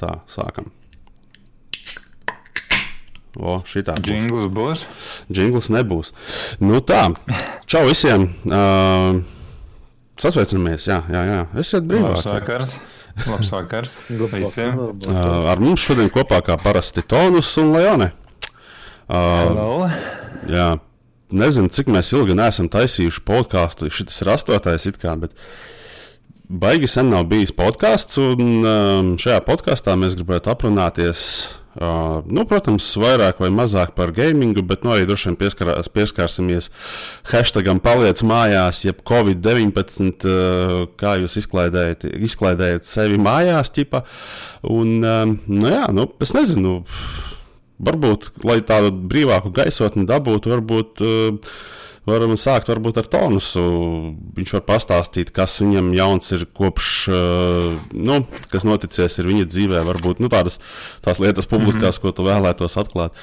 Tā, sākam. O, šitā. būs. Jingls būs. Jingls nebūs. Nu tā, čau visiem! Uh, sasveicinamies, jā, jā, jā. Esiet Labs brīvāk. vakars. Labs vakars visiem. Uh, ar mums šodien kopā kā parasti Tonus un Leone. Uh, Hello. jā, nezinu, cik mēs ilgi neesam taisījuši podkāstu. Šis ir astotais, it kā, bet baigi sen nav bijis podkāsts. Un um, šajā podkāstā mēs gribētu aprunāties. Uh, nu, protams, vairāk vai mazāk par gamingu, bet nu, arī droši vien pieskarās, pieskarsimies hashtagam paliec mājās, jeb Covid-19, uh, kā jūs izklaidējat, izklaidējat sevi mājās, ķipa. Un, um, nu, jā, nu, es nezinu, varbūt, lai tādu brīvāku gaisotni dabūtu, varbūt uh, varam sākt varbūt ar tonusu. Viņš var pastāstīt, kas viņam jauns ir kopš, uh, nu, kas noticies ir viņa dzīvē, varbūt nu, tādas tās lietas publiskās, mm -hmm. ko tu vēlētos atklāt.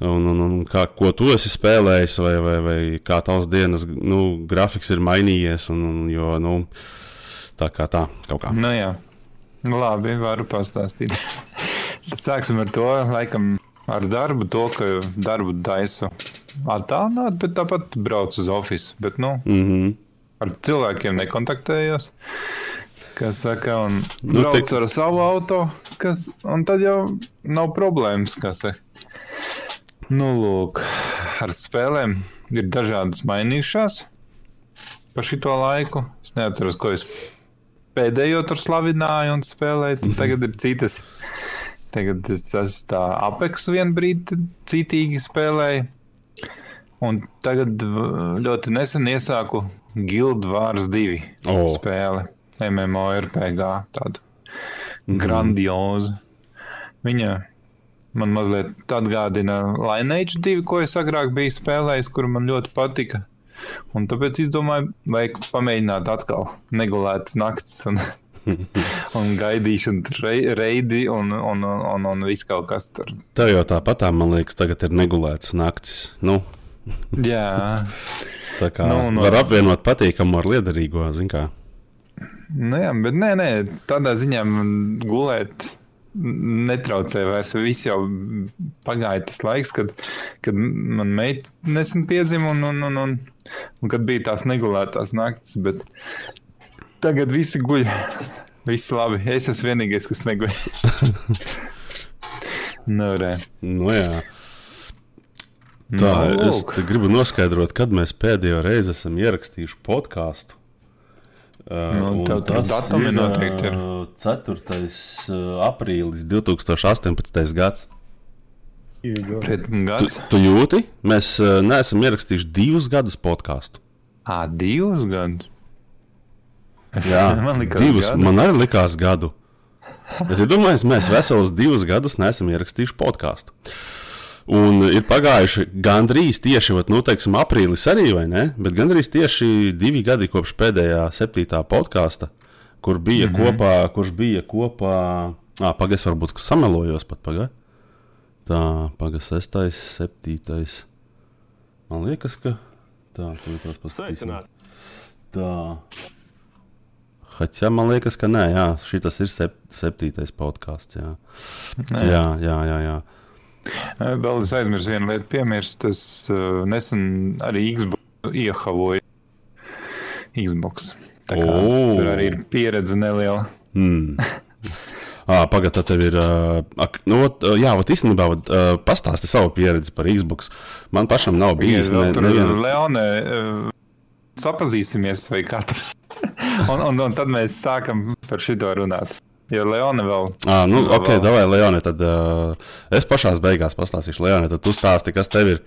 Un, un, un kā, ko tu esi spēlējis, vai, vai, vai kā tavs dienas nu, grafiks ir mainījies. Un, un, jo, nu, tā kā tā, kaut kā. Nu jā. Labi, varu pastāstīt. Tad sāksim ar to, laikam, ar darbu, to, ka darbu taisu attālināt, bet tāpat braucu uz ofisu. Bet, nu, Mm -hmm. ar cilvēkiem nekontaktējos. Kas saka, un Nu, brauc tik- ar savu auto, kas, un tad jau nav problēmas. Nu, lūk, ar spēlēm ir dažādas mainījušās pa šito laiku. Es neatceros, ko es pēdējo tur slavināju un spēlēju. tad Tagad ir citas. Tagad es esmu vienu brīdi citīgi spēlēju. Un tagad ļoti nesen iesāku Guild Wars 2 O. spēli. MMORPG tādu Mhm. grandiozu. Viņa man mazliet atgādina Lineage 2, ko es agrāk biju spēlējis, kur man ļoti patika. Un tāpēc es domāju, vajag pamēģināt atkal negulētas naktis un, un gaidīšanu, reidi un, un, un, un, un viss kaut kas tur. Tev jau tāpat, man liekas, tagad ir negulētas naktis. Nu, Jā, tā kā Nu, nu. var apvienot patīkamu ar liederīgo, zin kā. nu jā bet nē, nē, tādā ziņā gulēt netraucē vairs. Viss jau pagāja tas laiks, kad, kad man meita nesen piedzima un, un, un, un, un kad bija tās negulētās naktis. Bet tagad visi guļ. Viss labi. Es esmu vienīgais, kas neguļ. nu, re. Nu, jā. Tā, Nu, es gribu noskaidrot, kad mēs pēdējo reizi esam ierakstījuši podkāstu. Uh, Nu, un tev tur tas datumi noteikti ir. uh, 4. uh, aprīlis 2018. gads. Pret Tu, gads. tu jūti? Mēs uh, neesam ierakstījuši divus gadus podkāstu. Ā, divus gadus. Jā, man liekas, divus. gadu. Man arī likās gadu. Bet, ja domāju, mēs veselus divus gadus neesam ierakstījuši podkāstu. Un ir pagājuši gandrīz tieši, vat, nu, teiksim, aprīlis arī, vai ne? Bet gandrīz tieši divi gadi kopš pēdējā septītā podkāsta, kur bija mm. -hmm. kopā, kurš bija kopā. Ah, pagaidi, varbūt samelojos pat pagaidi. Tā, pagaidi, sestais, septītais. Man liekas, ka tā, tur tas pats. Tā. Haķā, man liekas, ka nē, jā, šis ir sep septītais podkāsts. Jā. Nē. jā, jā, jā. jā. Ē, Vēl es aizmirsu vienu lietu, piemirst. Es uh, nesen arī Xbox iehavoju. Xbox. Tā kā, O! tur arī ir pieredze neliela. Mm. Ah, Pagaidā, tad tev ir. Uh, nu, ot, uh, jā, ot, īstenībā, ot, uh, pastāsti savu pieredzi par Xbox. Man pašam nav bijis. Ja vēl tur neviena- Leone uh, sapazīsimies vai tur. un, un, un tad mēs sākam par šito runāt. Jo Leone vēl. Ah, nu, vēl- ok, davai, Leone, tad uh, es pašā beigās pastāstīšu, Leone, tad tu stāsti, kas tev ir,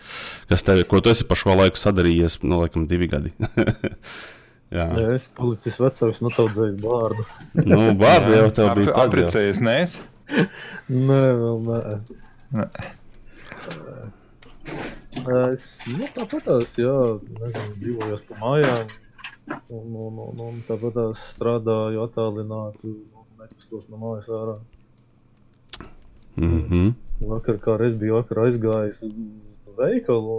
kas tev ir, ko tu esi par šo laiku sadarījies, nu, laikam, divi gadi. jā, Jā, es palicis vecāks, notaudzējis bārdu. nu, vārdi jau tev Ap, bija. tad jau. Apprecējies, nē, es. Nē, vēl nē. Nē. Es nu, tāpatās, jā, nezinu, dzīvojos pa mājām. Un, un, un, un tāpatās strādāju attālināti. Nekustos no mājas ārā. Mhm. Vakar, kā es biju vakar aizgājis uz veikalu,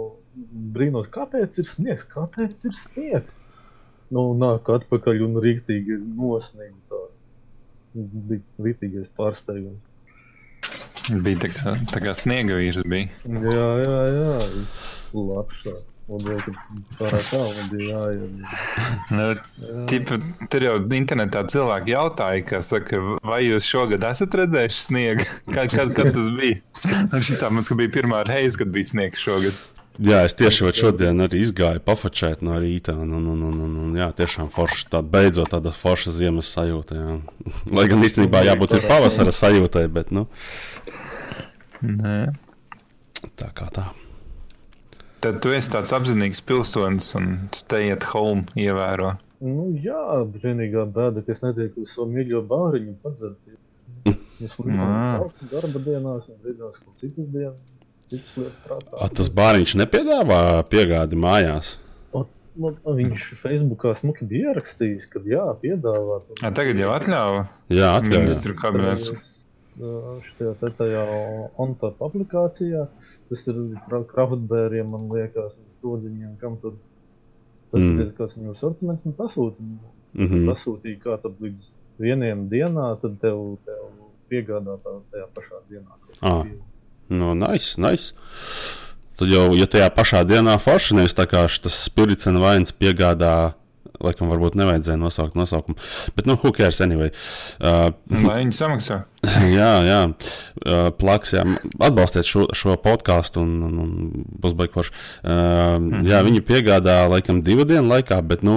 brīnos, kāpēc ir sniegs, kāpēc ir sniegs. Nu, nāk atpakaļ un rīktīgi nosniegt tās. Bija rītīgais pārsteigums. Bija tā kā, tā kā sniega vīrs bija. Jā, jā, jā. Viss labs Nu, tipa, tur jau internetā cilvēki jautāja, ka, saka, vai jūs šogad esat redzējuši sniegu? Kad, kad, kad tas bija? Un šitā mums bija pirmā reize, kad bija sniegs šogad. Jā, es tieši šodien arī izgāju pafačēt no rīta. Un, un, un, un, un, un jā, tiešām forša, tā, beidzot tāda forša ziemas sajūta. Jā. Lai gan īstenībā jābūt ir pavasara sajūtai, bet nu, Nē. tā kā tā. Tad tu esi tāds apzinīgs pilsonis un stay at home ievēro. Nu, jā, vienīgā bēda, ka es netieku uz savu mīļo bāriņu padzert. Es Ā. lidoju darba dienās un dienās, ko citas dienas, citas lietas prātā. A, tas bāriņš nepiedāvā piegādi mājās. O, man, viņš Facebookā smuki bija ierakstījis, ka jā, piedāvā. to. A, tagad jau atļāva Jā, atļauj. ministru kabinets. Šajā tajā OnTop aplikācijā, tas ir kraftbēriem, man liekas, rodziņiem, kam tur tas Mm. ir kāds viņu sortiments un pasūtīja. Mm -hmm. Pasūtīja kā tad līdz vieniem dienā, tad tev, tev piegādā tā, tajā pašā dienā. ko. Nu, nice, nice. Tad jau, ja tajā pašā dienā forši nevis tā kā tas spirits un vainas piegādā, laikam, varbūt nevajadzēja nosaukt nosaukumu. Bet, nu, who cares anyway? Uh, Lai viņi samaksā. jā, jā, uh, plaks, jā. Atbalstiet šo, šo podkāstu un, un, un būs baigts. Uh, mm -hmm. Jā, viņi piegādā laikam divu dienu laikā, bet, nu,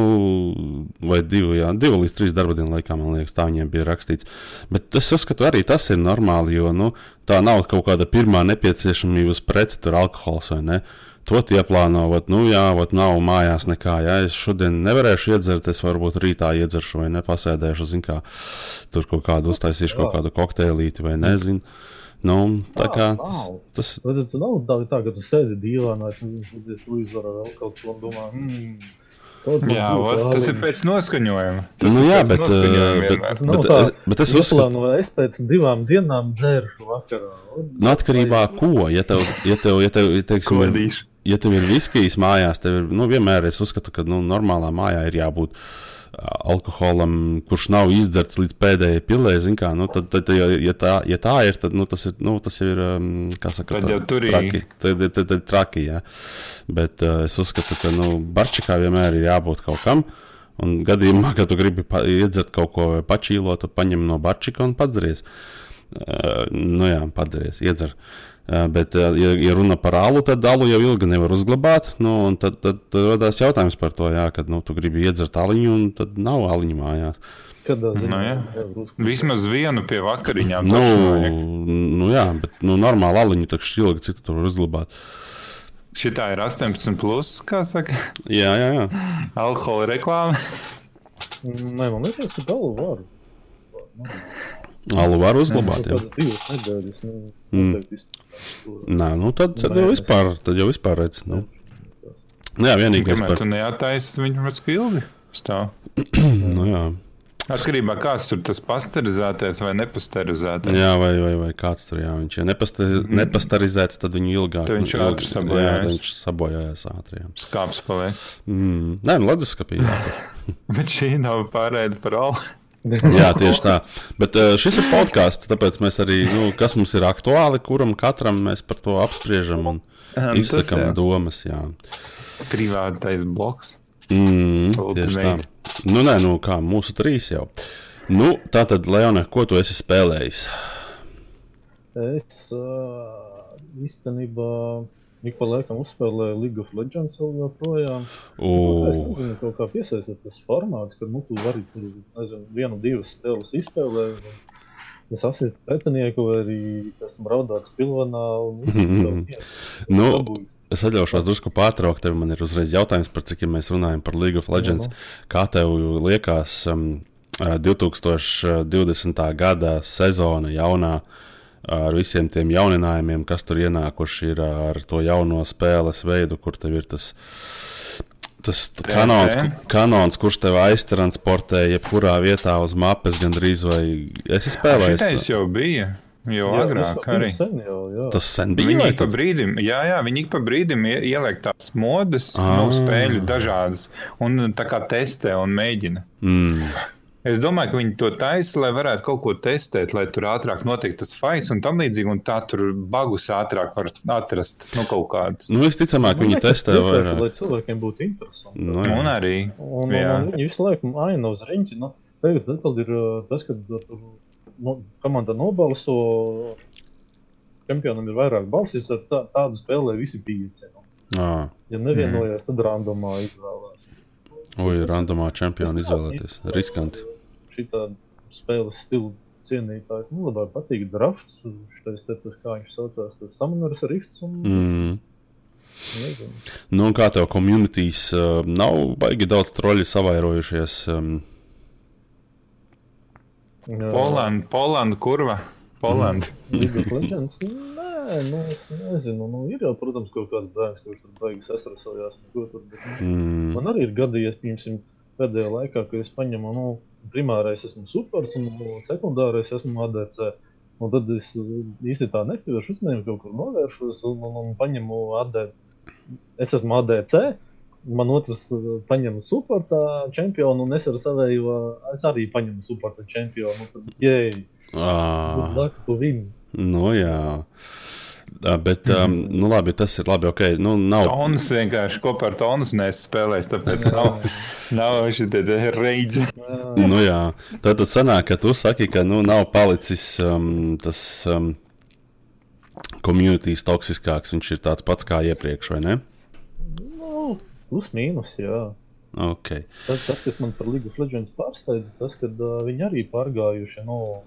vai divu, jā, divu līdz trīs darba dienu laikā, man liekas, tā viņiem bija rakstīts. Bet es uzskatu, arī tas ir normāli, jo, nu, tā nav kaut kāda pirmā nepieciešamības prece, tur alkohols vai ne. To tie plāno, vat, nu jā, vat nav mājās nekā. Jā, es šodien nevarēšu iedzert, es varbūt rītā iedzeršu vai nepasēdēšu, zinu, kā tur kaut kādu uztaisīšu, kaut kādu kokteilīti vai nezinu. Nu, tā kā tas, tas Bet tas nav tā, tā, ka tu sēdi dīvainā, un skaties televizorā vēl kaut ko domā, hmm, ko Jā, ot, tas ir pēc noskaņojuma. Tas nu, ir jā, pēc bet, noskaņojuma uh, bet, nav bet, tā. es, bet es uzskatu, Ieplānoju, es pēc divām dienām dzēršu vakarā. Un- nu, atkarībā no ko, ja tev, ja tev, ja tev, ja teiksim, ir. Ja tev ir viskijas mājās, ir, nu, vienmēr es uzskatu, ka, nu, normālā mājā ir jābūt alkoholam, kurš nav izdzerts līdz pēdējai pilē, kā, nu, tad, tad ja, ja, tā, ja tā ir, tad, nu, tas ir, nu, tas ir, um, saka, Tad jau turīgi. traki, tad, tad, tad, tad traki, jā. Bet uh, es uzskatu, ka, nu, barčikā vienmēr ir jābūt kaut kam, un gadījumā, kad tu gribi iedzert kaut ko vai pačīlot, paņem no barčika un padzeries. Uh, nu jā, padzeries, iedzer. Uh, bet, ja, ja runa par alu, tad alu jau ilgi nevar uzglabāt. Nu, un tad, tad, tad radās jautājums par to, jā, kad nu, tu gribi iedzert aliņu, un tad nav aliņu mājās. Nu, jā. Vismaz vienu pie vakariņām. Nu, nu, jā, bet nu, normāli aliņu taču ilgi citu tur var uzglabāt. Šitā ir 18, plus, kā saka, Jā, jā, jā. alkohola reklāma. Nē, man liekas, ka galu var. Nu, Alu var uzglabāt. Jā. kādas divas nedēļas. Nu, Mm. Nē, nu tad, tad jau vispār, tad jau vispār redz. Nu. Nu, jā, vienīgais par. tu neattaisi, viņš mums ilgi stāv. Nu, jā. Atkarībā no kāds tur tas pasterizētais vai nepasterizētais. jā, vai, vai, vai kāds tur, jā, viņš ir nepasta, nepastarizēts, tad viņu ilgāk. Tad viņš nu, ātri sabojājās. Jā, viņš sabojājās ātri. Jā. Skāps paliek. Mm. Nē, nu, leduskapī. Bet šī nav pārēda par alu. jā, tieši tā. Bet uh, šis ir podkāsts, tāpēc mēs arī, nu, kas mums ir aktuāli, kuram katram mēs par to apspriežam un nu, jā. domas. Jā. Privātais bloks. Mm, tieši tā. Nu, nē, nu, kā mūsu trīs jau. Nu, tā tad, Leona, ko tu esi spēlējis? Es uh, īstenībā ik pa laikam uzspēlēju League of Legends vēl joprojām. U, Es nezinu, kaut kā piesaistīt tas formāts, ka nu, tu vari tur, nezinu, vienu, divas spēles izspēlēt. un Es asistu pretinieku, vai arī esmu raudāts pilvenā. jau iet. Nu, Dabūjis. Es atļaušos drusku pārtraukt, tev man ir uzreiz jautājums par cik ja mēs runājam par League of Legends. Nu, Kā tev liekas, um, ā, 2020. gada sezona jaunā ar visiem tiem jauninājumiem, kas tur ienākuši ir ar to jauno spēles veidu, kur tev ir tas. Tas kanons, kanons, kurš tev aiztransportē jebkurā vietā uz mapes, gandrīz vai esi spēlējis? Šitais to? jau bija. Jau Jā, agrāk tas arī. Sen jau, jā. Tas sen bija. Viņi ik pa brīdim, jā, jā, viņi ik pa brīdim ie- ieliek tās modes, Ah. no spēļu dažādas, un tā kā testē un mēģina. Mm. Es domāju, ka viņi to taisa, lai varētu kaut ko testēt, lai tur ātrāk notiktu tas fais un tam līdzīgi, un tā tur bagus ātrāk var atrast nu, kaut kādas. Nu, visticamāk, viņi testē vairāk. Lai cilvēkiem būtu interesanti. Nu, Un jā. arī. Un, un, un viņi visu laiku aina uz riņķi. Nu, tagad atkal ir uh, tas, ka uh, tur nu, komanda nobalso. Čempionam ir vairāk balsis, tad tā, tādu spēlē visi pieci. Nu. Ā, Ja nevienojas, tad randomā izvēlās. Ui, randomā čempionu izvēlēties. Riskanti. Šī spēles stila cienītājs. Nu, labāk patīk drafts. Šitais te tas, kā viņš saucās, tas Summoners Rifts. Un, Mm. nezinu. Nu, kā tev komunitīs uh, nav baigi daudz troļi savairojušies? Um. Polanda, Polanda kurva. Polanda. Legends? Nē, nu, es nezinu. Nu, ir jau, protams, kaut kāds bērns, kurš tur beigas Tur, bet, nu, mm, man arī ir gadījies, piemēram, pēdējā laikā, kad es paņemu, nu, primārais esmu supers un nu, sekundārais esmu ADC. Un tad es īsti tā nepievēršu uzmanību, kaut kur novēršos un, un, un paņemu ADC. Es esmu ADC. Man otrs uh, paņem superta čempionu, un es ar savēju, uh, es arī paņemu superta čempionu. Tad, good luck to win. nu, jā. Ā, Bet, um, nu, labi, tas ir labi. Okay. Nu, nav, Tonus vienkārši kopā ar tonus nespēlēs, tāpēc nav, nav šī reģi. Jā. nu, jā. Tad, tad sanāk, ka tu saki, ka nu, nav palicis um, tas um, komunitīs toksiskāks. Viņš ir tāds pats kā iepriekš, vai ne? Nu, plus mīnus, jā. Okay. Tas, tas, kas man par League of Legends pārsteidza, tas, ka uh, viņi arī pārgājuši no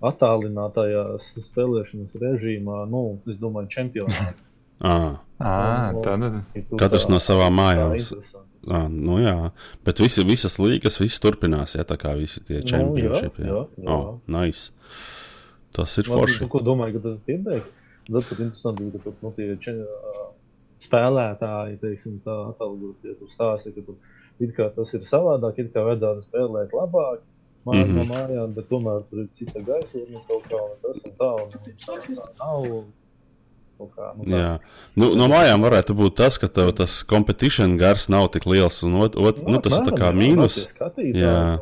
attālinātajās spēlēšanas režīmā, nu, es domāju, čempionātā. À, Ah, tad Katrs no savām mājām. à, nu, jā. Bet visi, visas līgas, viss turpinās. Jā, tā kā visi tie Nu, jā, jā. Oh, nice. Tas ir Man, forši. nu, ko domāju, ka tas ir piebeigs. Tad pat interesanti, ka tur nu, tie če, ā, spēlētāji, teiksim, tā atalgot, ja tur stāsta, ka tur it kā tas ir savādāk, it kā vajadzētu spēlēt labāk. Māja Mhm. no mājām, bet tomēr tur ir cita gaisotne kaut kā, un tas un tā, un tā nav kā. Nu, tā. Nu, no mājām varētu būt tas, ka tev tas competition gars nav tik liels. Un ot, ot, nu, tas ir tā kā mīnus. Jā.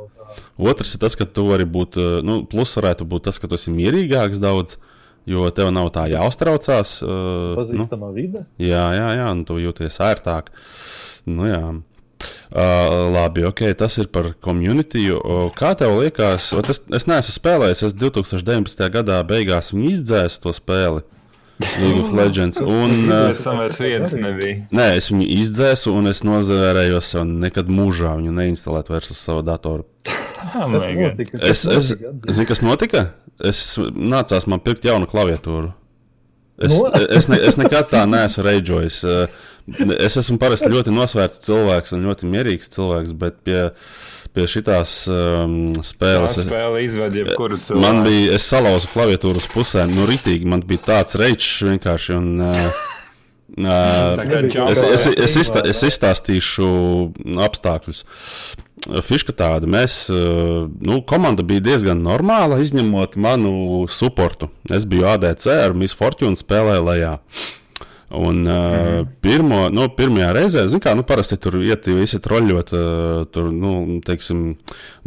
Otrs ir tas, ka tu vari būt, uh, nu, plus varētu būt tas, ka tu esi mierīgāks daudz, jo tev nav tā jāuztraucās. Uh, nu, Pazīstamā vide. jā, jā, jā, un tu jūties ērtāk. Nu, jā. Uh, labi, ok, tas ir par community. Uh, Kā tev liekas, ot es, es neesmu spēlējis, es 2019. gadā beigās izdzēsu to spēli. League of Legends. Un, uh, es samērs viens nebija. Nē, es viņu izdzēsu, un es nozvērējos sev nekad mūžā viņu neinstalēt vairs uz savu datoru. Oh, Tas. Es, tas es, zinu, kas notika? Es nācās man pirkt jaunu klaviatūru. Es, No? es, ne, es nekad tā neesmu reģojis. Es esmu parasti ļoti nosvērts cilvēks un ļoti mierīgs cilvēks, bet pie, pie šitās um, Tā spēles. es- spēle izved jebkuru cilvēku. Man bija, es salauzu klaviatūru uz pusēm, nu, ritīgi. Man bija tāds reģis vienkārši. Un, uh, uh, Tā. Es, es, es, izstā, es izstāstīšu apstākļus. Fiška tāda, mēs, eh, nu, komanda bija diezgan normāla, izņemot manu supportu. Es biju ADC ar Miss Fortune spēlēju lejā. Un uh, pirmo, nu, pirmajā reizē, zināmā kā, nu, parasti tur iet visi troļļot, uh, tur, nu, teiksim,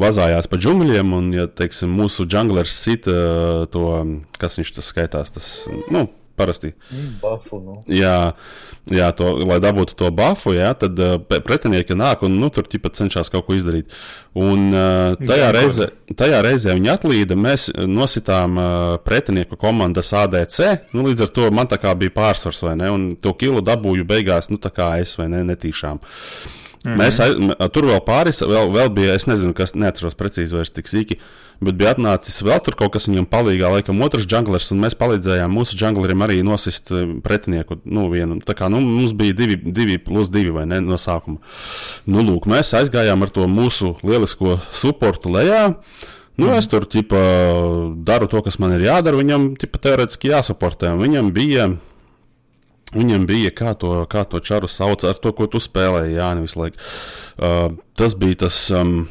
vazājās pa džungļiem, un, ja, teiksim, mūsu džunglers sita uh, to, kas viņš tas skaitās, tas, nu, parasti Mm, Bufu, nu. jā, jā to, lai dabūtu to bufu, jā, tad uh, pretinieki nāk un nu, tur ķipa cenšas kaut ko izdarīt. Un uh, tajā, Jā, reizē, tajā reizē viņi atlīda, mēs nositām uh, pretinieku komandas ADC. Nu, līdz ar to man tā kā bija pārsvars, vai ne? Un to kilu dabūju beigās, nu tā kā es vai ne, netīšām. Mm -hmm. Mēs aiz, tur vēl pāris, vēl, vēl bija, es nezinu, kas, neatceros precīzi vairs tik sīki, bet bija atnācis vēl tur kaut kas viņam palīgā, laikam otrs junglers, un mēs palīdzējām mūsu junglerim arī nosist eh, pretinieku, nu, vienu. Tā kā, nu, mums bija divi, divi plus divi, vai ne, no sākuma. Nu, lūk, mēs aizgājām ar to mūsu lielisko supportu lejā. Nu, es tur ķipa, daru to, kas man ir jādara. Viņam ķipa, teorētiski jāsaportē. Viņam bija Viņam bija, kā to, kā to čaru sauc, ar to, ko tu spēlēji, Jā, nevis laiku. Uh, tas bija tas, um,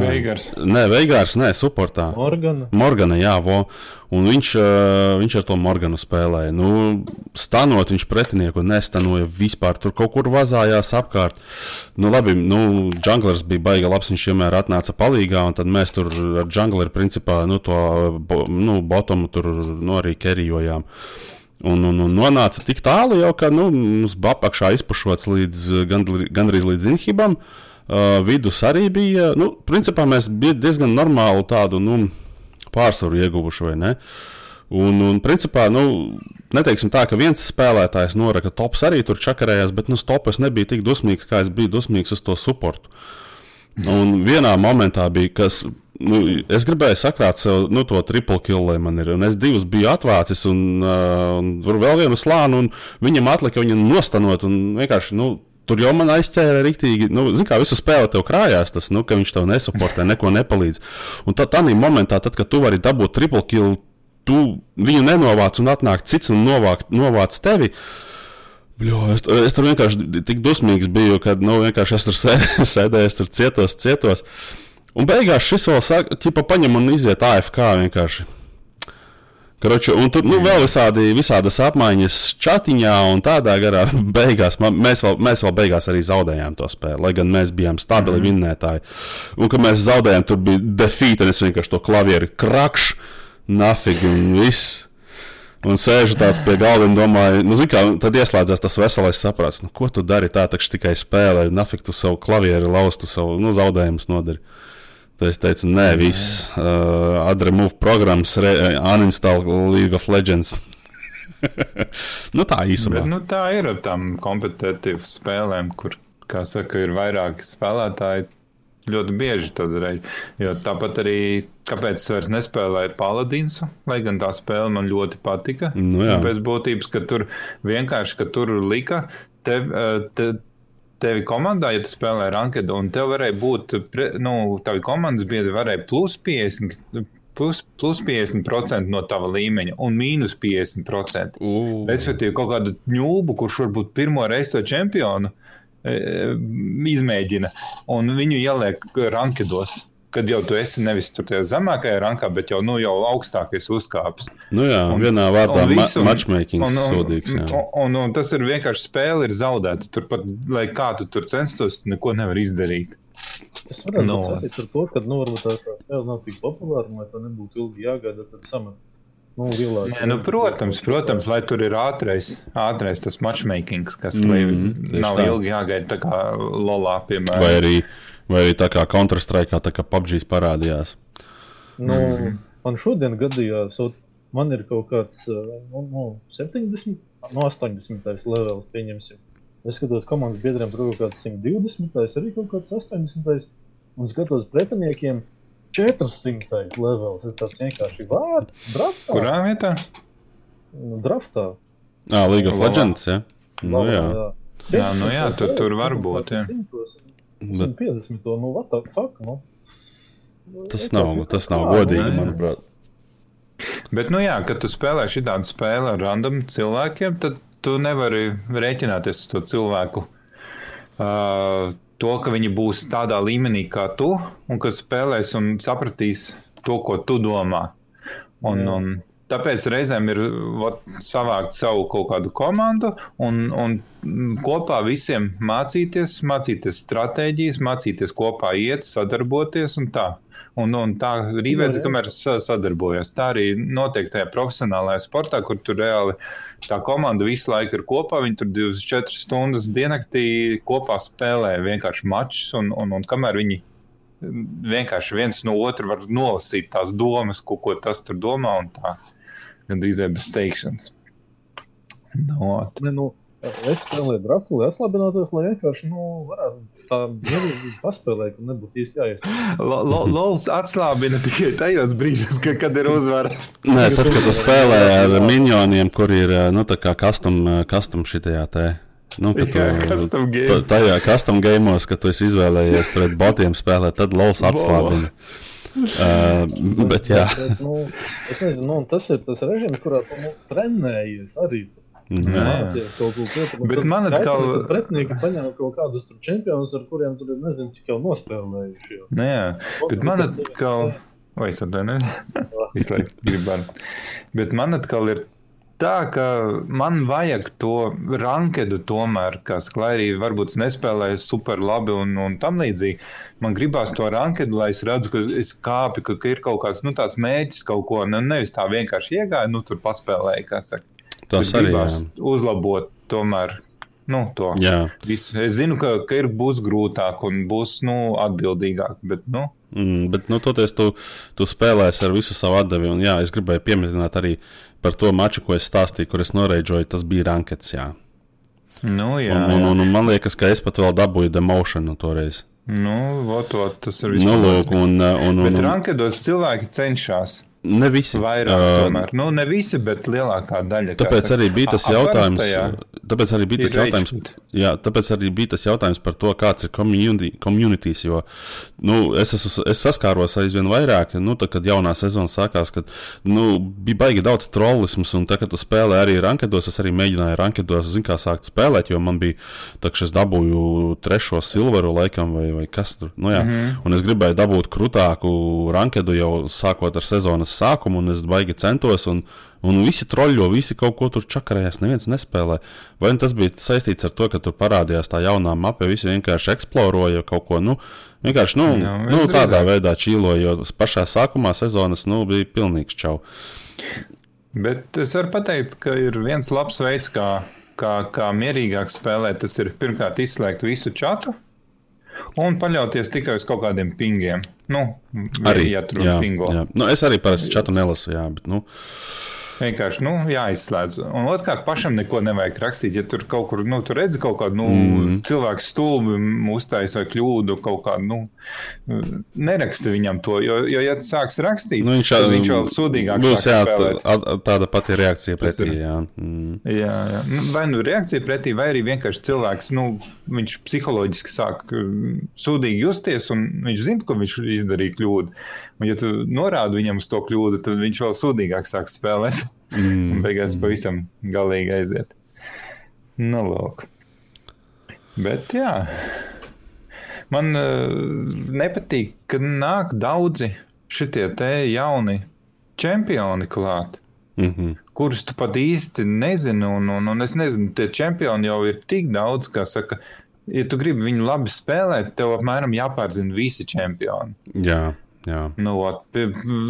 Veigars. Nē, Veigārs, nē, suportā. Morgana. Morgana, jā, vo. Un viņš, uh, viņš ar to Morganu spēlēja. Nu, stanot viņš pretinieku nestanoja vispār. Tur kaut kur vazājās apkārt. Nu, labi, nu, Junglers bija baigi labs. Viņš vienmēr atnāca palīgā, un tad mēs tur ar Jungleru principā nu, to bo, nu, botomu tur nu, arī kerijojām. Un, un, un nonāca tik tālu, jau, ka nu, mums bija apakšā izpušots līdz, gandrīz, gandrīz līdz Inhibam. Uh, vidus arī bija. Nu, principā mēs bijām diezgan normālu tādu nu, pārsvaru ieguvuši? Un, un principā, nu, neteiksim tā, ka viens spēlētājs noraka tops arī tur čakarējās, bet nu, stopas nebija tik dusmīgs, kā es biju dusmīgs uz to suportu. Un vienā momentā bija, kas nu, es gribēju sakrāt sev nu, to triple kill, lai man ir. Un es divus biju atvācis, un, uh, un tur vēl vienu slānu, un viņam atlika viņu nostanot. Nu, tur jau man aizķēra rīktīgi. Nu, Zini, kā visu spēli tev krājās, tas, nu, ka viņš tev nesuportē, neko nepalīdz. Un tad, tādā momentā, tad, kad tu vari dabūt triple kill, tu viņu nenovāc un atnāk cits un novāc, novāc tevi. Bļo, es, es tur vienkārši tik dusmīgs biju, kad nu, es tur sēdēju, sēdēju, tur cietos, cietos. Un beigās šis vēl saka, ķipa paņem un iziet AFK vienkārši. Karoči, un tur nu, vēl visādi, visādas apmaiņas chatiņā un tādā garā. Beigās, man, mēs, vēl, mēs vēl beigās arī zaudējām to spēli, lai gan mēs bijām stabili mm -hmm. vinnētāji. Un, kad mēs zaudējām, tur bija defeat, un es vienkārši to klavieru krakšu, nafigi un viss. Un sēžu tāds pie galda un domāju, nu, kā, tad ieslēdzās tas veselais saprāts. Nu, ko tu dari? Tā taču tikai spēlē, nafigi tu savu klavieru laustu, savu nu, zaudējumus nodari. Tad es teicu, nē, viss, uh, atrimove programmas, uninstall League of Legends. nu, tā īstenībā. Bet, nu, tā ir ar tām kompetitīvām spēlēm, kur, kā saka, ir vairāki spēlētāji. Ļoti bieži to darīju. Jo tāpat arī, kāpēc es vairs nespēlēju Paladīnu, lai gan tā spēle man ļoti patika. Nu, jā. Pēc būtības, ka tur vienkārši, ka tur lika, te, te, tevi komandā, ja tu spēlē rankedu, un tev varēja būt, nu, tavi komandas biedri varēja plus 50. Plus, plus 50% no tava līmeņa un mīnus 50%. Uh. Respektīvi, kaut kādu ņūbu, kurš varbūt pirmo reizi to čempionu e, izmēģina, un viņu ieliek rankedos kad jau tu esi nevis tur zemākajā rankā, bet jau, nu, jau augstākais uzkāpis. Nu jā, un, vienā vārdā ma matchmaking un, un, sodīgs. Jā. Un, un, un tas ir vienkārši spēle ir zaudēta. Turpat, lai kā tu tur censtos, tu neko nevar izdarīt. Tas varētu no. būt ar to, ka, nu, tā, spēle nav tik populāra, un lai tā nebūtu ilgi jāgaida. Nu, vilāk, Nē, nu, protams, protams, lai tur ir ātrais, ātrais tas matchmaking, kas mm, nav tā. ilgi jāgaida, tā kā Lolā, piemēram. Vai arī Vai arī tā kā Counter-Strike, tā kā PUBG parādījās? Nu, mm. Man šodien gadījās, man ir kaut kāds nu, nu, 70, no 80. levels, pieņemsim. Es skatos, komandas biedriem tur kaut kāds 120, arī kaut kāds 80. Un skatos pretiniekiem 400. levels. Es tāds vienkārši vārds, draftā. Kurā vietā? Nu, draftā. Ah, League of Legends, jā. Nu, jā. jā. Jā, nu jā, tur, tur var būt. Jā. Bet... 50. No nu, what the fuck? Nu? Tas nav, tas nav godīgi, jā. manuprāt. Bet, nu jā, kad tu spēlē šādu spēli ar random cilvēkiem, tad tu nevari rēķināties uz to cilvēku. Uh, to, ka viņi būs tādā līmenī kā tu, un ka spēlēs un sapratīs to, ko tu domā. Un, un Tāpēc reizēm ir vat, savākt savu kaut kādu komandu un, un kopā visiem mācīties, mācīties stratēģijas, mācīties kopā iet, sadarboties un tā. Un, un tā veids, kamēr sadarbojas. Tā arī notiek tajā profesionālajā sportā, kur tur reāli tā komanda visu laiku ir kopā. Viņi tur 24 stundas diennaktī kopā spēlē vienkārši mačus, un, un, un kamēr viņi vienkārši viens no otra var nolasīt tās domas, ko, ko tas tur domā. Gandrīz bez teikšanas. No, ne, nu, es spēlēju draftu, lai aslabinātos, lai vienkārši nu, varētu tā paspēlēt, un nebūtu īsti jāiespēj. Lols atslābina tikai tajos brīžos, ka, kad ir uzvara. Nē, tad, kad tu spēlē ar minioniem, kur ir nu, custom, custom šitajā te. Nu, tu, Jā. Tajā custom gameos, kad tu esi izvēlējies pret botiem spēlēt, tad Lols atslābina. Bo. Uh, bet, jā. Bet, nu, es nezinu, nu, tas ir tas režīms, kurā tu nu, trenējies arī. Jā. Mācīties kaut ko pretiniekam. Bet man atkal- Pretinieki paņem kaut kādus čempionus, ar kuriem tur ir nezinu, cik jau nospēlējuši. jau. Nu, jā. Bet man atkal, vai es atvainojos, visu laiku gribētu. Bet man atkal ir tā, ka man vajag to rankedu tomēr, kas, lai arī varbūt es nespēlēju super labi un, un tam līdzīgi. Man gribās to rankedu, lai es redzu, ka es kāpu, ka, ka ir kaut kāds nu, tāds mēģis kaut ko, nu, nevis tā vienkārši iegāju, nu, tur paspēlēju, kā saka. Tas arī gribās jā. uzlabot tomēr. Nu. Es zinu, ka, ka ir būs grūtāk un būs nu, atbildīgāk, bet nu, Mm, bet, nu, toties tu, tu spēlēsi ar visu savu atdevi. Un, jā, es gribēju pieminēt arī par to maču, ko es stāstīju, kur es noreidžoju. Tas bija rankets. Jā. nu jā, Un, un, un, un man liekas, ka es pat vēl dabūju demošanu toreiz. Nu, ot, ot, tas ir Nu, vispār. lūk, un, un, un, Bet un, rankedos cilvēki cenšas ne visi. vairāk. Ā, tomēr. Nu, ne visi, bet lielākā daļa. Tāpēc arī bija tas jautājums, tāpēc arī bija tas jautājums, jā, tāpēc arī bija tas jautājums par to, kāds ir community, communities. Jo nu, es, esmu, es saskāros aizvien vairāk, nu, tad, kad jaunā sezona sākās, kad nu, bija baigi daudz trollisms, un tagad, kad tu spēlē arī rankedos, es arī mēģināju rankedos, zinu, kā sākt spēlēt, jo man bija tā, es dabūju trešo silveru laikam, vai, vai kas tur. Nu, jā, mm -hmm. Un es gribēju dabūt krūtāku rankedu jau sākot ar sezonas sākumu, un es baigi centos. Un, Un visi troļļo, visi kaut ko tur čakarējās, neviens nespēlē. Vai nu tas bija saistīts ar to, ka tur parādījās tā jaunā mapa, visi vienkārši eksploroja kaut ko, nu, vienkārši nu, Jā, nu, tādā veidā čīloja, jo pašā sākumā sezonas nu, bija pilnīgs čau. Bet es varu pateikt, ka ir viens labs veids, kā, kā, kā mierīgāk spēlēt. Tas ir pirmkārt izslēgt visu čatu un paļauties tikai uz kaut kādiem pingiem. Nu, Arī ja tur jā, pingo. jā. Nu, es arī parasti čatu nelasu, jā, bet, nu, Vienkārši nu, jāizslēdz. Un otrkārt, pašam neko nevajag rakstīt. Ja tur kaut kur nu, tur redz kaut kādu nu, mm. cilvēku stulbi uztaisīt vai kļūdu, kaut kādu nu, neraksta viņam to. Jo, jo ja sāks rakstīt, nu viņš, tad viņš vēl sūdīgāk būs jā, tāda pati reakcija Tas pretī. Jā. Mm. Jā, jā. Nu, Vai nu reakcija pretī, vai arī vienkārši cilvēks, nu, viņš psiholoģiski sāk mm, sūdīgi justies, un viņš zina, ka viņš izdarīja kļūdu. Un, ja tu norādi viņam uz to kļūdu, tad viņš vēl sūdīgāk sāk spēlēt. Un Mm. beigās pavisam galīgi aiziet. Nu, lūk. Bet jā. Man uh, nepatīk, ka nāk daudzi šitie te jauni čempioni klāt Mm -hmm. kurus tu pat īsti nezini. Un, un, un es nezinu, tie čempioni jau ir tik daudz, ka, saka, ja tu gribi viņu labi spēlēt, tev apmēram jāpārzina visi čempioni. Jā, jā. Nu,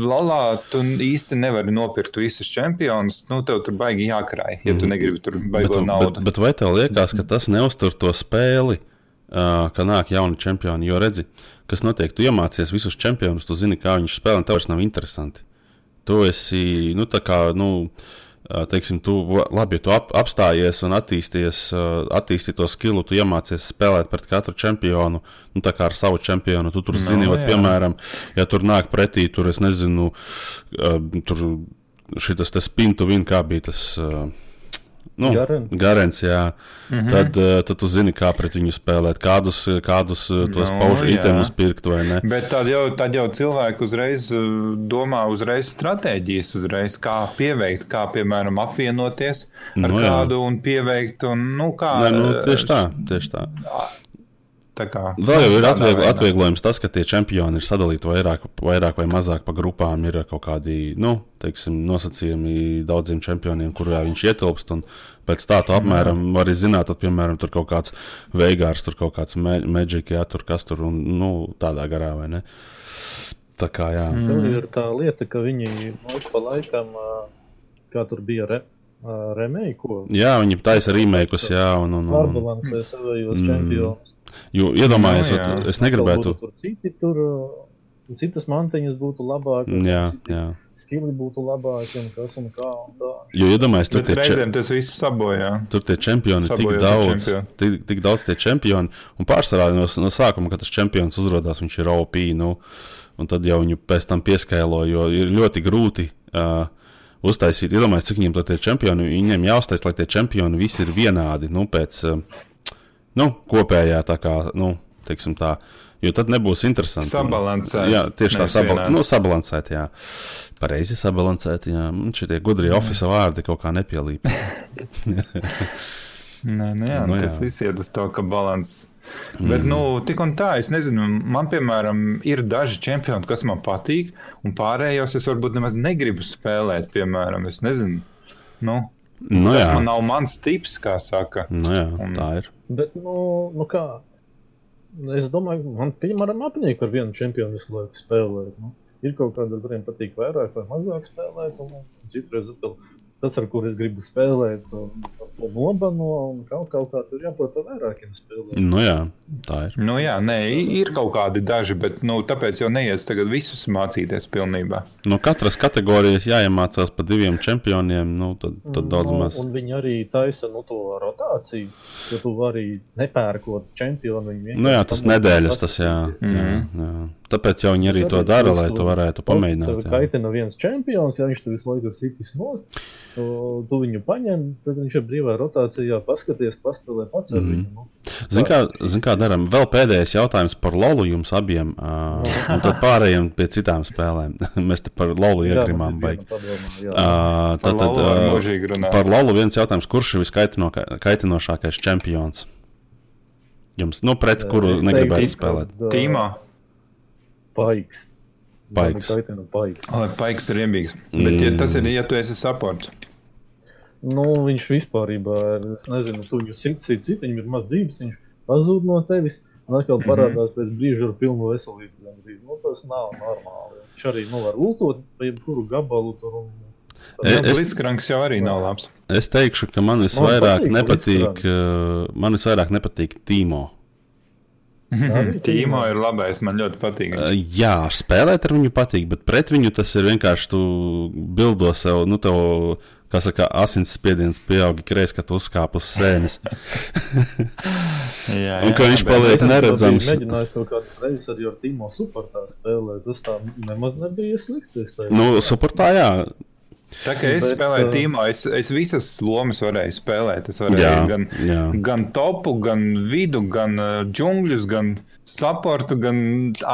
Lalā tu īsti nevari nopirkt visus čempionus. Nu, tev tur baigi jākrāj, ja tu negribi tur baigot bet, naudu. bet, bet vai tev liekas, ka tas neuztur to spēli, uh, ka nāk jauni čempioni? Jo redzi, kas notiek, tu iemācies visus čempionus, tu zini, kā viņi spēlē, un tev vairs nav interesanti. Tu esi, nu, tā kā, nu, ā, teiksim, tu, labi, ja tu ap, apstājies un attīstījies, attīstīji to skilu, tu iemācies spēlēt pret katru čempionu, nu, tā kā ar savu čempionu. Tu tur Nu, zini, ot, jā. piemēram, ja tur nāk pretī, tur, es nezinu, tur te spintu vien, kā bija tas. ā, Nu, Garens. Garants, jā. Mm. -hmm. tad, uh, tad tu zini, kā pret viņu spēlēt, kādus, kādus uh, tos Nu, paužu jā. itemus pirkt vai ne. Bet tad jau, tad jau cilvēki uzreiz domā, uzreiz stratēģijas, uzreiz kā pieveikt, kā piemēram apvienoties ar Nu, jā. kādu un pieveikt. Un, nu, kā, Nē, nu, tieši tā, tieši tā. Tā kā, Vēl jau ir tādā atviegl, veidā. atvieglojums tas, ka tie čempioni ir sadalīti vairāk, vairāk vai mazāk pa grupām. Ir kaut kādi nu, teiksim, nosacījumi daudziem čempioniem, kurā viņš ietilpst. un Pēc tā tu apmēram vari zināt, tad, piemēram, tur kaut kāds veigārs, tur kaut kāds maģiks, jā, tur kas tur un nu, tādā garā vai ne. Tā kā jā. Mm. Tur ir tā lieta, ka viņi mums pa laikam, kā tur bija re, ko Jā, viņi taisa rīmēkus, jā, un, un, un, un pārbalansē savējos Mm. čempionus. Jo, iedomājies, Nu, ot, jā. es negribētu. Tur citi tur, ā, citas mantiņas būtu labākas, Jā, citi jā. skili būtu labāki un kas un kā un tā. Jo iedomājies, tur Bet tie čempioni. reizēm tas viss sabojā. Tur tie čempioni ir tik daudz, tik, tik daudz tie čempioni. Un pārsvarā no, no sākuma, kad tas čempions uzrādās, viņš ir OP. Nu, un tad jau viņu pēc tam pieskailo, jo ir ļoti grūti uh, uztaisīt. Iedomājieties, cik viņiem tur tie čempioni, viņiem jāuztais, lai tie čempioni visi ir vienādi. Nu, pēc uh, nu, kopējā tā kā, nu, teiksim tā. Jo tad nebūs interesanti. Sabalansēt. Jā, tieši tā, sabal nu, sabalansēt. Jā. Pareizi sabalansēt. Jā. Man Šitie gudrie oficiāli vārdi kaut kā nepielīp. Nē, jā, Nu nu, jā. tas viss iet uz to, ka balans. Bet, nu, tik un tā, es nezinu, man, piemēram, ir daži čempioni, kas man patīk, un pārējos es varbūt nemaz negribu spēlēt, piemēram, es nezinu. Nu, Nu, tas jā, man nav mans tips, kā saka. nu, jā Un- tā ir. Bet, nu, nu kā? Es domāju, man, piemēram, apnīk ar vienu čempionu visu laiku spēlēt. Nu. Ir kaut kāda, kuriem patīk vairāk vai mazāk spēlēt, un, citreiz atkal tas, ar kur es gribu spēlēt, un nobano, un kaut, kaut kā tur jābūt vairākiem spēlēt. Nu, jā, tā ir. Nu, jā, nē, i- ir kaut kādi daži, bet nu, tāpēc jau neies tagad visus mācīties pilnībā. No katras kategorijas jāiemācās par diviem čempioniem. Nu, tad, tad daudz nu, maz. Un viņi arī taisa nu, to rotāciju, jo tu vari nepērkot čempionu. Nu, jā, tas nedēļas tas jā, jā, Mhm. jā. Tāpēc jau viņi arī to dara, lai tu- tu varētu pamēģināt. Tev jā. kaitina viens čempions, ja viņš tev visu laiku ir sitis nost, tu, viņu paņem, tad viņš ir brīvā rotācijā, paskaties, paspēlē pats ar Mhm. viņu. Nu. Zini, kā, zin kā darām? Vēl pēdējais jautājums par Lolu jums abiem, uh, un tad pārējiem pie citām spēlēm. Mēs te par Lolu Jā, iegrimām viena padomā, jā. Uh, Par tad, tad, Lolo var uh, par Lolu viens jautājums, kurš ir viskaitinošākais čempions? Jums, nu, pret kuru negribētu spēlēt? Tīmā, Paiks. Paiks. Paiks. lai paiks ir iemīgs. Bet ja tas ir, ja tu esi saports. Nu, viņš vispār ir. Es nezinu, tu viņu sit, sit, viņam ir maz dzīves, viņš pazūd no tevis. Un atkal Mhm. parādās pēc brīža ar pilnu veselību. Nu, tas nav normāli. Viņš arī nu, var ultot pa jebkuru gabalu. Tur, un, E- es- Blitzkranks jau arī nav labs. Es teikšu, ka man visvairāk patīk nepatīk, uh, man visvairāk nepatīk Tīmo. Arī Tīmo ir labais, man ļoti patīk. Uh, Jā, spēlēt ar viņu patīk, bet pret viņu tas ir vienkārši tu bildo sev, nu, tev, kā saka, asins spiediens pieauga kreis, kad tu uzkāp uz sēnes. Jā, Un ka viņš paliek Es neredzams. mēģināju kaut kādas reizes ar Timo Supertā spēlēt. Tas tā nemaz nebija slikti. es. Nu, suportā, jā. Tā kā es Bet, spēlēju uh, tīmā, es, es visas lomas varēju spēlēt. Es varēju Jā, gan, jā. gan topu, gan vidu, gan uh, džungļus, gan saportu, gan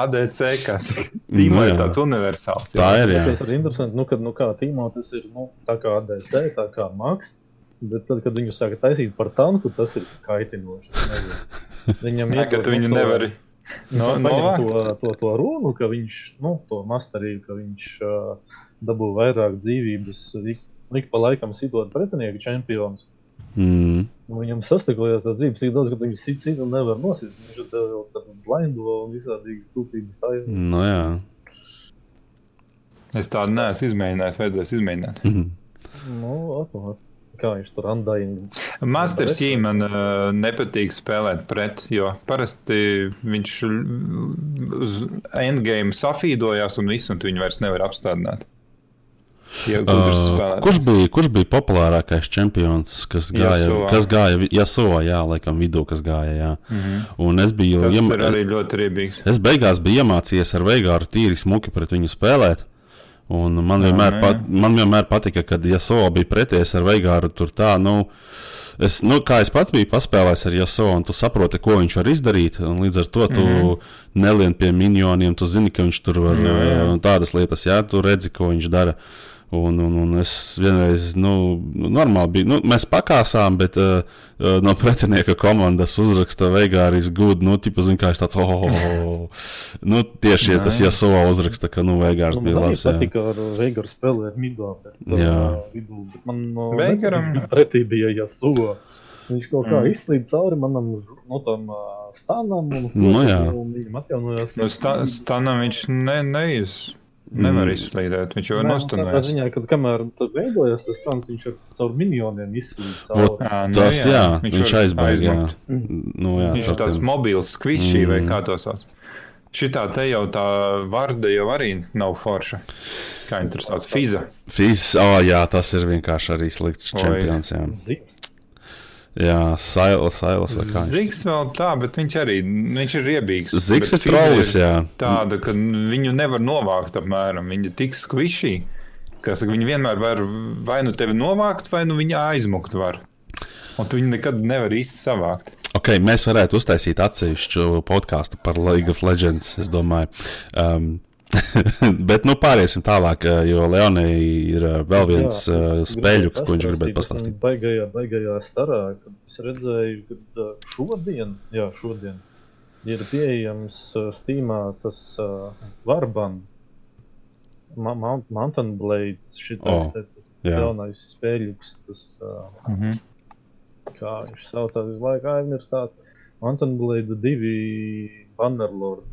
ADC. Kas tīmā Nu, ir jā. tāds universāls. Tā ir, jā. Tas ir interesanti, nu, kad nu, kā Timo tas ir nu, tā kā ADC, tā kā Maks. Bet tad, kad viņu sāka taisīt par tanku, tas ir kaitinoši. Viņam Jā, ka iedod, tu viņu nu, to- nevari no, to, to, to runu, ka viņš, nu, to masterīju, ka viņš uh, dabū vairāk dzīvības, ik, ik pa laikam sitot pretinieku čempionus. Mm. Nu, viņam sastaklojās tā dzīves tik daudz, ka viņš sit un nevar nosist. Viņš tev jau tādu blindu un visādīgas cūcības taisa. Nu, jā. Es tādu neesmu izmēģinājis, vajadzēs izmēģināt. Nu, atmāt. Kā viņš tur andāja? Masters Jī man uh, nepatīk spēlēt pret, jo parasti viņš uz endgame safīdojās un visu, un viņu vairs nevar apstādināt. Uh, kurš, bija, kurš bija populārākais čempions, kas gāja? Yasuo. Kas gāja Jaso, jā, laikam vidū, kas gāja. Jā. Mm -hmm. Un es biju. Tas iema- arī ļoti riebīgs. Es beigās biju iemācījies ar Veigāru tīri smuki pret viņu spēlēt. Un man, Jā, vienmēr, nē. pat, man vienmēr patika, kad Jaso bija preties ar Veigāru. Tur tā, nu, es, nu, kā es pats biju paspēlējis ar Jaso, un tu saproti, ko viņš var izdarīt. un Līdz ar to tu mm -hmm. nelien pie minioniem, tu zini, ka viņš tur var Jā, jā. uh, tādas lietas, jā, tu redzi, ko viņš dara. Un, un, un es vienreiz, nu, normāli biju. Nu, mēs pakāsām, bet uh, no pretinieka komandas uzraksta Veigāris Good. Nu, tipa, zin, kā es tāds, oh, oh, oh. nu, tieši ja tas Jā. jāsova uzraksta, ka, nu, Veigārs Nu, bija man labs. Jā. patika ar Veigaru spēlēt midā, bet Jā. vidū, bet man uh, Veigaram- pretī bija Jasuo. Viņš kaut kā Mm. izslīd cauri manam no tam uh, stāvam un, Nu, jā. un viņam atjaunojās. Nu, sta, stanam viņš ne, neiz, nevar Mm. izslīdēt, viņš jau ir nu, tādā nostunējis. ziņā, kad kamēr tad veidojās tas stāns, viņš ar caur minioniem izslīd Vot, cauri. Jā, nu, Tas, jā, viņš var aizbēga. Jā. aizmukt. Nu, jā, Viņš ir caur tāds mobils, skvišķī vai Mm. kā to sauc. Šitā te jau tā vārda jau arī nav forša. Kā tur sauc? Fiza. Fizis, oh, jā, tas ir vienkārši arī slikts čempions. Jā, Zips. Jā Sailas, Sailas vai kā. Zigs vēl tā, bet viņš arī viņš ir riebīgs. Bet ir Fiza trollis, jā. Tāda, ka viņu nevar novākt apmēram. Viņa ir tik skvišķī, ka viņi vienmēr var vai nu tevi novākt, vai nu viņa aizmukt var. Un tu viņu nekad nevar īsti savākt. Ok, mēs varētu uztaisīt atsevišķu podkāstu par League of Legends. Es domāju, um, bet nu pāriesim tālāk, uh, jo Leonai ir uh, vēl viens Jā, uh, es spēļu, gribēju ko viņš gribētu pastāstīt, pastāstīt. esmu Baigajā, baigajā starā, kad es redzēju, ka uh, šodien, jā, šodien ir pieejams uh, Steamā tas uh, Varband, Ma Mount, Mountain Blades, šitais O, te, tas jā. jaunais spēļuks, tas, uh, Mhm. kā viņš saucās, visu laiku aizmirstās. Mountain Blade 2 Bannerlord.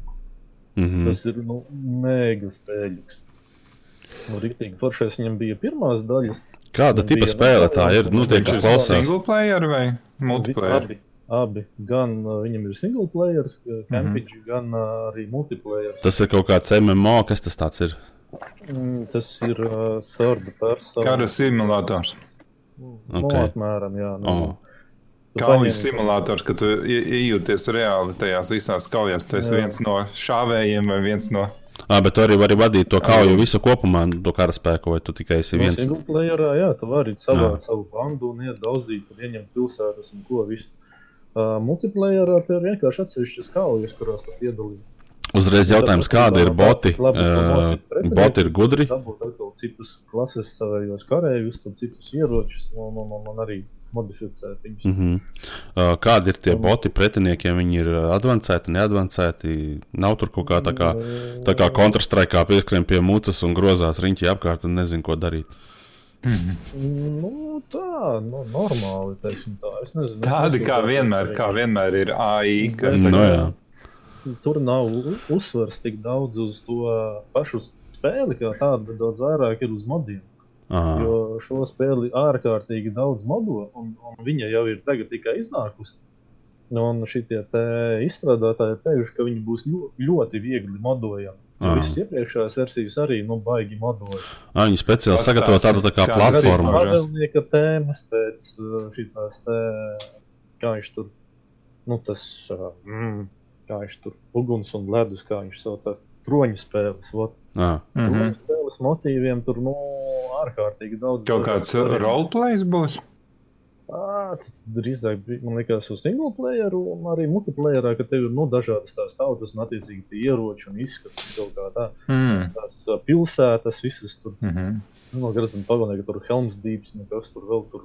Mhm. Tas ir nu, mega spēļuks. Nu, Rīktīgi foršais viņam bija pirmās daļas. Kāda tipa spēle tā ir? Nu, tie, kas klausās. single player vai multiplayer? Abi, abi. Gan uh, viņam ir single player, camping, mm -hmm. gan uh, arī multiplayer. Tas ir kaut kāds MMO, kas tas tāds ir? Mm, tas ir uh, sārda persona. Kara simulators. Nu, Ok. apmēram, jā. Nu, Oh. Paņem- simulators, ka tu iejūties reāli tajās visās kaujās. Tu esi Jā. viens no šāvējiem vai viens no. Ah, bet tu arī vari vadīt to kauju visu kopumā, to karaspēku, vai tu tikai esi No viens? single playerā, jā, tu vari Jā. savākt savu bandu un iet daudzīt, ieņemt pilsētas un ko visu. Uh, multiplayerā tur ir vienkārši atsevišķas kaujas, kurās tu piedalījies. Uzreiz jautājums, kādi ir boti? Boti ir gudri. Dabūt atkal citus klases savējos karējus, citus ieročus un, un, un, un arī modificēt viņus. Uh -huh. uh, kādi ir tie boti pretiniekiem? Viņi ir advancēti, neadvancēti. Nav tur kaut kā tā kā, tā kā kontrastraikā pieskrien pie mucas un grozās riņķi apkārt un nezinu, ko darīt. Nu, tā, nu, normāli, tā. Es nezinu. Tādi kā vienmēr, kā vienmēr ir AI. Kas Bet, Nu, jā. Tur nav uzsvars tik daudz uz to pašu spēli, kā tādu, bet daudz vairāk ir uz modiem. Aha. Jo šo spēli ārkārtīgi daudz modo, un, un viņa jau ir tagad tikai iznākusi. Nu, Un šie izstrādātāji ir teikuši, ka viņi būs ļo, ļoti viegli modojami. Ah. Visas iepriekšējās versijas arī nu, baigi modoja. Ah, viņi speciāli sagatavo tādu tā kā kā platformu. Pavēlnieka tēmas pēc šīs te, kā viņš tur, nu tas, uh, mm, kā viņš tur, uguns un ledus, kā viņš saucās, troņu spēles. Vot. Ah. Mhm. Troņu spēles motīviem tur, nu, ārkārtīgi daudz. Kaut kāds roleplays būs. Ā, tas drīzāk bija, man liekas, uz single playeru un arī multiplayerā, ka tev ir nu, dažādas tās tautas un attiecīgi tie ieroči un izskats un kaut kā tā. Mm. Tās pilsētas, visas tur, Mhm. nu, grazam pagalnieki, tur Helms Deeps, un kas tur vēl tur,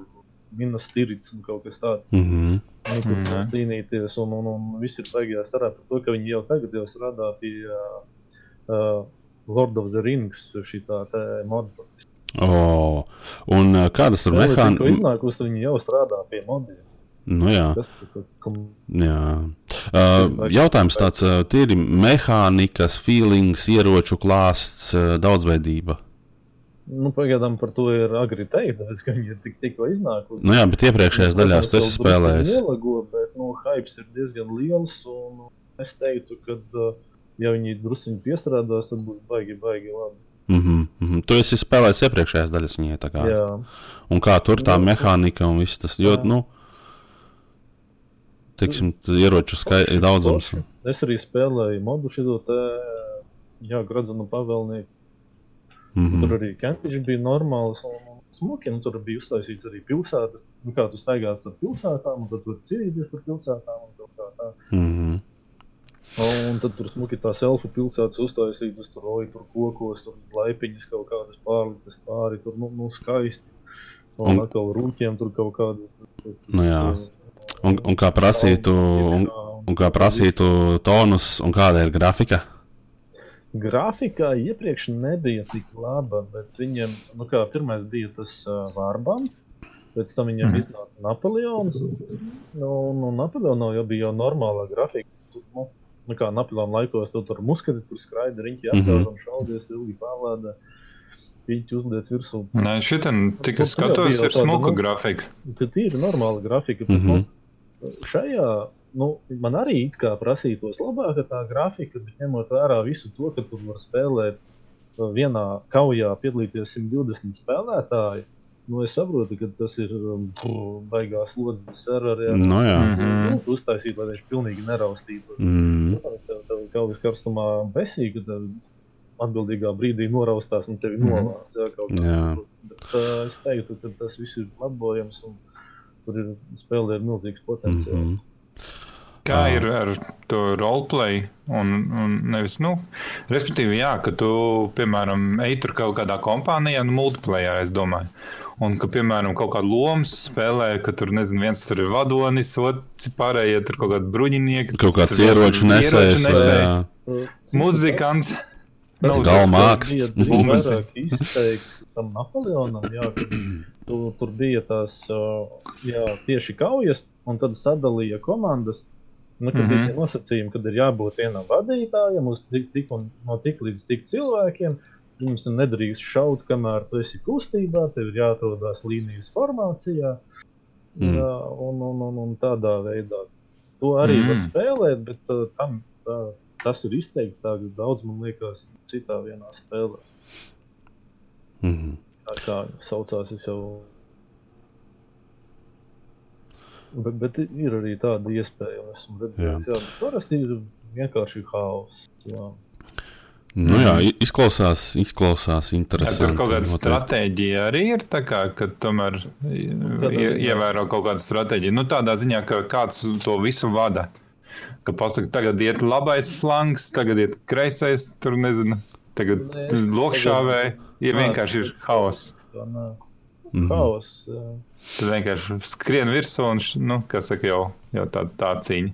Minas Tirits un kaut kas tāds. Mhm. Nu, tur Mhm. mm. cīnīties, un, un, un viss ir strādāt par to, ka viņi jau tagad jau strādā pie uh, uh, Lord of the Rings šī tā moda. Oh. Un uh, kādas tur mehānismas? iznākusi, viņi jau strādā pie modiem. Nu, jā. Tas, Jā. Uh, jautājums tāds, uh, ir mehānikas, feelings, ieroču klāsts, uh, daudzveidība. nu, pagaidām par to ir agri teikt, ka viņi ir tik, tikko iznākusi. Nu jā, bet iepriekšējās daļās tu esi spēlējis. Ielago, bet nu, hypes ir diezgan liels, un es teiktu, ka, uh, ja viņi druskuļi piestrādās, tad būs baigi, baigi labi. Mhm, mhm. Tu esi spēlējis iepriekšējās daļas viņai tā kā. Jā. Un kā tur tā Nu, mehānika un viss tas, jā. nu, teiksim, ieroču skaits daudzums. Forši. Es arī spēlēju modu šo te, jā, gradzenu pavēlnieku. Mhm. Tur arī kempiņš bija normāls un smuki. Nu, tur bija uztaisīts arī pilsētas. Nu, kā tu staigās ar pilsētām, un tad tur cīnīties par pilsētām. Un kā tā. Mhm. Un tad tur smuki tās elfu pilsētas uztaisītas, tur roja tur kokos, tur laipiņas kaut kādas pārliktas pāri, tur nu, nu skaisti. Un, Un- un atkal rūkiem tur kaut kādas. Nu jā. Un, un kā prasītu, un, un kā prasītu tonus, un kāda ir grafika? Grafikā iepriekš nebija tik laba, bet viņam, nu kā pirmais bija tas uh, vārbans, pēc tam viņam mm. iznāca Napoleons. Nu, nu, Napoleonā jau bija jau normālā grafika. Nu, nu kā Napoleona laikos, tu tur muskati, tur skraida riņķi Mhm. apkārt un šaudies ilgi pārlēdā. Viņi uzliek virsū. Nē, šitam tikai Nu, skatos, ir smuka nu, grafika. Tad ir normāla grafika. Bet, Mhm. nu, šajā nu, man arī it kā prasītos labāka tā grafika, bet ņemot vērā visu to, ka tur var spēlēt uh, vienā kaujā piedalīties 120 spēlētāji. Nu, es saprotu, ka tas ir um, baigās slodzes serverā. Nu jā. Mhm. Nu, uztaisīt, lai viņš pilnīgi neraustītu. Mm. Protams, tev, tev kaujas karstumā besī, kad tev atbildīgā brīdī noraustās un tevi Mhm. novāc. Jā, kaut kā. Jā. Bet, uh, es teiktu, ka tas viss ir labojams un tur ir spēlē ir milzīgs potenciāls. Mhm. Kā Ah. ir ar to roleplay? Un, un nevis, nu, respektīvi, jā, ka tu, piemēram, ej tur kaut kādā kompānijā, nu, multiplayer, es domāju. Un ka, piemēram, kaut kādu lomu spēlē, ka tur, nezinu, viens tur ir vadonis, otrs pārējie tur kaut kādi bruņinieki. Kaut kāds tur ieroču nesējs. vai, nesējs. Muzikants. Nu, bija Bumbas. vairāk izteikts tam Napoleonam, jā, ka tu, tur bija tās jā, tieši kaujas, un tad sadalīja komandas. Nu, kad mm. -hmm. bija nosacījumi, kad ir jābūt vienam vadītājam, uz tik, tik un no tik līdz tik cilvēkiem. Jums nedrīkst šaut, kamēr tu esi kustībā, tev ir jāatrodas līnijas formācijā. Mm. Jā, un, un, un, un tādā veidā. To arī mm. var Mm. spēlēt, bet uh, tam, tā, tas ir izteiktāks daudz, man liekas, citā vienā spēlē. Mhm. Tā kā saucās, es jau. Bet, bet ir arī tāda iespēja, un esmu redzējis, bet parasti ir vienkārši haoss. Jā. Nu, jā, izklausās, izklausās Jā, interesanti. tur kaut kāda noteikti. stratēģija arī ir, tā kā, ka tomēr ievēro kaut kādu stratēģiju. Nu, tādā ziņā, ka kāds to visu vada. Ka pasaka, tagad iet labais flanks, tagad iet kreisais, tur nezinu, tagad Nē, lokšāvē. Ir Nā, vienkārši ir haoss. Mhm. Haoss. jā. Tur vienkārši skrien virsū un, nu, kā saka, jau, jau tā, tā cīņa.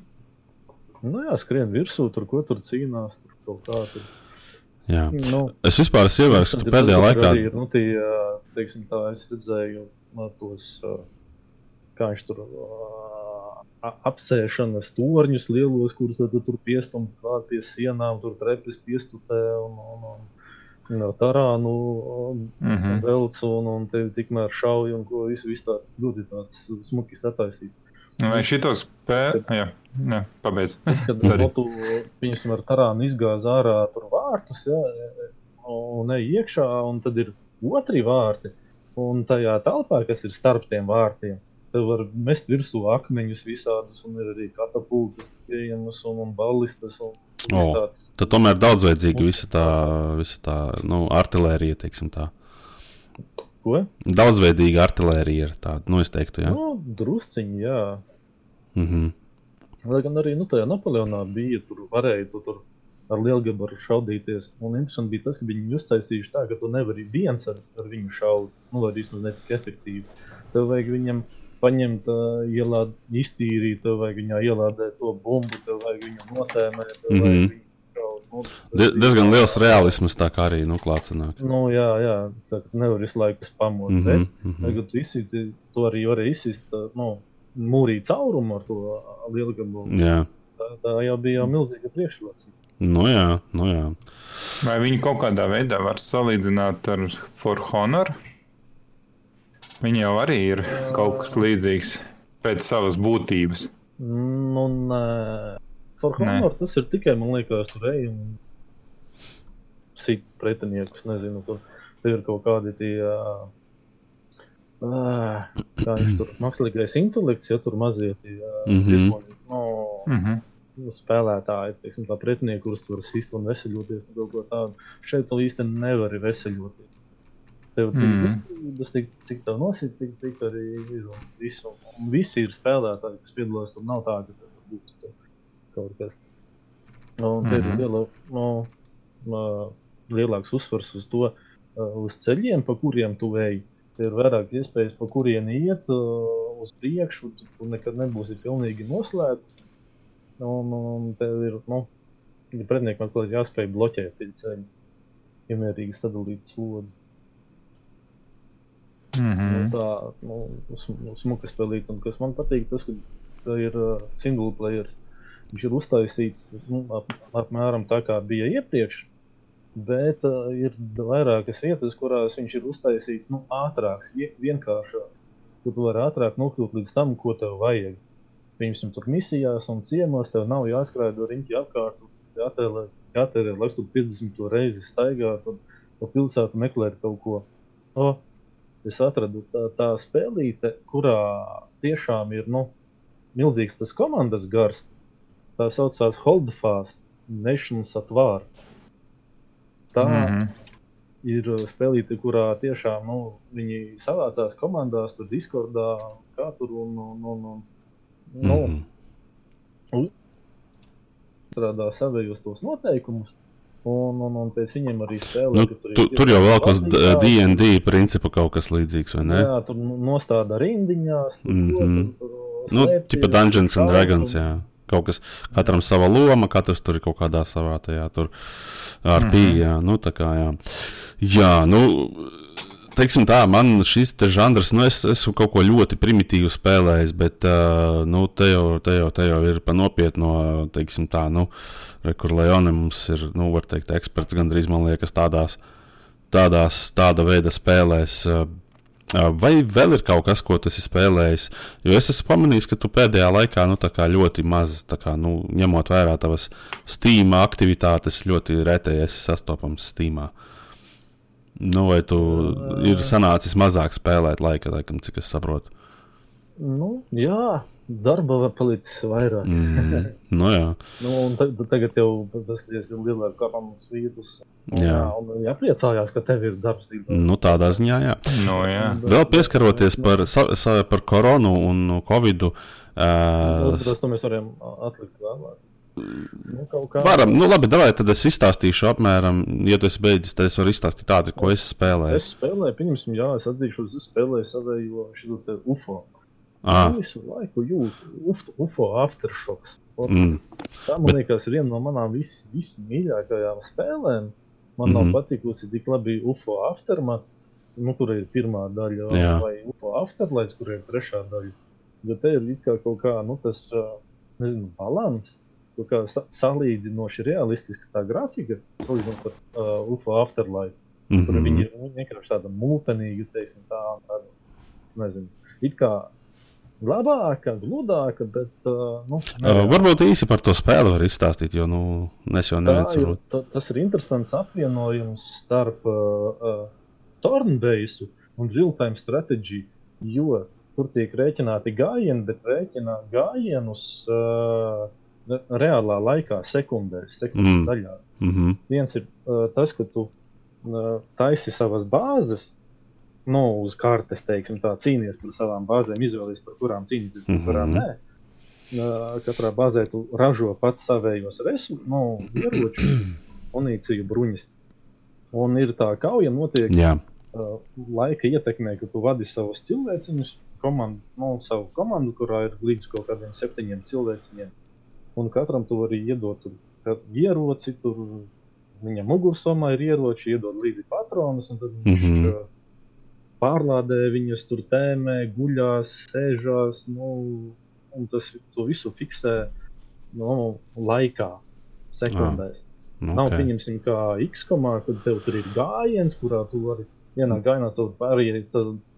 Nu jā, skrien virsū, tur ko tur cīnās. Tur kaut kā tur. Jā. Nu, Es vispār esmu ievērojis, ka pēdējā laikā. arī nu, tie, teiksim, tā, es redzēju no, tos, kā viņš tur apsēšanas torņus lielos, kurus tad tu tur piestumt klāt pie sienām, tur trepes piestutē un, un, un, un tarānu Mhm. velc un, un tevi tikmēr šauj un ko visu, visu tāds ļoti tāds smuki sataisīts. Nu, Vai šito spēju? Jā, jā, pabeidz. Kad Sorry. no tu, viņas ar tarānu izgāz ārā tur vārtus, jā, un ej iekšā, un tad ir otri vārti. Un tajā telpā, kas ir starp tiem vārtiem, tev var mest virsū akmeņus visādus, un ir arī katapultas pieejamas, un, un ballistas, un viss O. tāds. Tad tomēr daudzveidzīga visa tā, visa tā nu, artilērija, teiksim tā. Ko? Daudzveidīga artilērija ir tāda, nu, es teiktu, jā. Nu, drusciņi, jā. Mhm. Lai gan arī nu, tajā Napoleonā bija, tur varēja tu tur ar lielgabaru šaudīties. Un interesanti bija tas, ka viņi uztaisījuši tā, ka tu nevari viens ar, ar viņu šaut, nu, vai vismaz ne tik efektīvi. Tev vajag viņam paņemt, uh, ielād, iztīrīt, tev vajag viņā ielādēt to bumbu, tev vajag viņu notēmēt, tev Mhm. vajag viņu Die, diezgan liels realisms tā kā arī, nu, klāts sanāk. Nu, jā, jā, tā nevar visu laiku spamot. Mm -hmm. mhm. Tagad izsīt, to arī varēja izsist, nu, mūrīt caurumu ar to lielgabalu. Jā, Tā, tā jau bija jau milzīga priekšrocība. nu jā, nu jā. Vai viņi kaut kādā veidā var salīdzināt ar For Honor? Viņi jau arī ir kaut kas līdzīgs pēc savas būtības. Nu, nē, For Nē. Honor tas ir tikai, man liekas, tur ej un sit pretiniekus, nezinu, tur, ir kaut kādi tie, ā, kā viņš tur, mākslīgais intelekts, ja tur mazie tie, ā, Mhm. briesmoņi, nu, Mhm. spēlētāji, teiksim, tā pretinieki, kurus tur sist un veseļoties, un kaut ko tādu. Šeit tu īsti nevari veseļoties. Tev cik mm. tik, cik tev nosit, tik, tik arī ir. Un, visu, un visi ir spēlētāji, kas piedalās. Tur nav tā, ka tev būtu kaut kas. Un te Mhm. ir liela, no, no, lielāks uzsvars uz to, uh, uz ceļiem, pa kuriem tu ej. Ir vairāk iespējas, pa kuriem iet uh, uz priekšu. Tu, tu nekad nebūsi pilnīgi noslēgts. Un, un tev ir, nu, pretiniekam ir jāspēj bloķēt ceļi. Iemērīgi sadalīt slodzi. Nu, Mhm. tā nu, sm- smuka spēlīt. Un kas man patīk, tas, ir uh, single player. Viņš ir uztaisīts nu, ap, apmēram tā, kā bija iepriekš. Bet uh, ir vairākas vietas, kurās viņš ir uztaisīts nu, ātrāks, vie- vienkāršāks. Kur tu vari ātrāk nokļūt līdz tam, ko tev vajag. Piemēram, tur misijās un ciemos tev nav jāskrēja riņķi apkārt. Jātērē, jātērē lai tu 50 reizi staigātu un pa pilsētu meklētu kaut ko. O, es atradu tā, tā spēlīte, kurā tiešām ir nu, milzīgs tas komandas gars. Tā saucās Holdfast Nations at War. Tā mm -hmm. Ir spēlīte, kurā tiešām nu, viņi savācās komandās, tur Discordā, kā tur un, un, un, un nu, Mhm. strādā savējos tos noteikumus. Un, un, un pēc viņiem arī spēlē. Nu, ka tu, tur jau vēl kas vadītājs, DND principu kaut kas līdzīgs, vai ne? Jā, tur nostāda rindiņās. Tur, mm -hmm. tur, Nu, slēpties, tipa Dungeons and kaut Dragons, un- jā. Kaut kas, katram sava loma, katrs tur ir kaut kādā savā tajā tur ar Mhm. pīļā, jā, nu tā kā, jā. Jā, nu, teiksim tā, man šis žanrs, nu, es esmu kaut ko ļoti primitīvu spēlējis, bet, uh, nu, te jau, te jau, te jau ir pa nopietno, teiksim tā, nu, re, kur Leone mums ir, nu, var teikt, eksperts gandrīz, man liekas, tādās, tādās, tāda veida spēlēs. Uh, Vai vēl ir kaut kas, ko tu esi spēlējis? Jo es esmu pamanījis, ka tu pēdējā laikā nu, ļoti maz, kā, nu, ņemot vērā tavas Steam aktivitātes, ļoti reti esi sastopams Steam. Nu, vai tu ir sanācis mazāk spēlēt laika, laikam, cik es saprotu? Nu, jā, darba var palicis vairāk. Mm, nu, jā, Nu, un tag- tagad jau tas diezgan lielāks koronas vīrus. Un, Jā. jā, un jāpriecājās, ka tev ir darbs. nu, tādā ziņā, jā. Nu, jā. Vēl pieskaroties par, sa, sa, par koronu un covidu. Uh, Tas to mēs varam atlikt vēlāk. Nu, kā. Varam, nu labi, davai, tad es izstāstīšu apmēram, ja tu esi beidzis, tad es varu izstāstīt tādu, ko es spēlēju. Es spēlēju, pieņemsim, jā, es atzīšu, es spēlēju savējo šo UFO. Ah, Visu laiku jūtu UFO, aftershocks. mm, Tā, man liekas, ir viena no manām vis, vismīļākajām spēlēm. Man nav Mhm. patikusi tik labi UFO aftermath, nu, kur ir pirmā daļa, Jā. vai UFO afterlights, kur ir trešā daļa. Bet te ir kā kaut kā, nu, tas, nezinu, balans, kā sa salīdzinoši realistiska tā grafika, salīdzinot ar uh, UFO afterlight, mm kur viņi -hmm. ir vienkārši tāda mūtenīga, teiksim, tā, tāda, nezinu, it kā labāka, gludāka, bet, uh, nu, uh, varbūt īsi par to spēli var izstāstīt, jo, nu, es jau nevienu ir, saprotu. ta, tas ir interesants apvienojums starp uh, uh, Tornbeisu un real-time stratēģiju, jo tur tiek rēķināti gājieni, bet rēķina gājienus uh, re- reālā laikā, sekundēs, sekundes mm. daļā. Mm -hmm. Viens ir uh, tas, ka tu uh, taisi savas bāzes, nu, uz kartes, teiksim, tā cīnīties par savām bāzēm, izvēlēties, par kurām cīnīties, par kurām Mhm. nē. Uh, katrā bāzē tu ražo pats savējos resursus, nu, ieročus, munīciju, bruņas. Un ir tā kauja, notiek Jā, uh, laika ietekmē, ka tu vadi savus cilvēciņus, komandu, nu, savu komandu, kurā ir līdz kaut kādiem septiņiem cilvēciņiem. Un katram tu vari iedot tur ieroci, tur viņa mugursomā ir ieroči, iedod līdzi patronus, un tad viņš Mhm. uh, pārlādē viņus tur tēmē, guļās, sēžās, nu, un tas to visu fiksē nu, laikā, sekundēs. nu, Nav ok. pieņemsim, kā X-komā, kad tev tur ir gājiens, kurā tu vari vienā gājienā pāriet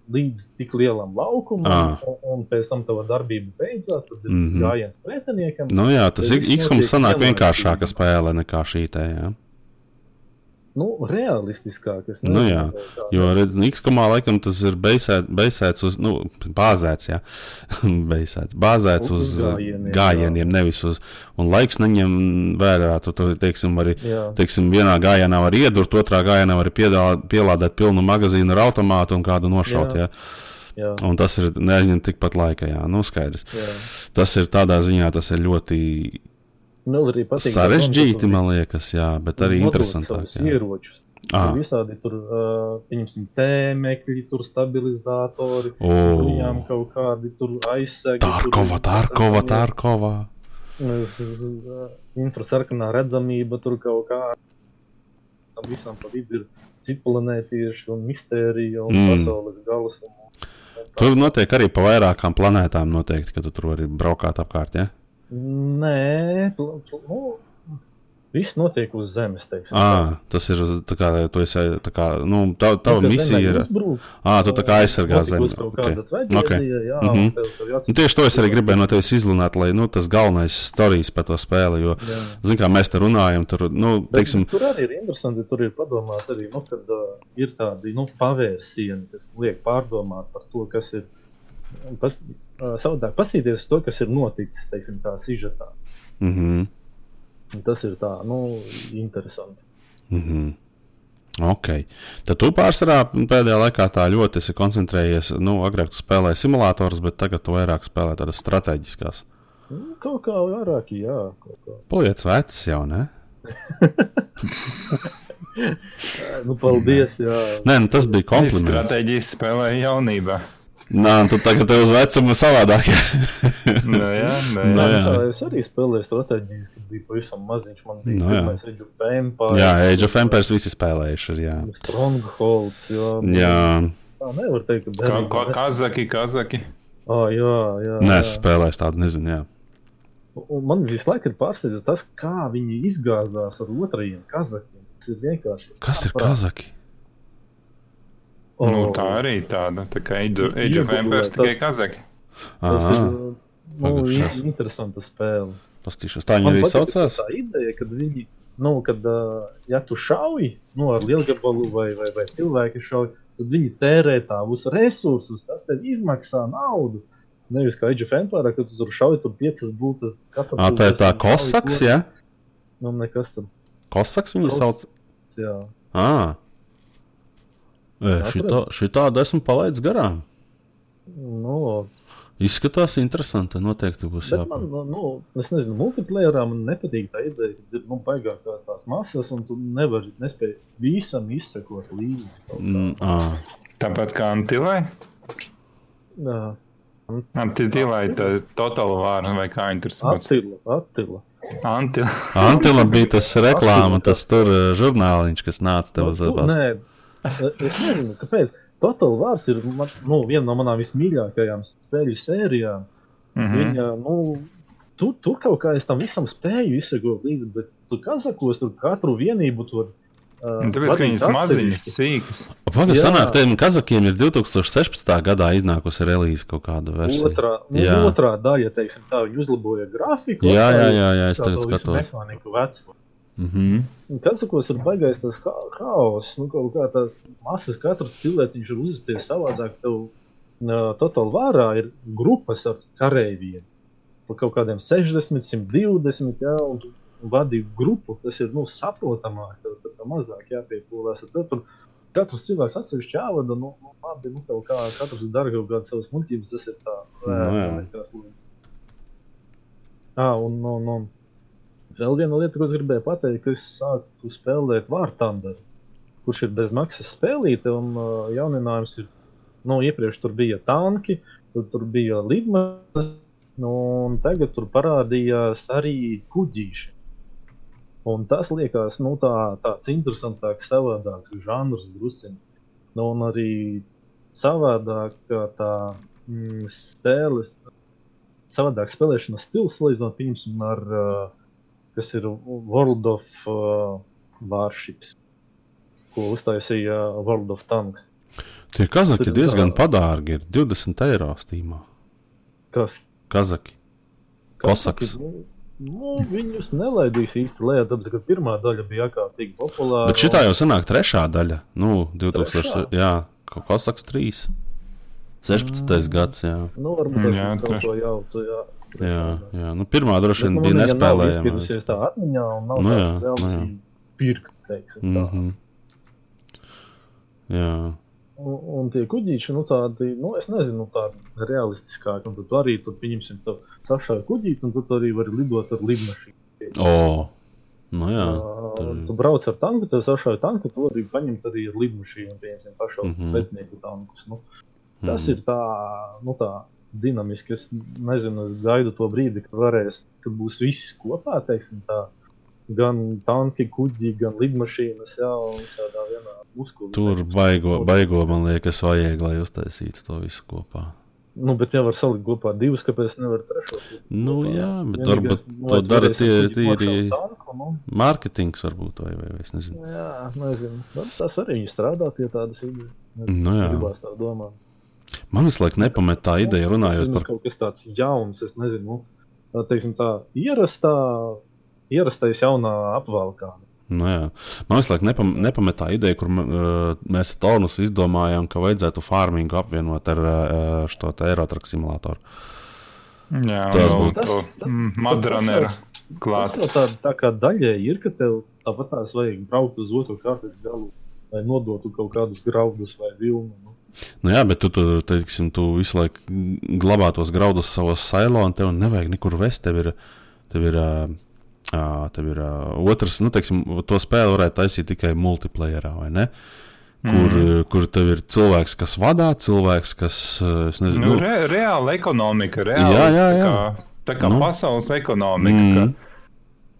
līdz tik lielam laukumam, Ā. un, un pēc tam tava darbība beidzās. Tad ir Mhm. gājiens pretiniekam. Nu, jā, tas X-koms sanāk vienkāršāka spēle nekā šī te, jā. Nu, realistiskāk. es Nu, nezinu, jā. Jo, redz, X-komā laikam tas ir beisēt, beisēts uz, nu, bāzēts, jā, beisēts, bāzēts uz Uz gājieniem, gājieniem, nevis uz, un laiks neņem vērā, tu, tu teiksim, arī, Jā. teiksim, vienā gājienā var iedurt, otrā gājienā var piedāvāt, pielādēt pilnu magazīnu ar automātu un kādu nošaut, jā. Jā. Jā, Un tas ir neaizņem tikpat laika, jā, nu, skaidrs. jā. Tas ir tādā ziņā, tas ir ļoti Man vēl arī patīk. sarežģīti, man liekas, jā, bet arī interesantāk. Ieročus. Ah. Tur visādi tur, uh, pieņemsim, tēmekļi, tur stabilizatori, O. viņām kaut kādi tur aizsegi. Tārkova, Tārkova, Tārkova. Infrasarkanā redzamība tur kaut kā. Tam visam pa vidu ir citplanētieši un mistērija un mm. pasaules galas. Un, un Tur notiek arī pa vairākām planētām, noteikti, ka tu tur vari braukāt apkārt. Ja? Nē, pl- pl- nu, viss notiek uz Zemes. teiksim tā. À, tas ir tā kā tu esi. Tā kā, nu, tā, tava Nu, misija ir. À, tu tā kā aizsargā zemi. Okay. traģēdija, Ok. jā, Mhm. un tev, tev Nu, tieši to es arī gribēju no tevis izlunāt, lai nu, tas galvenais stāstījis par to spēli. Jo, zin, kā mēs te runājam, tur, nu, Bet teiksim, Tur arī ir interesanti, tur ir padomās arī, nu, kad uh, ir tādi nu, pavērsieni, kas liek pārdomāt par to, kas ir. Pas, uh, savādāk pasīties uz to, kas ir noticis, teiksim, tā sižetā. mm -hmm, Un Tas ir tā, nu, interesanti. mm -hmm. Ok. Tad tu pārsvarā pēdējā laikā tā ļoti esi koncentrējies. Nu, agrāk tu spēlēji simulatorus, bet tagad tu vairāk spēlē tādas strateģiskās. Nu, kaut kā vairāk, jā. Paliec vecs jau, ne? Nu, paldies, jā. Nē, nu, tas bija kompliments. stratēģijas spēlēja jaunībā. Nē, tu tagad tev uz vecumu savādāk. Nu, jā, nu, Nu, jā. Tā, es arī spēlēju stratēģijas, kad biju pavisam maziņš. Man bija Nu, jā. pirmais Age of Empires. jā, Age of Empires visi spēlējuši. ir, Jā, Strongholds, jā. jā. Tā nevar teikt, ka Ka, derīgi. ka, kazaki, kazaki. Ā, jā, jā. Nē, es spēlēju tādu, nezinu. Jā. Un man visu laiku ir pārsteigts tas, kā viņi izgāzās ar otrajiem kazakiem. Tas ir vienkārši. Kas ir aprāt. Kazaki? Nu, tā arī tāda. Tā kā Age of Empires tikai kazaki. Tas ir Aha, nu, interesanta spēle. pastīšos. Tā viņa arī saucās. Tā ideja, kad viņi, nu, kad, ja tu šauji nu, ar lielgabalu vai, vai, vai cilvēku šauji, tad viņi tērē tavus resursus, tas tev izmaksā naudu. Nevis kā Age of Empires, kad tu tur šauji, tur piecas būtas. Ā, tā ir tā kosaks, jā? Nu, nekas tur. Kosaks Kos- sauc. Jā. Ā. E, Šito, šitādu esmu palaidis garām. Nu, Izskatās interesanti. Noteikti būs Bet man, jāpārāk. nu, es nezinu, multiplayerā man nepatīk tā ideja, ka ir nu, baigākās tās masas, un tu nevari nespēj visam izsekot līdzi. Mm, ā. Tāpat kā Antilai. Jā, Antilai, tā totāla vāra vai kā viņi tur sauc. Attila, Attila. Antila. Antila bija tas reklāma, tas tur eh, žurnāliņš, kas nāca tev uz Nu, abas. Nē, es nezinu, kāpēc. Total Wars ir man, nu, viena no manām vismīļākajām spēļu sērijām. Mhm. Viņa, nu, tur, tur kaut kā es tam visam spēju izsekot līdzi, bet tur kazakos tur katru vienību tur. Uh, Un Tāpēc, viņas maziņas, sīkas. Pagaidām, Jā. sanāk, tiem kazakiem ir 2016. gadā iznākusi relīze kaut kāda versija. Otrā, nu, Jā. otrā daļa, teiksim, tā, viņi uzlaboja grafiku. Jā, jā, atstāja jā, jā, es tā tagad skatos. Mehāniku vecumu. Mhm. Un Kazakos ir baigais tas ha- haoss, nu, kaut kā tās masas, katrs cilvēks ir uzvesties savādāk. Tev uh, totāli vārā ir grupas ar kareiviem. Pa kaut kādiem 60, 120, jā, un tu vadi grupu, tas ir, nu, saprotamāk, tev tad tev mazāk jāpiepūlēs. Tad tur katrs cilvēks atsevišķi jāvada, nu, nu labi, nu, tev kā katrs dara kaut kādas savas muļķības, tas ir tā. Nu, jā. nekas līdz. Ā, un, un, un vēl viena lieta, ko es gribēju pateikt, ka es sāku spēlēt Thunder, kurš ir bezmaksas spēlīte, un uh, jauninājums ir, nu, iepriekš tur bija tanki, tad tur bija lidmašīnas, nu, un tagad tur parādījās arī kuģīši. Un tas liekas, nu, tā, tāds interesantāks, savādāks žanrs drusciņš. Nu, un arī savādāk tā mm, spēles, savādāk spēlēšanas stils, salīdzinot, piemēram, ar, uh, kas ir World of uh, Warships, ko uztaisīja World of Tanks. Tie kazaki diezgan tā- padārgi ir 20 eiro stīmā. Kas? Kazaki. Kosaks. Nu, nu, viņus nelaidīs īsti lejā, tāpēc, ka pirmā daļa bija ārkārtīgi populāra. Bet šitā jau sanāk trešā daļa. Nu, 2000. Trešā? Jā, ko- Kosaks 3. 16. gads, jā. Nu, varbūt tas Jā, ir kaut ko jaucu, jā. Jā, jā. Nu, pirmā droši vien bija nespēlējama. izspirusies tā atmiņā un nav Nu, jā, nu, jā. pirkt, teiksim tā. Mhm. Jā, Un, un tie kuģīši, nu, tādi, nu, es nezinu, tādi realistiskāki. Un tad tu arī tur, pieņemsim, tu sašāvi kuģīti, un tu arī vari lidot ar lidmašīnu. o, nu jā. Uh, tu brauc ar tanku, tu sašāvi tanku, tu vari paņemt arī ar lidmašīnu, pieņemsim, pašau Mhm. pretnieku tankus. Nu, tas Mhm. ir tā, nu, tā dinamiski. Es nezinu, es gaidu to brīdi, kad varēs, kad būs visi kopā, teiksim tā. Gan tanki, kuģi, gan lidmašīnas, jā, un visādā vienā muskulī. Tur baigo, baigo, man liekas, vajag, lai uztaisītu to visu kopā. Nu, bet jau var salikt kopā divus, kāpēc nevar trešo. Nu, kopā? jā, bet Vienīgais, varbūt nu, to dara tie tīri nu, mārketings, varbūt, vai, vai, vai es nezinu. Jā, nezinu. Nu, Tas arī strādā pie tādas idejas. Nu, jā. Gribās tā domāt. Man visu laiku nepamet tā ideja, runājot Tas ir par kaut kas tāds jauns, es nezinu. Nu, tā, teiksim, tā ierastā, ierastais jaunā apvalkā. Nu, jā. Man visu laiku nepam, nepamet tā ideja, kur uh, mēs ar Tonus izdomājām, ka vajadzētu farmingu apvienot ar uh, šo aerotraku simulātoru. Jā, Tas būtu- mm, Madranera Tas klāt. jau tā, tā kā daļai ir, ka tev tāpat tās vajag braukt uz otru kārtas galu, lai nodotu kaut kādus graudus vai vilnu. Nu. Nu jā, bet tu, tu, teiksim, tu visu laiku glabā tos graudus savos silo, un tev nevajag nekur vest. Tev ir, tev ir, uh, tev ir uh, otrs, nu, teiksim, to spēli varētu taisīt tikai multiplayerā, vai ne? Kur, mm. kur tev ir cilvēks, kas vadā, cilvēks, kas. Nezinu, nu, re, reāla ekonomika, reāla jā, jā, jā. tā kā, tā kā nu. pasaules ekonomika. Mm. Ka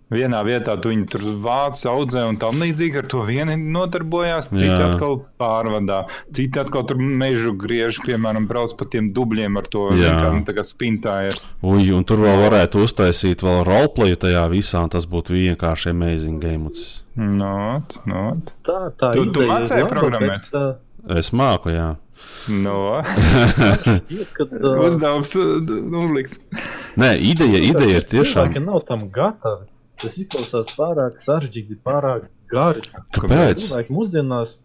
Vienā vietā tu viņu tur vāc, audzē un tam līdzīgi ar to vieni nodarbojās, citi Jā. atkal pārvadā, citi atkal tur mežu griež, piemēram, brauc pa tiem dubļiem ar to, kā, nu, tā kā spintājers. Ui, un tur vēl varētu uztaisīt vēl roleplayu tajā visā, un tas būtu vienkārši amazing game. Not, not. Tā, tā tu, tu mācēji programmēt? Bet, uh... Es māku, jā. No. kad. Uzdevums uzlikt. Nē, ideja, ideja ir tiešām. Cilvēki nav tam gatavi. Tas izklausās pārāk sarežģīti, pārāk gari. Kāpēc? Cilvēki mūsdienās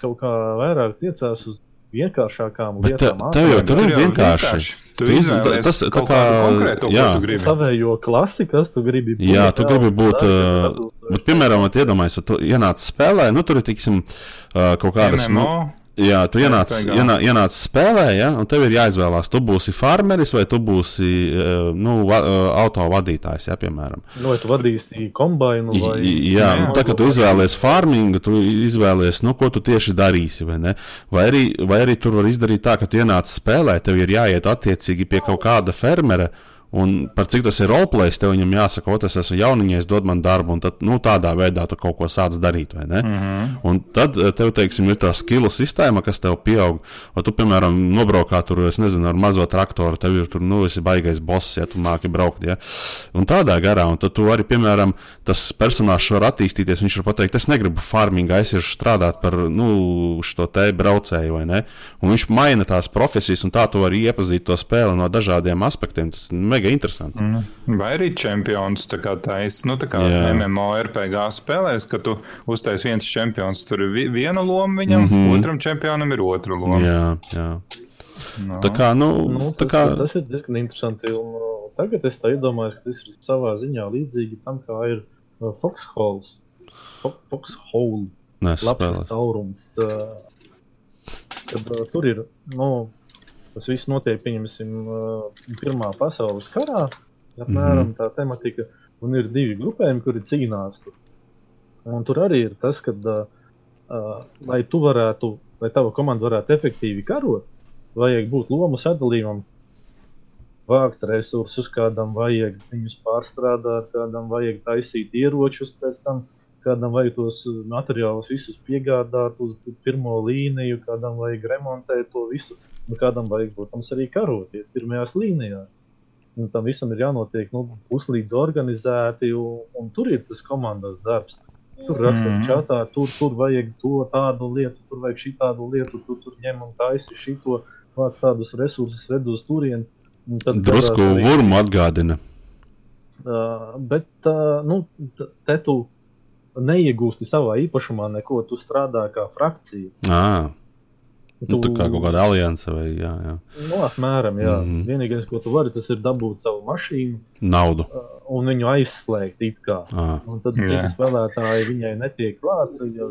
kaut kā vairāk tiecās uz vienkāršākām Bet lietām. Tev jau tur ir vienkārši. Tu izvēlies tas, tā kā konkrētu, jā. ko tu gribi. Savējo klasi, kas tu gribi būt. Jā, tu gribi būt, uh, bet, piemēram, iedomājies, tu ienāc spēlē, nu tur ir, tiksim, uh, kaut kādas. MMO. Nu, Jā, tu ienāc, ienā, ienāc spēlē, ja, un tev ir jāizvēlās, tu būsi farmeris vai tu būsi uh, nu, va, uh, auto vadītājs, ja, piemēram. Nu, vai tu vadīsi kombainu vai Jā, jā tā kā tu izvēlies farmingu, tu izvēlies, nu, ko tu tieši darīsi, vai ne? Vai arī, vai arī tur var izdarīt tā, ka tu ienāc spēlē, tev ir jāiet attiecīgi pie kaut kāda fermera, uh, Un par cik tas ir roleplays, tev viņam jāsaka, o, tas esmu jauniņais, dod man darbu, un tad, nu, tādā veidā tu kaut ko sāc darīt? Mm -hmm. Un tad eh, tev, teiksim, ir tā skilu sistēma, kas tev pieaug. Vai tu, piemēram, nobraukā tur, es nezinu, ar mazo traktoru, tev ir tur, nu, esi baigais boss, ja tu māki braukt, ja? Un tādā garā, un tad tu arī, piemēram, tas personāžs var attīstīties, viņš var pateikt, es negribu farmingā, es iešu strādāt par, nu, šo te braucēju, vai ne? Un viņš maina tās profesijas, un tā tu vari iepazīt to spēli no dažādiem aspektiem. Tas ir mega interesanti. Mm. Vai arī čempions tā kā taisa, nu tā kā Jā. MMO RPG spēlēs, ka tu uztais viens čempions, tur ir viena loma viņam, mm -hmm. otram čempionam ir otra loma. Jā, jā. No. Tā kā, nu, nu, tā kā... Tas ir diezgan interesanti. Un, uh, tagad es iedomājos, ka tas ir savā ziņā līdzīgi tam, kā ir uh, Foxholes. Foxhole. Labs caurums. Uh, kad uh, tur ir, nu, Tas viss notiek, pieņemsim, Pirmā pasaules karā, apmēram mm -hmm. tā tematika, un ir divi grupējumi, kuri cīnās. Tur. Un tur arī ir tas, ka, uh, lai tu varētu, lai tava komanda varētu efektīvi karot, vajag būt lomu sadalījumam, vākt resursus, kādam vajag viņus pārstrādāt, kādam vajag taisīt ieročus pēc tam, kādam vajag tos materiālus visus piegādāt uz pirmo līniju, kādam vajag remontēt to visu nu, kādam vajag, protams, arī karot, iet pirmajās līnijās. Un tam visam ir jānotiek nu, puslīdz organizēti, un, un tur ir tas komandas darbs. Tur rakstīt mm. čatā, tur, tur vajag to tādu lietu, tur vajag šī tādu lietu, tur, tur ņem un taisi šito, vāc tādus resursus, red uz turieni. Drusku arī... vurmu atgādina. Uh, bet uh, nu, te tu neiegūsti savā īpašumā neko, tu strādā kā frakcija. Ah. Nu, tu... Tā kā kaut kāda alianse vai jā, jā. Nu, apmēram, jā. Mm -hmm. Vienīgais, ko tu vari, tas ir dabūt savu mašīnu, naudu uh, un viņu aizslēgt. Ah. Un tad citi spēlētāji viņai netiek jau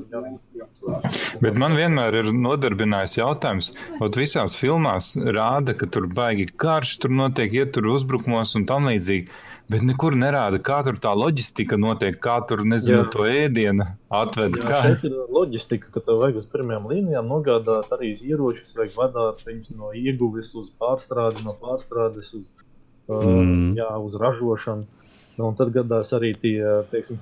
Bet man vienmēr ir nodarbinājis jautājums, vai visās filmās rāda, ka tur baigi karš, tur notiek ietur uzbrukumos un tam līdzīgi bet nekur nerāda, kā tur tā loģistika notiek, kā tur, nezinu, Jā. to ēdienu atved. Jā, kā... ir loģistika, ka tev vajag uz pirmajām līnijām nogādāt arī ieročus, vajag vadāt viņus no ieguves uz pārstrādi, no pārstrādes uz, mm. jā, uz ražošanu. Nu, un tad gadās arī tie, teiksim,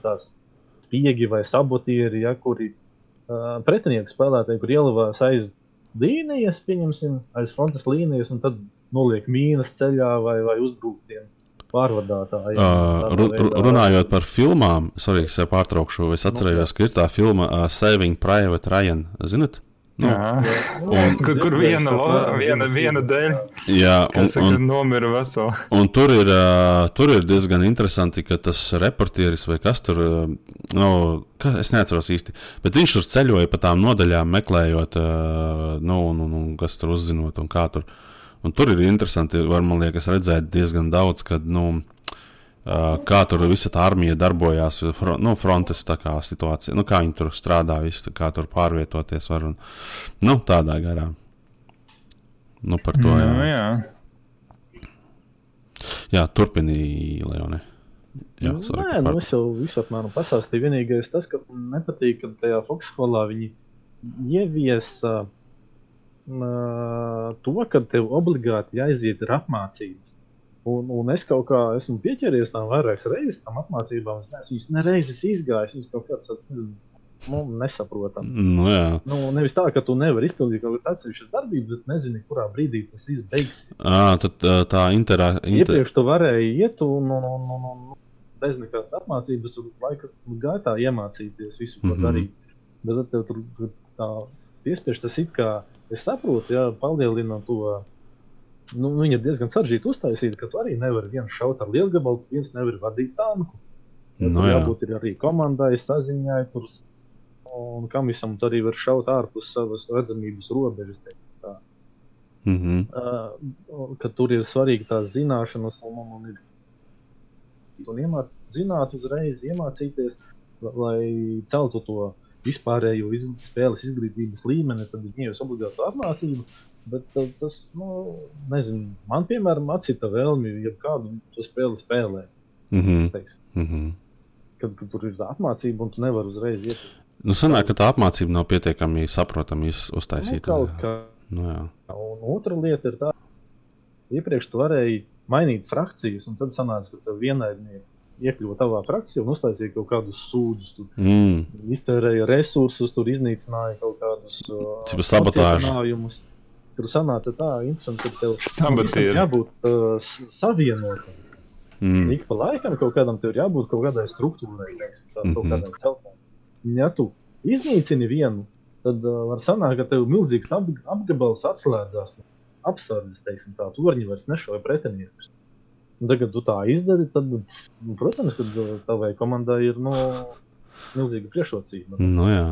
spiegi vai sabotieri, ja, kuri uh, pretinieku spēlētāji, kur ielavās aiz līnijas, pieņemsim, aiz frontes līnijas, un tad noliek mīnas ceļā vai, vai uzbruktiem pārvadātāji. Uh, ru, runājot par filmām, sorry, es pārtraukšu, es atcerējos, ka ir tā filma uh, Saving Private Ryan. Zinat? Nu, un, kur, kur viena, lo, viena, viena dēļ. Jā, un, un, nomira vesela. Un tur ir, uh, tur ir diezgan interesanti, ka tas reportieris vai kas tur, uh, nu, ka, es neatceros īsti, bet viņš tur ceļoja pa tām nodaļām, meklējot, uh, nu, un, un, un kas tur uzzinot un kā tur. Uh, Un tur ir interesanti, var, man liekas, redzēt diezgan daudz, kad, nu, kā tur visa tā armija darbojās, front, nu, frontes situācija, nu, kā viņi tur strādā, visu, kā tur pārvietoties var un nu, tādā garā. Nu, par to jā. Nu, jā. Jā, turpinīja Leone. Jā, Nu, sorry, Nē, ka nu, es jau visu apmēram pastāstīju. Vienīgais tas, ka man nepatīk, ka tajā Foksholā viņi ieviesa uh, to, ka tev obligāti jāiziet ir apmācības. Un, un es kaut kā esmu pieķēries tam vairākas reizes, tam apmācībām. Es neesmu viņas nereizes izgājis. Viņas kaut kāds tāds nu, nesaprotam. Nu, jā. Nu, nevis tā, ka tu nevari izpildīt kaut kādas atsevišķas darbības, bet nezini, kurā brīdī tas viss beigsies. Tad ā, tā interā, inter... Iepriekš tu varēji iet un, un, un, un, un bez nekādas apmācības, tur laika gaitā iemācīties visu, ko mm. -hmm. darīt. Bet tad tev tur tur tā piespiež tas it kā, es saprotu, jā, palielina to. Nu, viņa ir diezgan sarežģīta uztaisīta, ka tu arī nevari viens šaut ar lielu gabalu, viens nevar vadīt tanku. Ja, Nu, tur jā. jābūt arī komandai, saziņai, tur, un kam visam tur arī var šaut ārpus savas redzamības robežas. teiksim. Mhm. Uh, ka tur ir svarīgi tās zināšanas, un, un, ir, iemāc, zināt, uzreiz iemācīties, la- lai celtu to vispārējo iz, spēles izglītības līmeni, tad ir nevis obligāti apmācība. Bet tas, nu, nezinu, man, piemēram, atcita vēlmi, ja kādu to spēli spēlē. Mhm. Teiks, Mhm. kad, kad tur ir apmācība, un tu nevari uzreiz iet. Nu, sanāk, ka tā apmācība nav pietiekami saprotama, iz- Nu, uztaisīta. kaut kā Nu, jā. Un otra lieta ir tā, ka iepriekš tu varēji mainīt frakcijas, un tad sanāca, ka tev vienaidnieki iekļuva tavā frakcijā un uztaisīja kaut kādus sūdzes. Tur Mm. iztērēja resursus, tur iznīcināja kaut kādus uh, Tipa sabotāžu. apcietinājumus. Tur sanāca tā, interesanti, ka tev Sabotieri. visam jābūt uh, savienotam. Mm. Ik pa laikam kaut kādam tev ir jābūt kaut kādai struktūrai, teiksim, tā, kaut Mhm. kādai celtnei. Ja tu iznīcini vienu, tad uh, var sanākt, ka tev milzīgs ap, apgabals atslēdzās. Apsardzes, teiksim, tā torņi vairs nešauja pretiniekus. Un tagad tu tā izdari, tad, nu, protams, ka uh, tavai komandai ir no, milzīga priekšrocība. Nu, jā.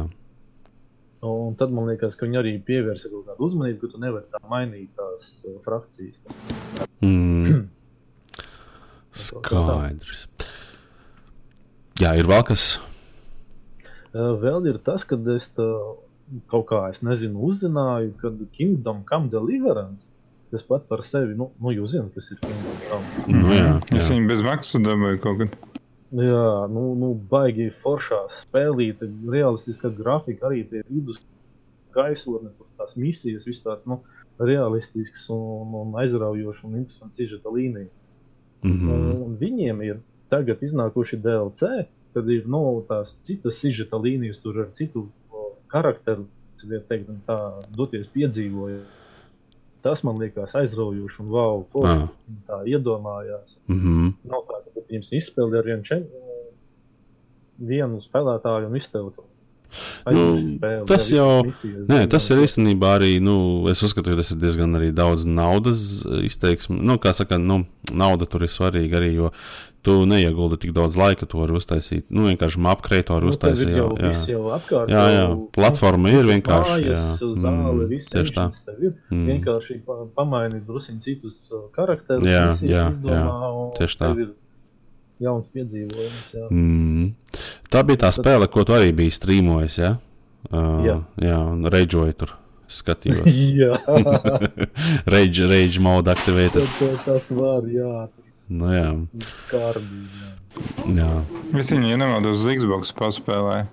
Un tad man liekas, ka viņi arī pievērsa kaut kādu uzmanību, ka tu nevari tā mainīt tās uh, frakcijas. Mm. Skaidrs. Jā, ir vēl kas. Uh, Vēl ir tas, ka es tā, kaut kā, es nezinu, uzzināju, ka Kingdom Come Deliverance, tas pat par sevi, nu, nu jūs zināt, kas ir Kingdom Come. Nu, jā, Es jā. viņu bez maksas dabūju kaut kad. Jā, nu, nu baigi foršā spēlīte, realistiska grafika, arī tie vidus gaisotne, tās misijas, viss tāds, nu, realistisks un, un aizraujošs un interesants sižeta līnija. Mhm. Un viņiem ir tagad iznākuši DLC, kad ir nu, tās citas sižeta līnijas, tur ar citu karakteru, teikt, un tā doties piedzīvojumu. Tas man liekas aizraujoši un wow, ka viņi tā iedomājās. Mhm. Nav tā, viņiem izspēlē ar vienu, čem, vienu spēlētāju un izteiktu. Nu, tas jau- Nē, tas ir īstenībā arī, nu, es uzskatu, ka tas ir diezgan arī daudz naudas izteiksme. Nu, kā saka, nu, nauda tur ir svarīga arī, jo tu neieguldi tik daudz laika, to var uztaisīt. Nu, vienkārši mapkreitoru Nu, tev ir uztaisīt. jau, Jā, jā. jau apkārt. Jā, jā, platforma nu, ir vienkārši, Mājas, jā. zāle, Mm, tieši tā. Mm. Vienkārši pa, pamaini drusku citus uh, karakterus. Jā, misijas jā, izdomā, jā, tieši tā. ir Jauns piedzīvojums. Jā. Mm. Tā bija tā spēle, ko tu arī biji strīmojis, ja? Uh, Jā. jā, un reģoji tur. Skatījos. jā, rage, rage mode aktivēta. tas, var, jā, Nu, jā, skarbīgi. Jā. jā. Es viņu, ja nemaldos, uz Xbox paspēlēju.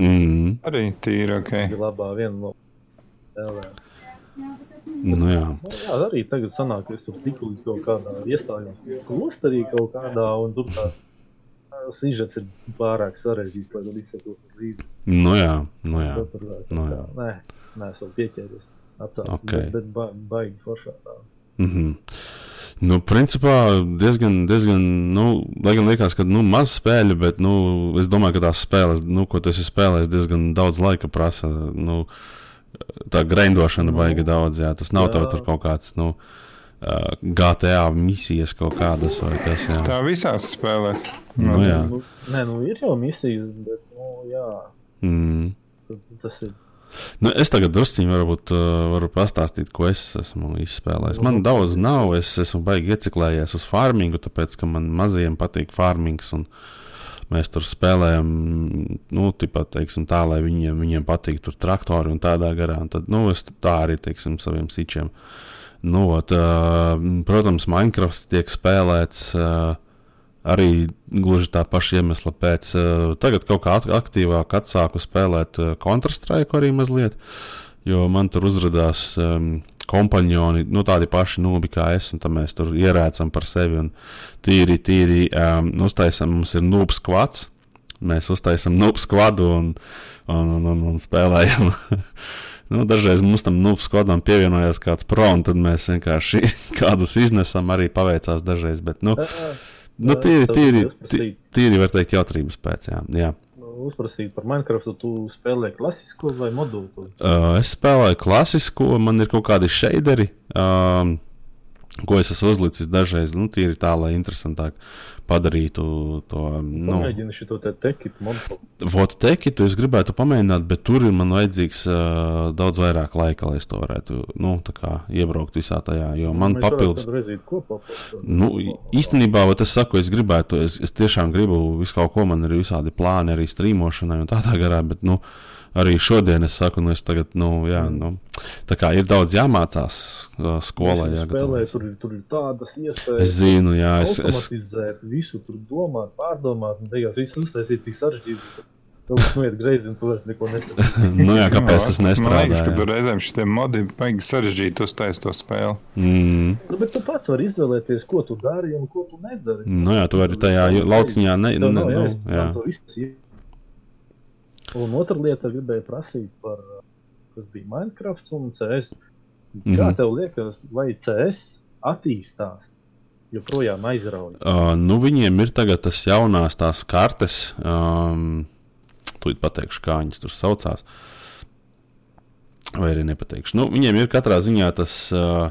Mm. Arī tīri ok. labā viena no spēlēm. Nu, jā. Nu, jā, arī tagad sanāk, ka es tur tiku līdz kaut kādā iestājos klosterī kaut kādā, un tur tās sižets ir pārāk sarežģīts, lai gan izsakotu līdzi. Nu, jā. Nu, jā. Tur, tur, Nu, tā, jā. nē, nē, es vēl pieķēries. Atcēlos, Ok. bet, bet ba baigi foršā tā. Mm -hmm. Nu, principā diezgan, diezgan, nu, lai gan liekas, ka nu, maz spēļu, bet, nu, es domāju, ka tās spēles, nu, ko tu esi spēlējis, diezgan daudz laika prasa. Nu, tā grindošana Nu, baigi daudz, jā. Tas nav tev kaut kāds, nu, uh, GTA misijas kaut kādas vai tas, jā. Tā visās spēlēs. Nu, jā. Nu, nē, nu ir jau misijas, bet, nu, jā, Mm. tas ir. Nu, es tagad druskuļi varbūt uh, varu pastāstīt, ko es esmu izspēlējis. Man daudz nav, es esmu baigi ieciklējies uz farmingu, tāpēc, ka man mazajiem patīk farmings. un Mēs tur spēlējam, nu, tipat, teiksim, tā, lai viņiem, viņiem patīk tur traktori un tādā garā. Un tad, nu, es tā arī, teiksim, saviem sičiem Nu, ot, protams, Minecraft tiek spēlēts arī gluži tā paša iemesla pēc. Tagad kaut kā aktīvāk atsāku spēlēt Counter-Strike arī mazliet, jo man tur uzrādījās. Um, Kompanioni, nu tādi paši nubi kā es, un tā mēs tur ierēcam par sevi un tīri, tīri um, uztaisam, mums ir nubs kvats, mēs uztaisam nubs kvadu un, un, un, un, un spēlējam Nu, dažreiz mums tam nu, skodam pievienojās kāds pro, un tad mēs vienkārši kādus iznesam, arī paveicās dažreiz. Bet, nu, nu, tīri, tīri, tīri, tīri var teikt, jautrības pēc. Jā, jā. Uzprasīt par Minecraft, tu spēlē klasisko vai modulu? Uh, es spēlēju klasisko, man ir kaut kādi šeideri. Um, ko es esmu uzlicis dažreiz, nu, tīri tā, lai interesantāk padarītu to. Nu, Pamēģini šo te tekitu. Votu tekitu es gribētu pamēģināt, bet tur ir man vajadzīgs uh, daudz vairāk laika, lai es to varētu, nu, tā kā iebraukt visā tajā, jo man papildus. Kopā, nu, īstenībā, vat es saku, es gribētu, es, es tiešām gribu visu kaut ko, man ir visādi plāni arī strīmošanai un tādā garā, bet, nu, uh, arī šodien es saku, nu, es tagad, nu, jā, Mm. nu, tā kā ir daudz jāmācās uh, skolā. Jā, spēlē, tur, ir, tur ir tādas iespējas. Es zinu, jā, es, es, automatizēt, visu tur domāt, pārdomāt, un beigās visu uztaisīt tik sarežģīti. Kas noiet greizi, un tu vairs neko nesaproti. nu, jā, kāpēc tas Man liekas, nestrādā? ka tur jā. reizēm šie modi baigi sarežģīti uztaisīt to spēli. Mm, nu, bet tu pats vari izvēlēties, ko tu dari un ko tu nedari. nu, jā, tu vari tajā lauciņā, ne, Tev ne, nav nu, jāizpildām jā. Un otra lieta, gribēju prasīt par, kas bija Minecraft un CS. Kā Mhm. tev liekas, vai CS attīstās? Joprojām aizrauja. Uh, nu, viņiem ir tagad tas jaunās tās kartes, um, tūlīt pateikšu, kā viņas tur saucās. Vai arī nepateikšu. Nu, viņiem ir katrā ziņā tas uh,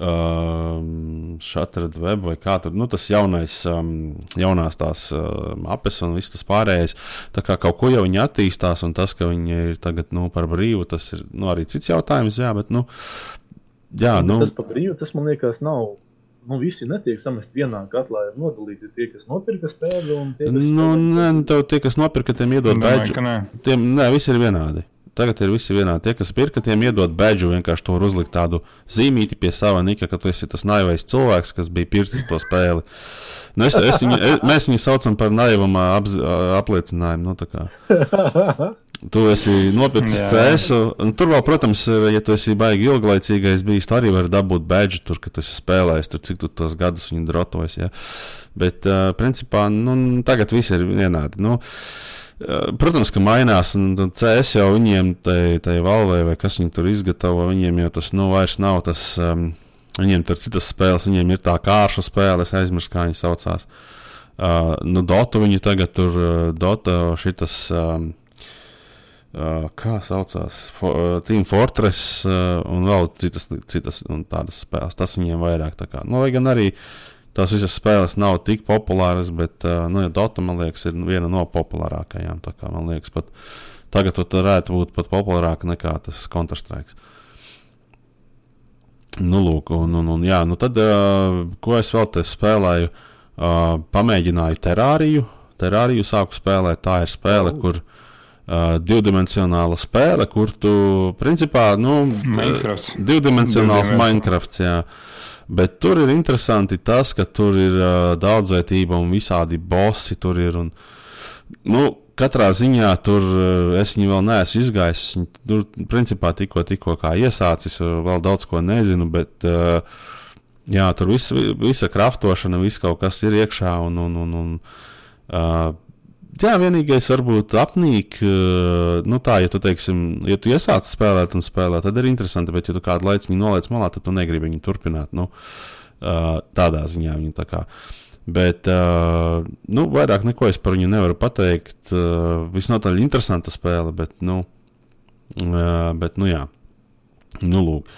um, Shattered Web vai kā tur, nu, tas jaunais, um, jaunās tās uh, mapes un viss tas pārējais. Tā kā kaut ko jau viņi attīstās, un tas, ka viņi ir tagad nu, par brīvu, tas ir nu, arī cits jautājums, jā, bet, nu, jā, Nu, nu, tas par brīvu, tas man liekas, nav. Nu, visi netiek samest vienā katlā, ir nodalīti tie, kas nopirka spēli. un Tie, kas nu, nē, nu, tev tie, kas nopirka, tiem iedod nē. Tiem, nē, visi ir vienādi. Tagad ir visi vienādi. Tie, kas pirka, tiem iedod badžu, vienkārši to uzlikt tādu zīmīti pie sava nika, ka tu esi tas naivais cilvēks, kas bija pircis to spēli. Nu, es, es viņu, es, mēs viņu saucam par naivam apz, apliecinājumu. Nu, tu esi nopircis. CS, tur vēl, protams, ja tu esi baigi ilglaicīgais bijis, tu arī vari dabūt badžu, tur, kad tu esi spēlējis, tur, cik tu tos gadus viņu drotojas. Ja? Bet, uh, principā, nu, tagad viss ir vienādi. Nu, Uh, Protams, ka mainās, un CS jau viņiem, tai, valvē, vai kas viņi tur izgatavo, viņiem jau tas nu, vairs nav tas. Um, viņiem tur ir citas spēles, viņiem ir tā kārša spēle, es aizmirsu, kā viņi saucās. Uh, nu, Dota viņi tagad tur, uh, Dota šitas. Um, Uh, kā saucās, For, uh, Team Fortress uh, un vēl citas, citas un tādas spēles. Tas viņiem vairāk tā kā. Nu, lai gan arī tās visas spēles nav tik populāras, bet uh, nu, ja Dota, man liekas, ir viena no populārākajām. Tā kā man liekas, pat tagad pat varētu būt pat populārāka nekā tas Counter-Strike. Nu, lūk, un, un, un jā, nu tad, uh, ko es vēl te spēlēju, uh, pamēģināju terāriju. Terāriju sāku spēlēt. Tā ir spēle, Oh. kur divdimensionāla spēle, kur tu, principā, nu, Minecrafts. divdimensionāls Divdimensionāls. Minecrafts, jā. Bet tur ir interesanti tas, ka tur ir uh, daudzveidība un visādi bosi tur ir. Un, nu, katrā ziņā tur uh, es viņu vēl neesmu izgājis. Tur, principā, tikko, tikko kā iesācis, vēl daudz ko nezinu, bet uh, jā, tur viss, visa kraftošana, viss kaut kas ir iekšā. Un, un, un, un, uh, Jā, vienīgais varbūt apnīk, uh, nu tā, ja tu, teiksim, ja tu iesāc spēlēt un spēlēt, tad ir interesanti, bet ja tu kādu laiku noliec malā, tad tu negribi viņu turpināt. Nu, uh, tādā ziņā viņa tā kā. Bet, uh, nu, vairāk neko es par viņu nevaru pateikt. Visnotaļ interesanta spēle, bet, nu, bet, nu jā. Nu, lūk.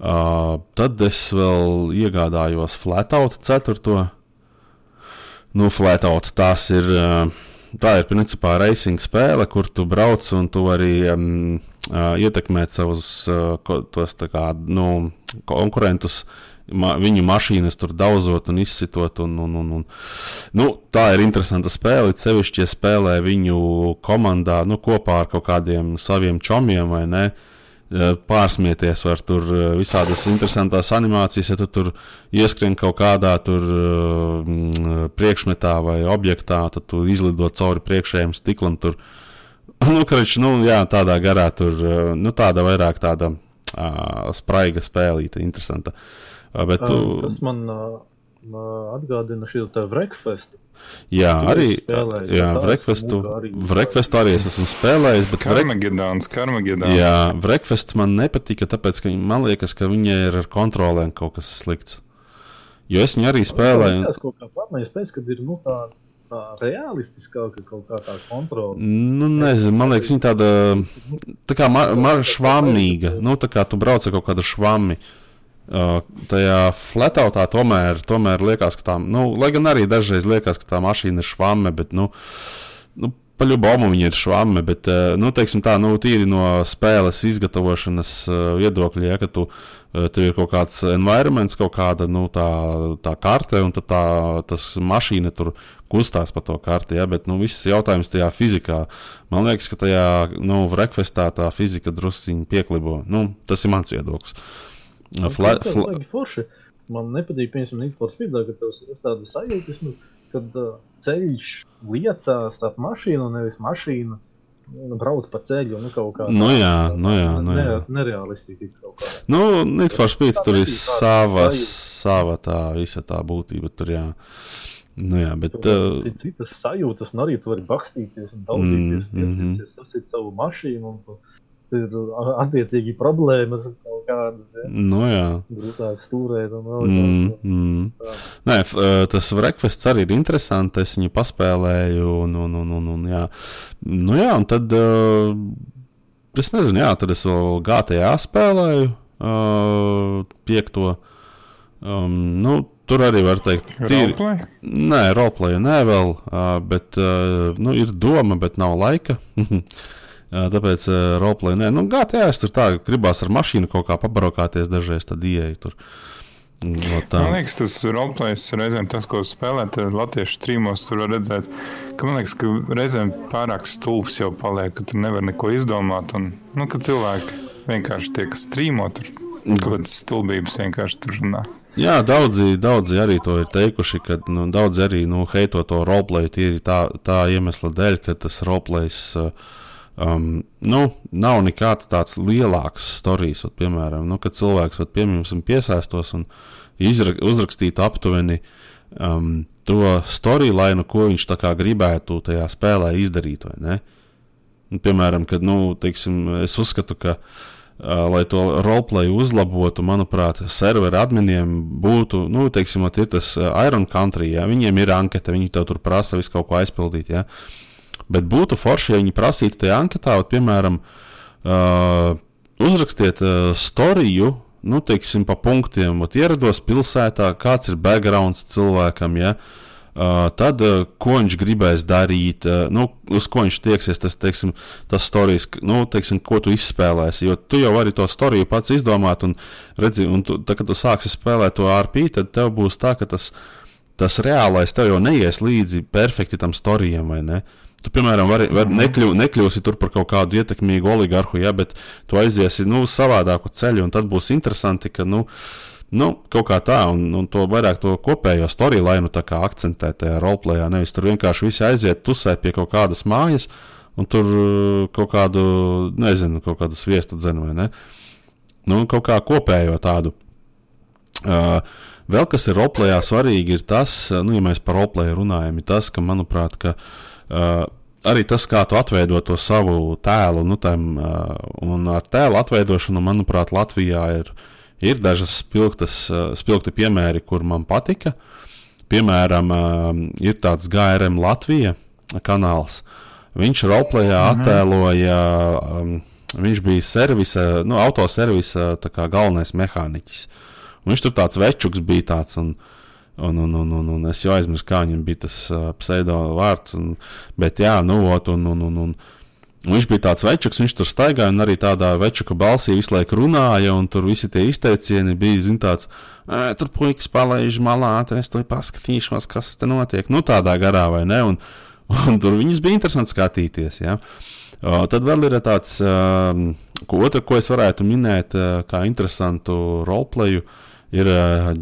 Tad es vēl iegādājos Flatout 4. Nu, Flatout tās ir. Uh, Tā ir principā racing spēle, kur tu brauc un tu vari um, uh, ietekmēt savus uh, tos, kā, nu, konkurentus, ma, viņu mašīnas tur daudzot un izsitot. Un, un, un, un. Nu, tā ir interesanta spēle. it Sevišķi, ja spēlē viņu komandā nu, kopā ar kaut kādiem saviem čomiem vai ne. Pārsmieties, var tur visādas interesantas animācijas, ja tu tur ieskrien kaut kādā tur mm, priekšmetā vai objektā, tad tu izlido cauri priekšējiem stiklam. Tur. Nu, karč, nu, jā, tādā garā tur, nu, tāda vairāk tāda uh, spraiga spēlīta, interesanta. Uh, bet tu... Tas man uh, atgādina šo te Vrekfestu. Jā, arī, jā, Vrekfestu, Vrekfestu arī es esmu spēlējis. Karmagedons, Karmagedons. Jā, Vrekfests man nepatika, tāpēc, ka man liekas, ka viņai ir ar kontrolēm kaut kas slikts. Jo es viņu arī spēlēju. Tas kaut kā pārmaiņas pēc, kad ir, nu, tā, tā realistiskāka kaut kā tā kontrola. Nu, nezinu, man liekas, viņa tāda, tā kā ma, ma švammīga, nu, tā kā tu brauc ar kaut kādu švammi. Uh, tajā fletautā tomēr, tomēr liekas, ka tā, nu, lai gan arī dažreiz liekas, ka tā mašīna ir švame, bet, nu, nu paļubomu viņa ir švame, bet, uh, nu, teiksim tā, nu, tīri no spēles izgatavošanas uh, viedokļa, ja, ka tu, uh, tev ir kaut kāds environments, kaut kāda, nu, tā, tā karte, un tad tā, tas mašīna tur kustās pa to karti, ja, bet, nu, viss jautājums tajā fizikā, man liekas, ka tajā, nu, vrekvestā tā fizika drusciņi pieklibo, nu, tas ir mans viedoklis. Fla, fla... Forši. Man nepatīk, piemēram, for Speed, ka tev ir tāda sajūta, kad uh, ceļš liecās ap mašīnu, nevis mašīnu. Nu, brauc pa ceļu, nu, kaut kā tāda. Nu, jā, nu, jā, nu, jā. Nerealistiski kaut kā. Nu, for Speed tur ir sava, sava tā visa tā būtība tur, jā. Nu, jā, bet. Uh, citas sajūtas, un arī tu vari bakstīties un daudzīties, mm, mm -hmm. sasīt savu mašīnu. Un, ir attiecīgi problēmas kaut kādas. Ja? Nu, jā. Grūtāk stūrēt un vēl mm, mm. Tā. Nē, tas Rekvests arī ir interesants. Es viņu paspēlēju, un, un, un, un, un, jā. Nu, jā, un tad uh, es nezinu, jā, tad es vēl GTA spēlēju uh, piekto. Um, nu, Tur arī var teikt, ka tīri. Nē, roleplay nē, vēl, uh, bet uh, nu, ir doma, bet nav laika. Tāpēc roleplay, nē, nu, GTA tur tā, gribās ar mašīnu kaut kā pabarokāties dažreiz, tad ieeja tur. No tā. man liekas, tas roleplays reizēm tas, ko spēlēt latviešu streamos, tur var redzēt, ka man liekas, ka reizēm pārāk stulbs jau paliek, ka tu nevar neko izdomāt. Un, nu, ka cilvēki vienkārši tie, kas streamo, tur kaut kādas stulbības vienkārši tur runā. Jā, daudzi, daudzi arī to ir teikuši, ka nu, daudzi arī nu, heito to roleplay tīri tā, tā iemesla dēļ, ka tas roleplays uh, Um, nu, nav nekāds tāds lielāks stāstījis, piemēram, nu, kad cilvēks vat, piemēram, piesaistos un izra uzrakstītu aptuveni um, to storyline, ko viņš gribētu tajā spēlē izdarīt. Un, piemēram, kad, nu, teiksim, es uzskatu, ka, uh, lai to roleplay uzlabotu, manuprāt, servera adminiem būtu, nu, teiksim, ir tas uh, Iron Country, ja viņiem ir anketa, viņi tev tur prasa visu kaut ko aizpildīt. Ja? Bet būtu forši, ja viņi prasītu tajā anketā, vat, piemēram, uh, uzrakstiet uh, storiju, nu, teiksim, pa punktiem, vat, ierados pilsētā, kāds ir backgrounds cilvēkam, ja, uh, tad, uh, ko viņš gribēs darīt, uh, nu, uz ko viņš tieksies, tas, teiksim, tas stāstījis, nu, teiksim, ko tu izspēlēsi. Jo tu jau vari to storiju pats izdomāt, un, redzi, un tu, tā, kad tu sāksi spēlēt to RP, tad tev būs tā, ka tas, tas reālais tev jau neies līdzi perfekti tam storijam, vai ne? Uh, Tu, piemēram, vari, vari mhm. nekļu, nekļūsi tur par kaut kādu ietekmīgu oligarhu, ja, bet tu aiziesi nu, savādāku ceļu, un tad būs interesanti, ka nu, nu, kaut kā tā, un, un to vairāk to kopējo storyline akcentē tajā roleplayā. Nevis tur vienkārši visi aiziet, tusēt pie kaut kādas mājas, un tur uh, kaut kādu, nezinu, kaut kādu sviestu dzenu vai ne. Nu, kaut kā kopējo tādu. Uh, vēl kas ir roleplayā svarīgi, ir tas, nu, ja mēs par roleplayu runājam, ir tas, ka, manuprāt, ka, uh, Uh, arī tas, kā tu atveido to savu tēlu, nu, tam, uh, un ar tēlu atveidošanu, manuprāt, Latvijā ir, ir dažas spilgtas, uh, spilgti piemēri, kur man patika. Piemēram, uh, ir tāds GRM Latvija kanāls. Viņš roleplayā mm -hmm. attēloja, um, viņš bija servisa, nu, autoservisa galvenais mehāniķis. Un viņš tur tāds večuks bija tāds. Un, uh, Un, un, un, un, un es jau aizmirsu, kā viņam bija tas uh, pseido vārds. Un, bet, jā, nu, ot, un, un, un, un, un viņš bija tāds večuks, viņš tur staigāja un arī tādā večuka balsī visu laiku runāja. Un tur visi tie izteicieni bija, zin, tāds, tur puikas palaiž malā, tur es tur paskatīšos, kas te notiek. Nu, tādā garā vai ne? Un, un tur viņus bija interesanti skatīties. Ja? Uh, tad vēl ir tāds uh, Otra, ko es varētu minēt, kā interesantu roleplayu, ir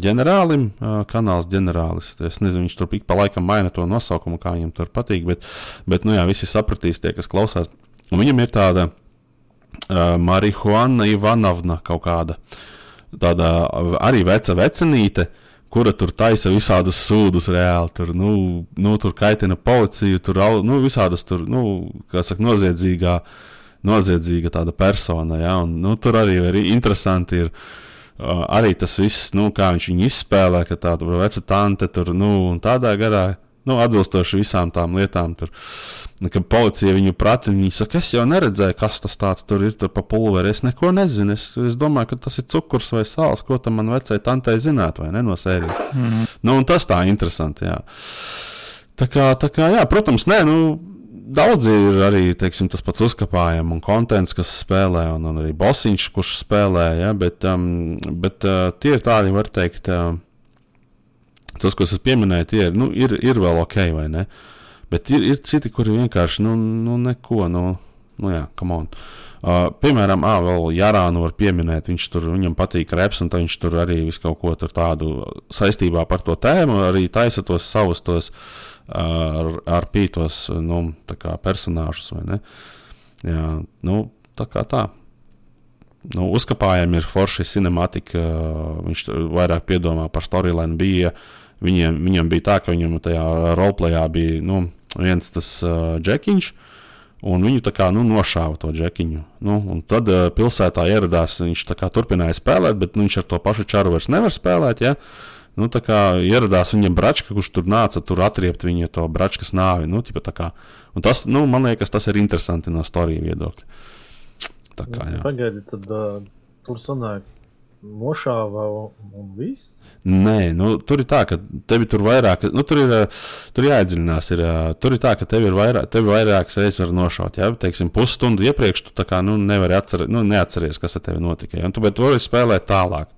ģenerālim, kanāls ģenerālis. Es nezinu, viņš tur ik pa laikam maina to nosaukumu, kā viņam tur patīk, bet, bet nu jā, visi sapratīs tie, kas klausās. Un viņam ir tāda uh, Marihuana Ivanovna kaut kāda, tāda arī veca vecenīte, kura tur taisa visādus sūdus reāli. Tur, nu, nu, tur kaitina policiju, tur nu, visādas tur, nu, kā saka, noziedzīgā, noziedzīga tāda persona. Ja? Un, nu, tur arī ir interesanti. Ir, uh, arī tas viss, nu, kā viņš viņu izspēlē, ka tāda veca tante tur, nu, tādā garā nu, atbilstoši visām tām lietām. Tur, nu, kad policija viņu prata, viņi saka, es jau neredzēju, kas tas tāds tur ir tur pa pulveri. Es neko nezinu. Es, es domāju, ka tas ir cukurs vai sāls, ko tam man vecai tantei zināt, vai ne no sērijas. Mm nu, tas tā interesanti. Jā. Tā kā, tā kā, jā, protams, nē, nu, daudzi ir arī teiksim, tas pats uzkāpājums un konteksts, kas spēlē, un, un arī bosiņš, kurš spēlē. Ja, bet um, bet uh, tie ir tādi, var teikt, uh, tos, ko es pieminēju, tie ir, nu, ir, ir vēl ok, vai ne? Bet ir, ir citi, kuri vienkārši, nu, nu neko, nu, nu jā. Uh, piemēram, ah, vēl Jārānu var pieminēt, viņš tur, viņam patīk reps, un viņš tur arī visu kaut ko tādu saistībā par to tēmu, arī taisa tos savus tos uh, ar, ar pītos, nu, personāžus? Jā, nu, tā kā tā. Nu, uzkāpājiem ir forši cinemātika, uh, viņš vairāk piedomā par storyline bija. Uh, Viņiem, viņam bija tā, ka viņam tajā roleplayā bija nu, viens tas uh, džekiņš, un viņu tā kā nu, nošāva to džekiņu. Nu, tad uh, pilsētā ieradās, viņš kā, turpināja spēlēt, bet nu, viņš ar to pašu čaru vairs nevar spēlēt. Ja? Nu, tā kā ieradās viņam bračka, kurš tur nāca, tur atriept viņa to bračkas nāvi. Nu, kā, tas, nu, man liekas, tas ir interesanti no storijas viedokļa. Tā kā, jā. Pagaidiet, tad uh, tur sanāk, nošāva un viss. Nē, nu, tur ir tā, ka tev tur vairāk, nu, tur ir, tur jāiedziļinās. Ir, tur ir tā, ka tev ir vairāk, tev vairākas reizes var nošaut. Ja, teiksim, pusstundu iepriekš tu kā, nu, nevari atcer, nu, neatceries, kas ar tevi notika. Ja, un tu, bet tu vari spēlēt tālāk.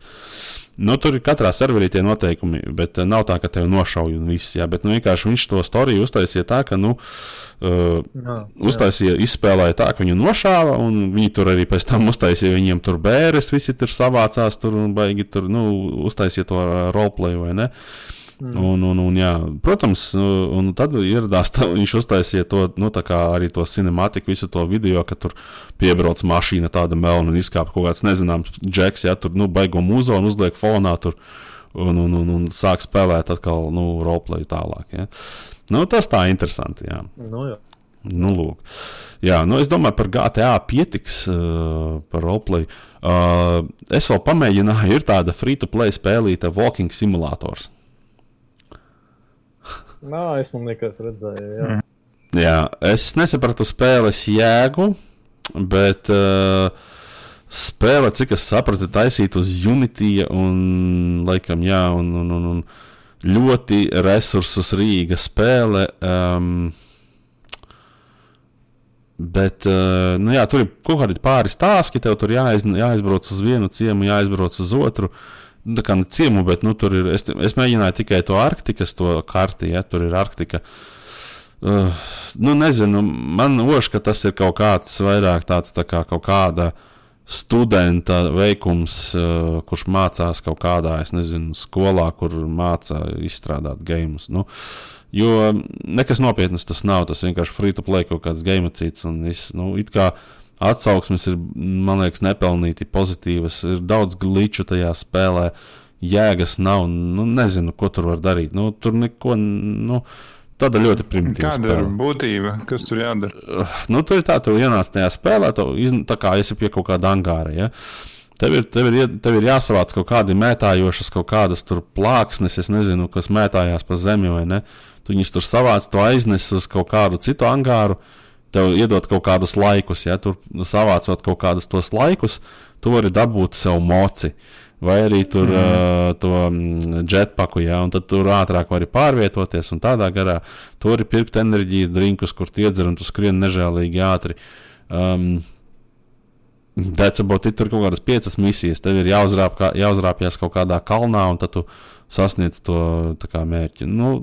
Nu, tur ir katrā serverī tie noteikumi, bet nav tā, ka tevi nošauj un viss. Jā, bet nu, vienkārši viņš to storiju uztaisīja tā, ka nu, uh, jā, uztaisīja, jā. izspēlēja tā, ka viņu nošāva, un viņi tur arī pēc tam uztaisīja viņiem tur bēres, visi tur savācās tur un baigi tur nu, uztaisīja to roleplay vai ne. Uh, Mm. Un, un, un, jā, protams, un tad ieradās, tā, viņš uztaisīja to nu, arī to cinemātiku, visu to video, ka tur piebrauc mašīna tāda melna un izkāpa kaut kāds nezināms džeks, ja tur nu, baigo mūzo un uzliek fonā tur un, un, un, un sāk spēlēt atkal nu, roleplay tālāk. Ja. Nu, tas tā interesanti. Jā. Nu, jā. Nu, lūk. Jā, nu es domāju, par GTA pietiks, uh, par roleplay. Uh, es vēl pamēģināju, ir tāda free-to-play spēlīta Walking Simulators. Nā, es man liekas, redzēju. Jā. Mm. jā, es nesapratu spēles jēgu, bet uh, spēle, cik es sapratu, taisīta uz Unity un, laikam, jā, un, un, un, un ļoti resursus rīga spēle. Um, Bet, uh, nu jā, tur ir kaut kādi pāris stāsti, tev tur jāiz, jāizbrauc uz vienu ciemu, jāizbrauc uz otru. Uh, nu, kā ciemu, bet nu, tur ir. Es, es mēģināju tikai to Arktikas to karti, ja tur ir Arktika. Uh, nu, nezinu, man liekas, ka tas ir kaut kāds vairāk tāds tā kā kaut kāda studenta veikums, uh, kurš mācās kaut kādā, es nezinu, skolā, kur mācā izstrādāt games. Nu, jo nekas nopietnas tas nav, tas vienkārši free to play kaut kāds game cits un viss. Nu, it kā atsauksmes ir, man liekas, nepelnīti pozitīvas. Ir daudz glitču tajā spēlē, jēgas nav. Nu, nezinu, ko tur var darīt. Nu, tur neko. Nu, Tāda ļoti primitīva. Kāda spēle. ir būtība, kas tur jādara? Uh, nu, tur ir tā, tu ienāc tajā spēlē, tu izn, tā kā esi pie kaut kāda angāra. Ja? Tev ir, tev, ir, tev ir jāsavāc kaut kādi mētājošas, kaut kādas plāksnes, es nezinu, kas mētājās pa zemi vai ne. Tu viņus tur savāc, tu aiznes uz kaut kādu citu angāru, uh, tev iedot kaut kādus laikus, ja tur savācot kaut kādus tos laikus, tu vari dabūt sev moci. Vai arī tur mm. uh, to jetpaku, ja, un tad tur ātrāk vari pārvietoties, un tādā garā tu vari pirkt enerģijas drinkus, kur iedzer un tu skrien nežēlīgi ātri. Um, about it. Tur kaut kādas piecas misijas. Tev ir jāuzrāp, kā, jāuzrāpjas kaut kādā kalnā, un tad tu sasniedz to kā, mērķi. Nu,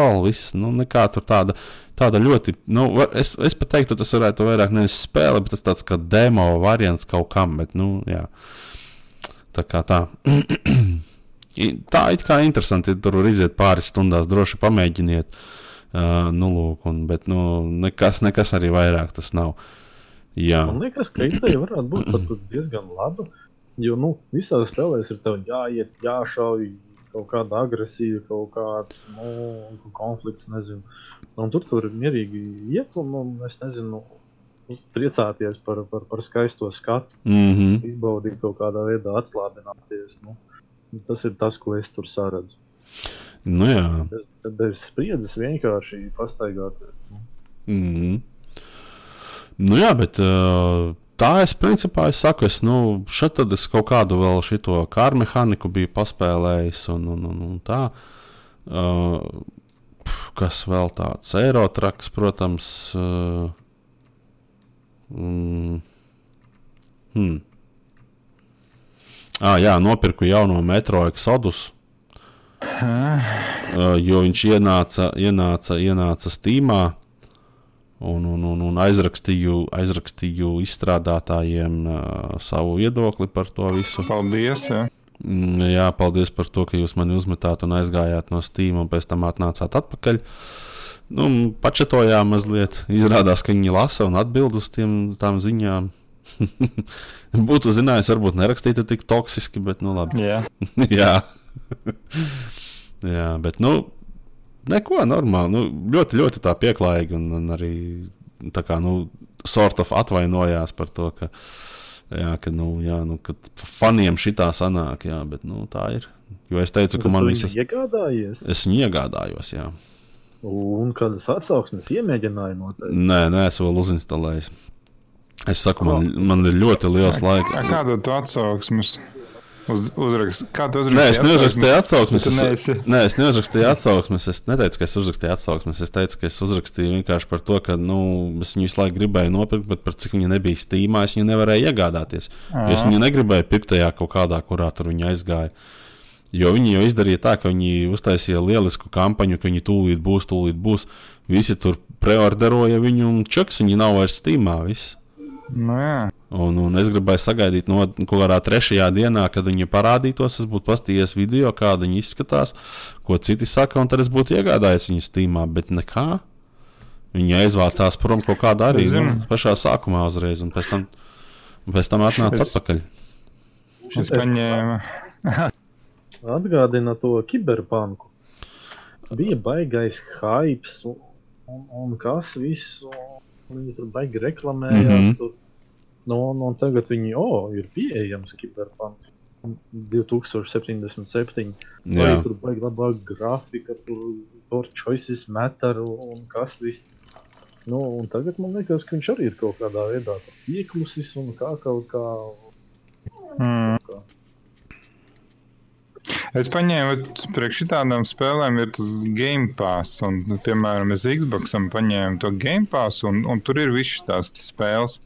all. Viss. Nu, nekā tur tāda, tāda ļoti. Nu, var, es, es pat teiktu, tas varētu vairāk nevis spēle, bet tas tāds kā demo variants kaut kam. Bet, nu, jā. Tā kā tā. tā it kā interesanti, tur var iziet pāris stundās, droši pamēģiniet. Uh, nu, lūk, un, bet nu, nekas, nekas arī vairāk tas nav. Jā. Man liekas, ka ideja varētu būt diezgan laba. Jo nu, visās spēlēs ir jāiet, jāšauj, kaut kāda agresija, kaut kāds nu, konflikts, nezinu. Un tur tur mierīgi iet, un, un es nezinu, nu, priecāties par, par, par skaisto skatu, Mm -hmm. izbaudīt kaut kādā veidā, atslābināties. Nu, tas ir tas, ko es tur saredzu. Nu, jā. Bez, bez spriedzes vienkārši pastaigāties. Nu. Mm -hmm. Nu, jā, bet uh, tā es principā es saku, es, nu, šeit tad es kaut kādu vēl šito kāru mehāniku biju paspēlējis un, un, un, un tā. Uh, kas vēl tāds? Eirotraks, protams. Uh, mm, hmm. Ah, jā, nopirku jauno metro Exodus. Uh, jo viņš ienāca, ienāca, ienāca Steamā un, un, un, un aizrakstīju, aizrakstīju izstrādātājiem uh, savu viedokli par to visu. Paldies! Ja. Mm, Jā, paldies par to, ka jūs mani uzmetāt un aizgājāt no Steam un pēc tam atnācāt atpakaļ. Nu, pačetojām mazliet. Izrādās, ka viņi lasa un atbild uz tiem, tām ziņām. Būtu zinājis, varbūt nerakstītu tik toksiski, bet nu labi. Jā. Jā. Jā, bet nu, neko normāli. Nu, ļoti, ļoti tā pieklājīgi un, un arī tā kā, nu, sort of atvainojās par to, ka, jā, ka, nu, jā, nu, ka faniem šitā sanāk, jā, bet, nu, tā ir. Jo es teicu, ka man visas. iegādājies. Es viņu iegādājos, jā. Un kādas atsauksmes iemēģināja noteikti. Nē, nē, es vēl uzinstalēju. Es saku, man, man ir ļoti liels laiks. Kādu tu atsauksmes? Uz, uzrakst, kā tu uzrakstīji? Nē, es neuzrakstīju atsauksmes. Es, neesi. nē, es neuzrakstīju atsauksmes. Es neteicu, ka es uzrakstīju atsauksmes. Es teicu, ka es uzrakstīju vienkārši par to, ka nu, es viņu visu laiku gribēju nopirkt, bet par cik viņa nebija stīmā, es viņu nevarēju iegādāties. Es viņu negribēju pirkt tajā kaut kādā, kurā tur viņa aizgāja. Jo viņi jau izdarīja tā, ka viņi uztaisīja lielisku kampaņu, ka viņi tūlīt būs, tūlīt būs. Visi tur preorderoja viņu, un čeks viņi nav vairs stīmā. Viss. Nu, jā. Un, un es gribēju sagaidīt no kaut kādā trešajā dienā, kad viņi parādītos. Es būtu paskatījies video, kāda viņi izskatās, ko citi saka, un tad es būtu iegādājies viņu stīmā. Bet nekā. Viņi aizvācās prom kaut kādā arī nu, pašā sākumā uzreiz, un pēc tam, pēc tam atnāca Es- atpakaļ. Es paņēmu. Atgādina to kiberpanku. Bija baigais hypes un, un, kas viss. un Viņi tur baigi reklamējās. Mm. -hmm. tur. Nu, un, un tagad viņi, oh, ir pieejams kiberpanks. 2077. Jā, Vai tur baigi labā grafika, tur tur choices matter un kas viss. Nu, un tagad man liekas, ka viņš arī ir kaut kādā veidā ieklusis un kā kaut kā. Mm. kā. Es paņēmu priekš šādām spēlēm, ir tas Game Pass. Un, piemēram, es Xboxam paņēmu to Game Pass, un, un tur ir visas tās spēles.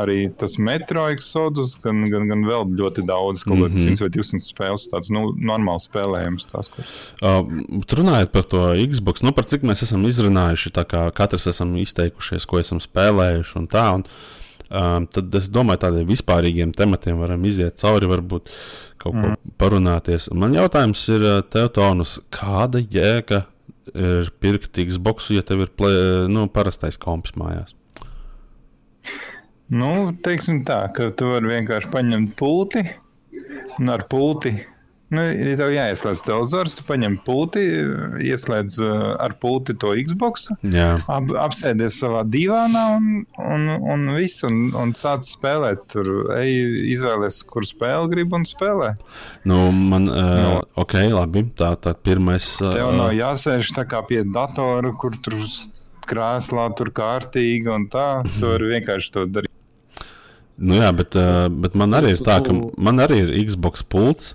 Arī tas Metro Exodus, gan, gan, gan vēl ļoti daudz, kaut kādas Mhm. 100 vai 200 spēles. Tāds nu, normāls spēlējums. Tās, ko... Uh, runājot par to Xbox, nu, par cik mēs esam izrunājuši, tā kā katrs esam izteikušies, ko esam spēlējuši un tā. Un, um, tad es domāju, tādiem vispārīgiem tematiem varam iziet cauri, varbūt kaut ko mm. parunāties. Man jautājums ir, uh, tev, Tonus, kāda jēga ir pirkt Xbox, ja tev ir play, nu, parastais komps mājās? Nu, teiksim tā, ka tu vari vienkārši paņemt pulti un ar pulti. Nu, ja tev jāieslēdz televizors, tu paņem pulti, ieslēdz uh, ar pulti to Xbox, Jā, ap, apsēdies savā divānā un, un, un viss, un, un sāc spēlēt. Tur ej, izvēlies, kur spēli grib un spēlē. nu, man, uh, Nu. ok, labi, tā tad pirmais. Tev Uh, nav jāsēž tā kā pie datora, kur tur krēslā tur kārtīgi un tā. Tu vari vienkārši to darīt. Nu jā, bet, uh, bet man arī ir tā, ka man arī ir Xbox pults.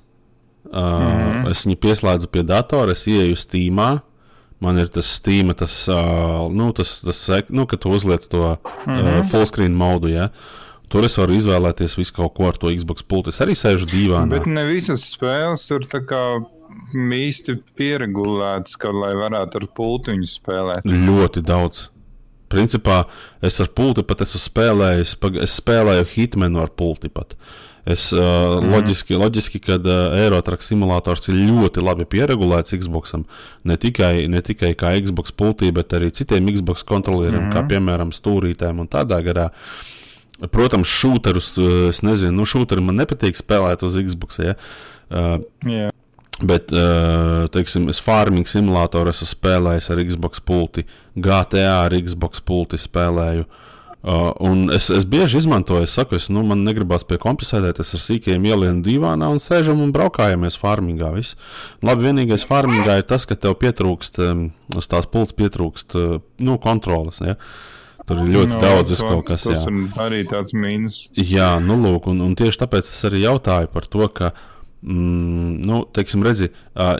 Uh, mm. -hmm. Es viņu pieslēdzu pie datora, es ieeju Steamā. Man ir tas Steam, tas, uh, nu, tas, tas nu, kad tu uzliec to mm -hmm. uh, fullscreen modu. Ja? tur es varu izvēlēties visu kaut ko ar to Xbox pulti. Es arī sēžu dīvainā. Bet ne visas spēles ir tā kā īsti pieregulētas, ka, lai varētu ar pultiņu spēlēt. Ļoti daudz. Principā es ar pulti pat esmu spēlējis, es spēlēju hitmenu ar pulti pat. Es, uh, mm. loģiski, loģiski, ka uh, Eirotraka simulators ir ļoti labi pieregulēts Xboxam. Ne tikai, ne tikai kā Xbox pultī, bet arī citiem Xbox kontrolieriem, mm. kā piemēram stūrītēm un tādā garā. Protams, šūterus, uh, es nezinu, nu, šūteri man nepatīk spēlēt uz Xbox. Ja? Uh, Jā. Bet, uh, teiksim, es farming simulātoru esmu spēlējis ar Xbox pulti, GTA ar Xbox pulti spēlēju. Uh, un es, es bieži izmantoju, es saku, es, nu, man negribas pie kompensēt, es ar sīkiem ielienu divānā un sēžam un braukājamies farmingā. Viss. Labi, vienīgais farmingā ir tas, ka tev pietrūkst, um, uz tās pults pietrūkst uh, nu, kontrolas. Ja? Tur ir ļoti no, daudz tas- kaut kas. Tas jā. arī tāds mīnus. Jā, nu, lūk, un, un tieši tāpēc es arī jautāju par to, ka, mm, nu, teiksim, redzi, uh,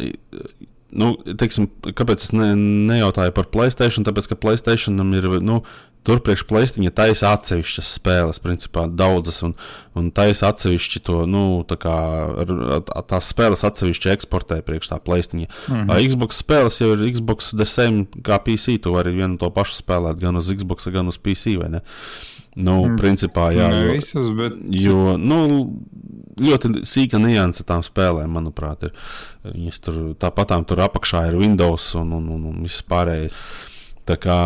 nu, teiksim, kāpēc es ne, nejautāju par Playstation, tāpēc, ka Playstationam ir, nu, tur priekš Playstation taisa atsevišķas spēles, principā daudzas, un, un taisa atsevišķi to, nu, tā kā tās spēles atsevišķi eksportē priekš tā Playstation. Mm -hmm. Xbox spēles jau ir Xbox the same kā PC, tu vari vienu to pašu spēlēt gan uz Xbox, gan uz PC, vai ne? Nu, mm. principā, jā. ne jo- visas, bet Jo nu, ļoti sīka nianse tām spēlēm, manuprāt, ir. Viņas tur tāpatām tur apakšā ir Windows un, un, un, un viss pārējais. Tā kā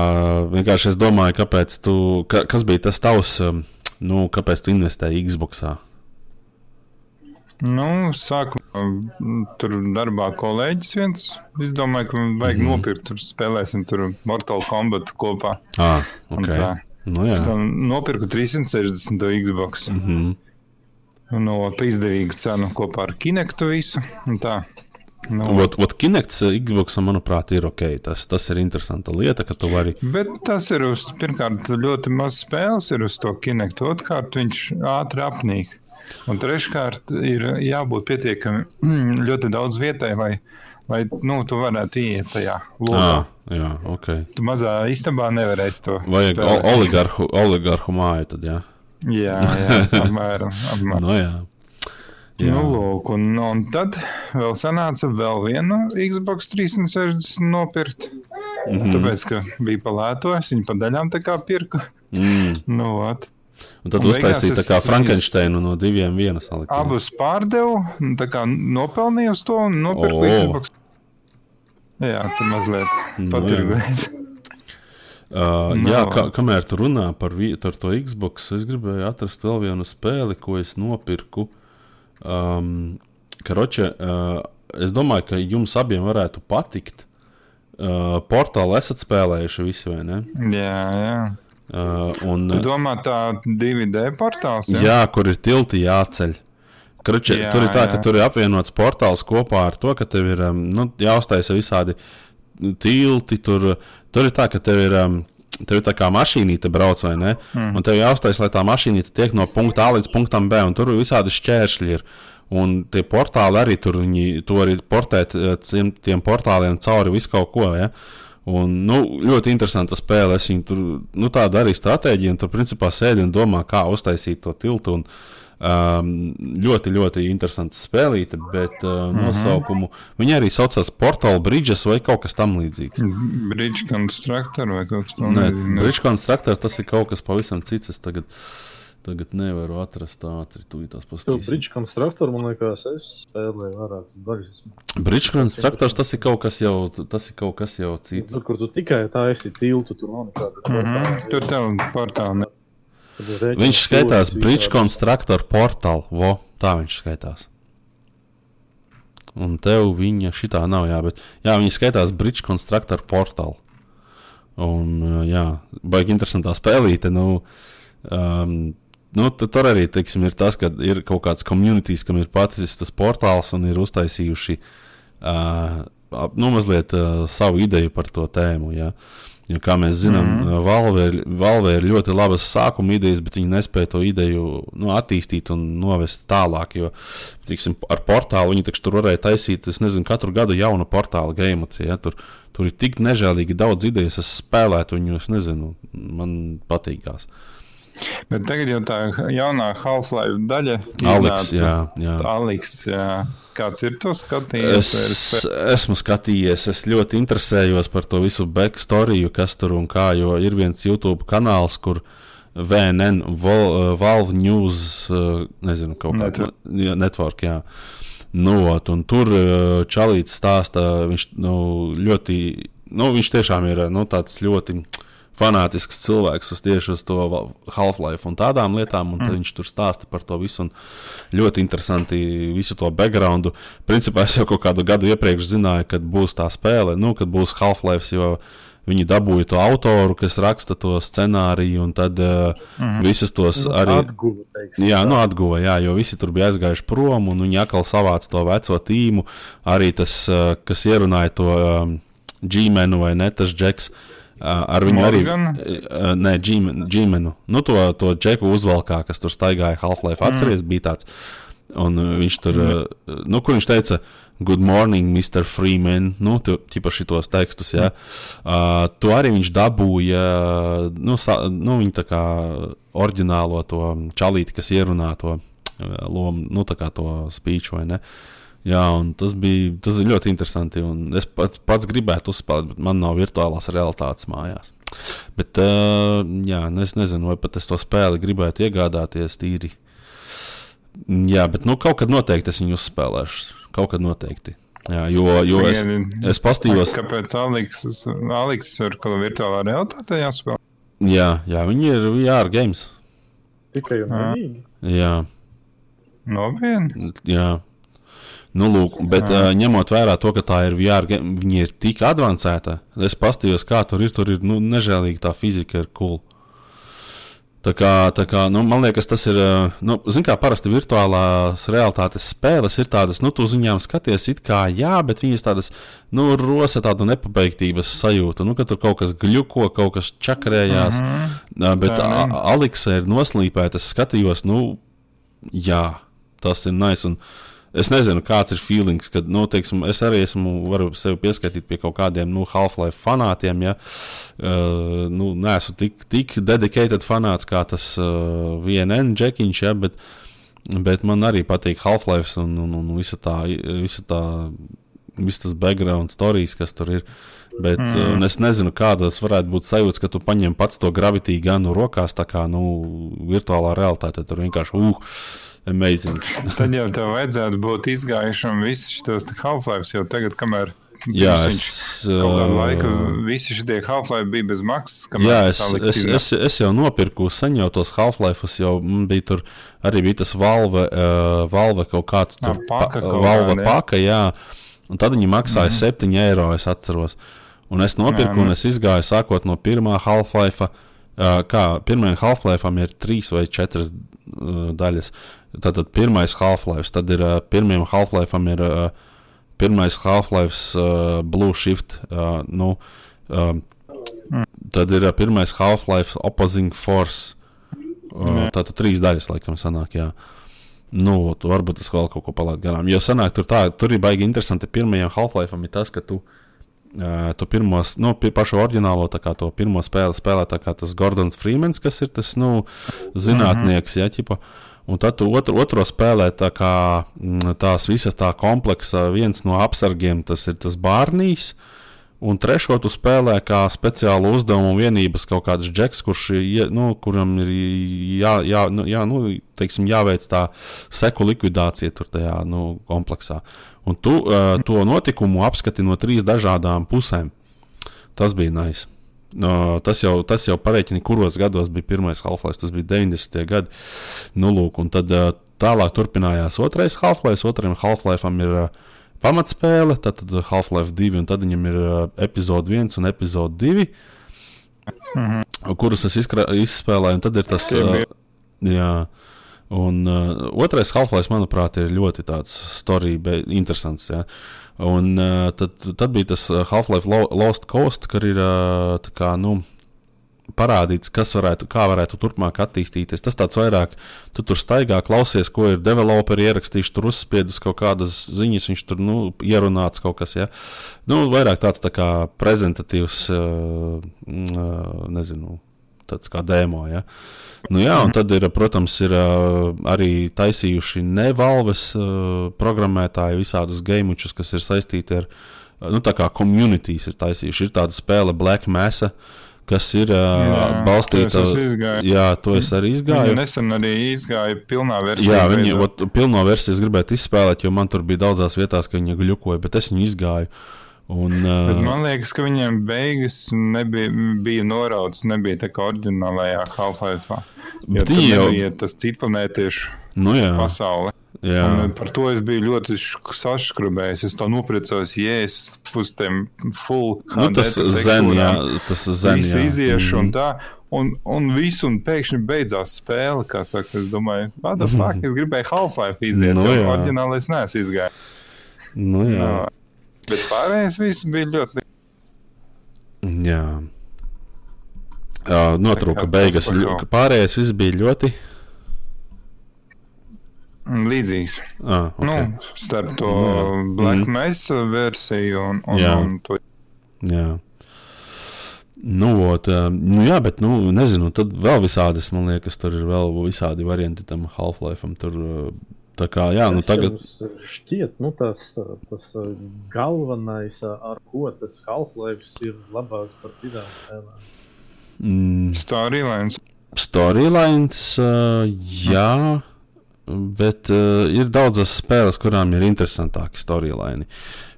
vienkārši es domāju, kāpēc tu, ka, kas bija tas tavs, um, nu, kāpēc tu investēji Xboxā? Nu, sākumā mm, tur darbā kolēģis viens izdomāja, ka vajag mm. nopirkt, tur spēlēsim tur Mortal Kombat kopā. Ah, Un ok. tā. Nu, jā. Es tam nopirku 360 Xbox. Mm -hmm. No pa izdevīgu cenu kopā ar Kinectu visu. Nu, Ot, ot, Kinects Xboxam, manuprāt, ir ok. Tas, tas ir interesanta lieta, ka tu vari. Bet tas ir uz, pirmkārt, ļoti maz spēles ir uz to kinektu. Otrkārt, viņš ātri apnīk. Un treškārt, ir jābūt pietiekami ļoti daudz vietai, lai, lai nu, tu varētu iet tajā lomā. Ah, jā, ok. Tu mazā istabā nevarēsi to Vajag spēlēt. ol- oligarhu, oligarhu māju, tad jā. Jā, jā apmēram. apmēram. Nu, jā. Jā. Nu, lūk, un, un tad vēl sanāca vēl vienu Xbox 360 nopirkt. Mm -hmm. Tāpēc, ka bija palēto, es viņu pa daļām tā kā pirku. Mm. Nu, ot. Un tad uztaisīja tā kā Frankensteinu no diviem viena salikt. Abus pārdevu, tā kā nopelnīju uz to un nopirku oh. Xbox. Jā, tur mazliet Nu, patirgojis. Uh, Nav. jā, kā, kamēr tu runā par, par to Xbox, es gribēju atrast vēl vienu spēli, ko es nopirku. Um, Karoče, uh, es domāju, ka jums abiem varētu patikt. Uh, portālu esat spēlējuši visi, vai ne? Jā, jā. Uh, un, Tu domā, tā 2D portāls? jā. jā, kur ir tilti jāceļ. Kruče, Jā, tur ir tā, ka jā. tur ir apvienots portāls kopā ar to, ka tev ir um, nu, jāuztaisa visādi tilti. Tur, tur ir tā, ka tev ir, um, tev ir tā kā mašīnīte brauc vai ne. Mm. Un tev jāuztaisa, lai tā mašīnīte tiek no punkta A līdz punktam B. Un tur ir visādi šķēršļi. Ir. Un tie portāli arī tur, viņi to arī portēt eh, tiem, tiem portāliem cauri visu kaut ko. Ja? Un, nu, ļoti interesanta spēle. Es viņu tur nu, tādu arī stratēģiju, un tur principā sēdi un domā, kā uztaisīt to tiltu. Un, um, ļoti, ļoti interesanta spēlīte, bet uh, nosaukumu viņa arī saucās Portal Bridges vai kaut kas tamlīdzīgs. Bridge Constructor vai kaut kas Nē, tāds. Bridge Constructor tas ir kaut kas pavisam cits. Es tagad, tagad nevaru atrast ātri. Tūlīt tās Tev pastāstīs. Bridge Constructor, man liekas, es spēlēju vairākas daļas. Bridge Constructors tas ir kaut kas jau, tas ir kaut kas jau cits. Tur, kur tu tikai tā esi tiltu, tur nav nekāda. Mm -hmm. Tur tev portāli. Viņš skaitās visādi. Constructor portālu. Vo, tā viņš skaitās. Un tev viņa šitā nav, jā, bet jā, viņa skaitās Bridge Constructor portālu. Un, jā, baigi interesantā spēlīte. Nu, um, nu, tu- tur arī teiksim, ir tas, ka ir kaut kāds komunitīs, kam ir paticis tas portāls un ir uztaisījuši uh, nu, mazliet uh, savu ideju par to tēmu. Jā. Jo, kā mēs zinām, mm -hmm. Valve, ir, Valve ir ļoti labas sākuma idejas, bet viņi nespēja to ideju nu, attīstīt un novest tālāk. Jo, tiksim, ar portālu viņi taču tur varēja taisīt, es nezinu, katru gadu jaunu portālu game. Ja? Tur, tur ir tik nežēlīgi daudz idejas, es spēlētu viņu, es nezinu, man patīkās. Bet tagad jau tā jaunā Half-Life daļa Aleks, iznāca. jā, jā. Aleks, jā. Kāds ir to skatījies? Es ir esmu skatījies, es ļoti interesējos par to visu backstoriju, kas tur un kā, jo ir viens YouTube kanāls, kur VNN, Vol, Valve News, eh, nezinu, kaut kā Network. network, jā. Nu, ot, un tur eh, Čalīts stāsta, viņš nu, ļoti, nu, viņš tiešām ir nu, tāds ļoti fanātisks cilvēks uz tieši uz to Half-Life un tādām lietām, un mm. viņš tur stāsta par to visu. un Ļoti interesanti visu to backgroundu. Principā es jau kaut kādu gadu iepriekš zināju, kad būs tā spēle, nu, kad būs Half-Life, jo viņi dabūja to autoru, kas raksta to scenāriju, un tad uh, mm. visas tos arī. Atguva, teiksim, Jā, tā. nu atguva, jā, jo visi tur bija aizgājuši prom, un viņi atkal savāca to veco tīmu. Arī tas, uh, kas ierunāja to um, G-menu vai ne, tas Džeks. Uh, ar viņu arī Morgan? uh, nē, G-menu. Nu, to, to Džeku uzvalkā, kas tur staigāja Half-Life. Atceries, bija tāds. Un uh, viņš tur, uh, nu, kur viņš teica, Good morning, Mr. Freeman. Nu, tu ķipa šitos tekstus, jā. Uh, to arī viņš dabūja, nu, sa, nu viņa tā kā oriģinālo to čalīti, kas ierunā to uh, lomu, nu, tā kā to spīču vai ne. Jā, un tas bija tas ir ļoti interesanti. un Es pats, pats gribētu uzspēlēt, bet man nav virtuālās realitātes mājās. Bet, uh, jā, nu, es nezinu, vai pat es to spēli gribētu iegādāties tīri. Jā, bet nu, kaut kad noteikti es viņu uzspēlēšu. Kaut kad noteikti. Jā, jo, jo es, es pastījos, Kāpēc Aleks, Aleks ir kaut kā virtuālā realitātē jāspēlē? jā, jā, viņi ir VR games. Tikai un Jā. vienīgi. Jā, Nopietni. jā. Nu, lūk, bet uh, ņemot vērā to, ka tā ir VR, viņi ir tik avansēta. Es paskatījos, kā tur ir. Tur ir nu, nežēlīgi tā fizika, ir cool. Tā kā, tā kā nu, man liekas, tas ir. Nu, Ziniet, kā parasti virtuālās realitātes spēles ir tādas, nu, tu uz viņām skaties, it kā jā, bet viņas tādas, nu, rosa tādu nepabeigtības sajūtu. Nu, ka tur kaut kas gļuko, kaut kas čakarējās. Mm -hmm. Bet Tā, A- Aleksa ir noslīpēta. Es skatījos, nu, jā, tas ir nice. Un es nezinu, kāds ir feelings, kad, nu, teiksim, es arī esmu, varu sevi pieskaitīt pie kaut kādiem, nu, Half-Life fanātiem, ja. Uh, nu, neesmu tik, tik dedicated fanāts kā tas uh, VNN džekiņš, ja, bet, bet man arī patīk Half-Life un, un, un visa tā, visa tā, viss tas background stories, kas tur ir. Bet mm. es nezinu, kādas varētu būt sajūtas, ka tu paņem pats to gravitīvu ganu rokās, tā kā nu, virtuālā realitāte tur vienkārši uh, amazing. Tad jau tev vajadzētu būt izgājušam visus šos Half-Life, jo tagad, kamēr Jā, es, kaut kādu ā, laiku, visi šie Half-Life bija bez maksas. Jā, es, es, es, es jau nopirku sen jau tos Half-Life, jau bija tur arī bija tas Valve, uh, Valve kaut kāds tur paka kaut Valve paka, jā. Un tad viņi maksāja mm -hmm. 7 eiro, es atceros. Un es nopirku, Jā, nu. un es izgāju sākot no pirmā Half-Life. Uh, kā pirmajam Half-Life ir trīs vai četras uh, daļas. Tātad pirmais Half-Life, tad ir uh, pirmajam Half-Life ir uh, pirmais Half-Life uh, Blue Shift. Uh, nu, uh, Tad ir uh, pirmais Half-Life Opposing Force. Uh, tātad trīs daļas, laikam, sanāk. Jā. Nu, tu varbūt tas vēl kaut ko palaid garām. Jo sanāk, tur, tā, tur ir baigi interesanti. Pirmajam Half-Life ir tas, ka tu, uh, tu pirmos, nu, pašu oriģinālo, tā kā to pirmo spēli spēlē tā tas Gordons Freemans, kas ir tas, nu, zinātnieks, ja, ķipa. Un tad tu otru, otro spēlē tā kā mm, tās visas tā kompleksa, viens no apsargiem tas ir tas Bārnīs. Un trešo tu spēlē kā speciālu uzdevumu vienības kaut kāds džeks, kurš nu, kuram ir jā, jā, nu, jā, nu, teiksim, jāveic tā seku likvidācija tur tajā nu, kompleksā. Un tu uh, to notikumu apskati no trīs dažādām pusēm. Tas bija nice. No, tas jau, tas jau pareiķini, kuros gados bija pirmais Half-Life. Tas bija 90. gadi. Nu, lūk, un tad uh, tālāk turpinājās otrais Half-Life. Otram Half-Life ir uh, pamatspēle, tad, Half-Life 2, un tad viņam ir uh, epizode 1 un epizode 2, kurus es izkra, izspēlēju. un Tad ir tas. Uh, jā, un uh, otrais Half-Life, manuprāt, ir ļoti tāds be- interesants. Jā. Un uh, tad, tad bija tas Half-Life Lo Lost Coast, kur ir uh, kā, nu, parādīts, kas varētu, kā varētu turpmāk attīstīties. Tas tāds vairāk, tu tur staigā, klausies, ko ir developeri ierakstījuši, tur uzspiedus kaut kādas ziņas, viņš tur nu, ierunāts kaut kas. Ja? Nu, vairāk tāds tā kā prezentatīvs, uh, uh, nezinu. Tāds kā demo. Ja? Nu, jā, un tad, ir, protams, ir uh, arī taisījuši nevalves uh, programmētāji visādus gamečus, kas ir saistīti ar, uh, nu, tā kā communities ir taisījuši. Ir tāda spēle Black Mesa, kas ir uh, balstīta uz izgāju. Jā, to es arī izgāju. Viņa nesen arī izgāja pilnā versijā. Jā, viņa ot, pilno versiju es gribētu izspēlēt, jo man tur bija daudzās vietās, ka viņa glukoja, bet es viņu izgāju. Un, uh, Bet man liekas, ka viņiem beigas nebija, bija noraudzes, nebija tā kā oriģinālajā Half-Life. Viņi jau- nebija tas cipametiešu nu, jā, pasaule. jā. Un par to es biju ļoti saškrubējis. Es to nopriecājos, ja es uz tiem full Nu, tas HD zen, jā, tekstūrām tas zen, visu jā. iziešu un Mhm. tā. Un, un visu, un pēkšņi beidzās spēle. Saka, es domāju, kāda fuck, es gribēju Half-Life iziet, Nu, jo oriģinālais neesmu izgājis. Nu, jā. No. Bet pārējais viss bija ļoti. jā. Jā, notrūka beigas. ļo-. Pārējais viss bija ļoti. Līdzīgs. Ah, Okay. okay. Nu, starp to Nu, jā. Black. Mesa versiju un, un, Jā. un to. Jā. Nu, ot, ā, nu, jā, bet, nu, nezinu, tad vēl visādas, man liekas, tur ir vēl visādi varianti tam Half-Life. Tur, ā, tā kā, jā, nu, tagad. Šķiet, nu, tas, tas galvenais, ar ko tas Half-Life ir labāks par citām spēlēm. Mm, Storylines. Storylines, uh, jā, bet uh, ir daudzas spēles, kurām ir interesantāki storyline.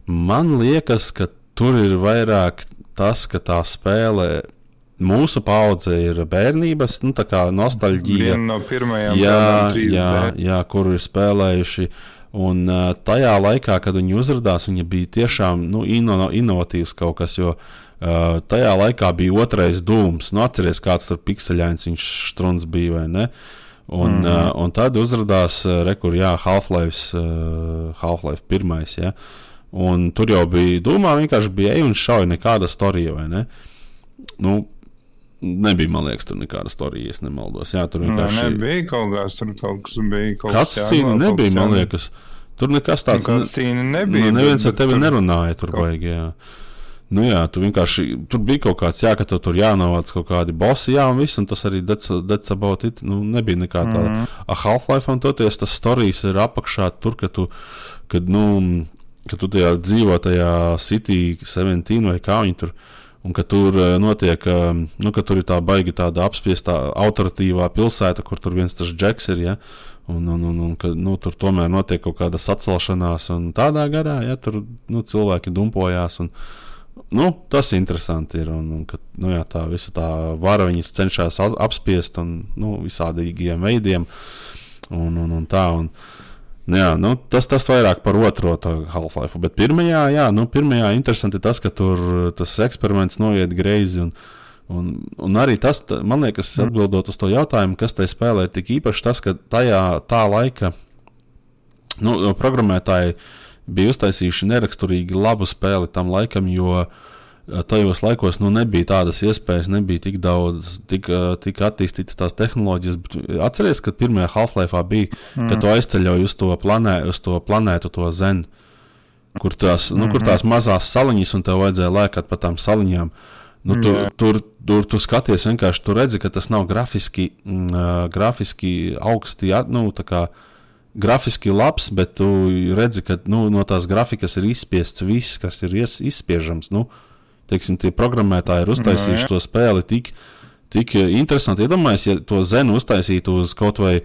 Man liekas, ka tur ir vairāk tas, ka tā spēle mūsu paudze ir bērnības, nu, tā kā nostalģija. Viena no pirmajām Jā, tādām 3D. jā, jā, kuru ir spēlējuši. Un uh, tajā laikā, kad viņi uzrādījās, viņi bija tiešām nu, ino, inovatīvs kaut kas. Jo uh, tajā laikā bija otrais dūms. Nu, atcerieties, kāds tur pikseļains viņš strūns bija vai ne. Un, mm -hmm. uh, un tad uzrādījās uh, rekur, jā, Half-Life, uh, Half-Life 1. Ja? Un tur jau bija dūmā, vienkārši bija ej un šauja nekāda storija, vai ne? Nu, nebija, man liekas, tur nekāda storija, ja es nemaldos. Jā, tur Nē, vienkārši nebija kaut kas, tur kaut kas bija. Kaut kas cīņa nebija, man kas liekas. Tur nekas tāds cīņa nebija. Nu, neviens ar tevi tur- nerunāja, tur kaut- baigi. Jā. Nu, jā, tu vienkārši tur bija kaut kāds, jā, ka tev tur jānovāc kaut kādi bosi, jā, un viss, un tas arī it. Nu, nebija nekā tāda. Mm. -hmm. Half-Life un toties tas stāstījis ir apakšā tur, ka tu, kad, nu, ka tu tajā dzīvo tajā City 17 vai kā viņi tur. Un ka tur eh, notiek, eh, nu, ka tur ir tā baigi tāda apspiestā, autoritīvā pilsēta, kur tur viens tas džeks ir. Ja? Un, un, un, un ka nu, tur tomēr notiek kaut kāda sacelšanās, un tādā garā, ja tur nu, cilvēki dumpojās. Un, nu, tas interesanti ir. Un, un, ka, nu, jā, tā visa tā vara viņas cenšas apspiest un nu, visādīgiem veidiem. Un, un, un tā, un, nu, jā, nu, tas, tas vairāk par otro Half-Life. Bet pirmajā, jā, nu, pirmajā interesanti tas, ka tur tas eksperiments noiet greizi. Un, Un, un arī tas, man liekas, atbildot uz to jautājumu, kas tajā spēlē tik īpaši, tas, ka tajā tā laika nu, programmētāji bija uztaisījuši neraksturīgi labu spēli tam laikam, jo eh, tajos laikos nu, nebija tādas iespējas, nebija tik daudz, tik, tik attīstītas tās tehnoloģijas. Atcerieties, ka pirmajā Half-Life bija, mm. kad tu aizceļoji uz to, planē, uz to planētu, to zenu. Kur tās, nu, kur tās mazās saliņas, un tev vajadzēja lēkāt pa tām saliņām. Nu, tu, Jā. tur, tur tu skaties, vienkārši tu redzi, ka tas nav grafiski, mm, grafiski augsti, nu, tā kā grafiski labs, bet tu redzi, ka nu, no tās grafikas ir izspiests viss, kas ir ies, izspiežams. Nu, teiksim, tie programmētāji ir uztaisījuši Nu, jā. to spēli tik, tik interesanti. Iedomājieties, ja to zenu uztaisītu uz kaut vai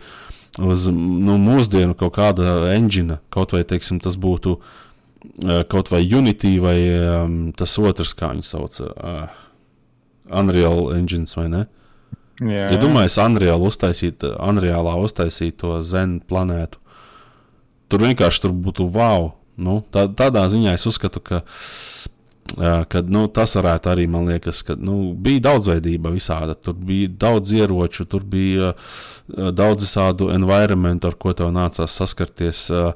uz nu, mūsdienu kaut kāda engine, kaut vai teiksim, tas būtu eh, kaut vai Unity vai um, tas otrs, kā viņi sauc, uh, Unreal Engines vai ne? Jā, Ja domājies, Unreal uztaisīt, Unrealā uztaisīt to zenu planētu, tur vienkārši tur būtu wow. Nu, tā, tādā ziņā es uzskatu, ka, ā, ka nu, tas varētu arī, man liekas, ka nu, bija daudzveidība visāda. Tur bija daudz ieroču, tur bija ā, daudz visādu environmentu, ar ko tev nācās saskarties. ā,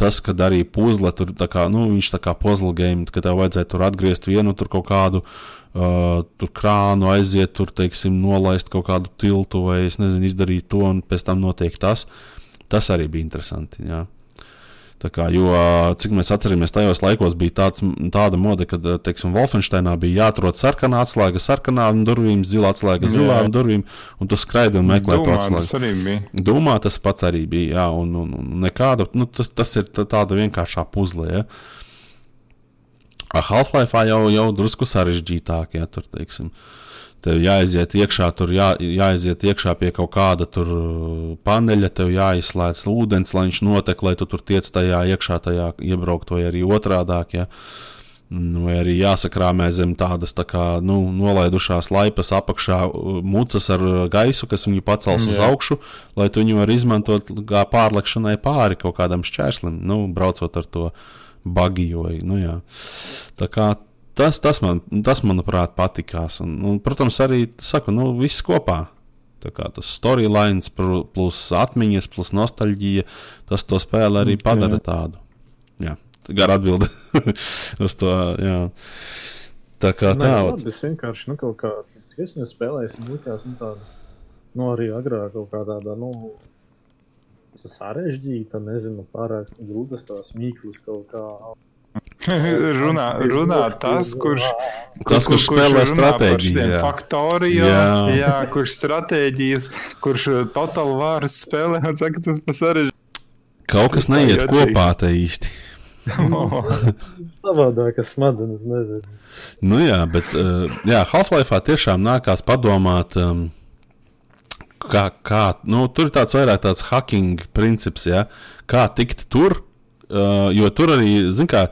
Tas, kad arī puzle tur kā, nu, viņš tā kā puzzle game, ka tev vajadzēja tur atgriezt vienu tur kaut kādu uh, tur krānu, aiziet tur, teiksim, nolaist kaut kādu tiltu vai, nezinu, izdarīt to, un pēc tam notiek tas. Tas arī bija interesanti. Jā. Kā, jo, cik mēs atceramies, tajos laikos bija tāds, tāda mode, ka, teiksim, Wolfensteinā bija jāatrod sarkanā atslēga sarkanām durvīm, zilā atslēga zilām durvīm, un tu skraidi un meklē to atslēgu. Tas arī bija. Domā, tas pats arī bija, jā, un, un, un nekāda, nu, tas, tas ir tāda vienkāršā puzle, ja. Half-Life jau, jau drusku sarežģītāk, ja tur, teiksim. Tev jāaiziet iekšā, tur jā, jāaiziet iekšā pie kaut kāda tur paneļa, tev jāizslēdz ūdens, lai viņš notek, lai tu tur tiec tajā iekšā, tajā iebraukt, vai arī otrādāk. Ja. Vai arī jāsakrāmē zem tādas tā kā, nu, nolaidušās laipas apakšā mucas ar gaisu, kas viņu pacels Jā. uz augšu, lai tu viņu varētu izmantot kā pārlekšanai pāri kaut kādam šķērslim, nu, braucot ar to bagiju. Vai, nu, jā. tā kā tas, tas, man, tas manuprāt, patikās. Un, un, protams, arī saku, nu, viss kopā. Tas storylines, plus atmiņas, plus nostalģija, tas to spēli arī padara tādu. Jā, gara atbilde uz to. Jā. Tā kā tā. Tas vienkārši nu, kaut kāds, es mēs spēlēsim, likās, nu, tāda, nu, arī agrāk kaut kā tāda, nu, sarežģīta, nezinu, pārāk grūtas tās mīklas kaut kā runā, runā tas, kurš, tas, kurš spēlē stratēģiju. Faktorijā, jā. jā, kurš stratēģijas, kurš uh, totāli vāras spēlē un saka, tas pa sarežģīti. Kaut kas neiet kopā te īsti. Savādākas smadzenes, nezinu. Nu jā, bet uh, jā, Half-Life tiešām nākās padomāt. Um, Kā, kā, nu, tur ir tāds vairāk tāds hacking princips, ja? kā tikt tur, Uh, jo tur arī, zin kā,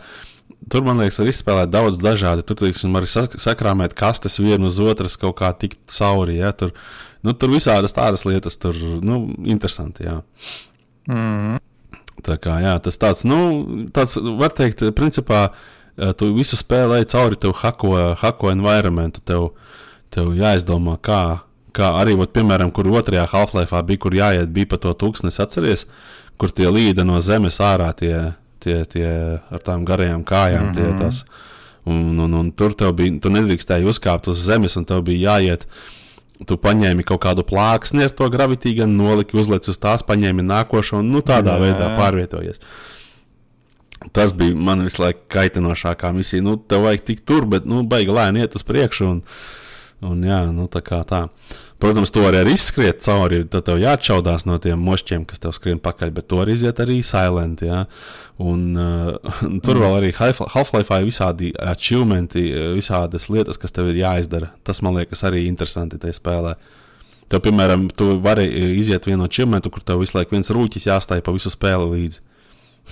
tur man liekas, var izspēlēt daudz dažādi. Tur, teiksim, var sakrāmēt kastes vienu uz otras, kaut kā tikt cauri. Ja? Tur, nu, tur visādas tādas lietas, tur, nu, interesanti, jā. Mm. Tā kā, jā, tas tāds, nu, tāds, var teikt, principā, tu visu spēlēji cauri tev hako, hako environmentu, tev, tev jāizdomā, kā, kā arī, ot, piemēram, kur otrajā Half-Life bija, kur jāiet, bija pa to tūkstnes, atceries? Uh, kur tie līda no zemes ārā, tie, tie, tie ar tām garajām kājām. Mm -hmm. tie, mhm. tas, un, un, un tur tev bija, tu nedrīkstēji uzkāpt uz zemes, un tev bija jāiet. Tu paņēmi kaut kādu plāksni ar to gravitīvu, gan noliki, uzlieci uz tās, paņēmi nākošo, un nu, tādā jā, veidā pārvietojies. Tas bija man visu laiku kaitinošākā misija. Nu, tev vajag tikt tur, bet, nu, baigi lēni iet uz priekšu. Un, un jā, nu, tā tā. Protams, to var arī izskriet cauri, tad tev jāatšaudās no tiem mošķiem, kas tev skrien pakaļ, bet to var iziet arī silent. Ja? Un, uh, tur vēl arī Half-Life ir visādi achievementi, visādas lietas, kas tev ir jāizdara. Tas man liekas arī interesanti tajā spēlē. Tev, piemēram, tu vari iziet vienu no achievementu, kur tev visu laiku viens rūķis jāstāj pa visu spēli līdzi.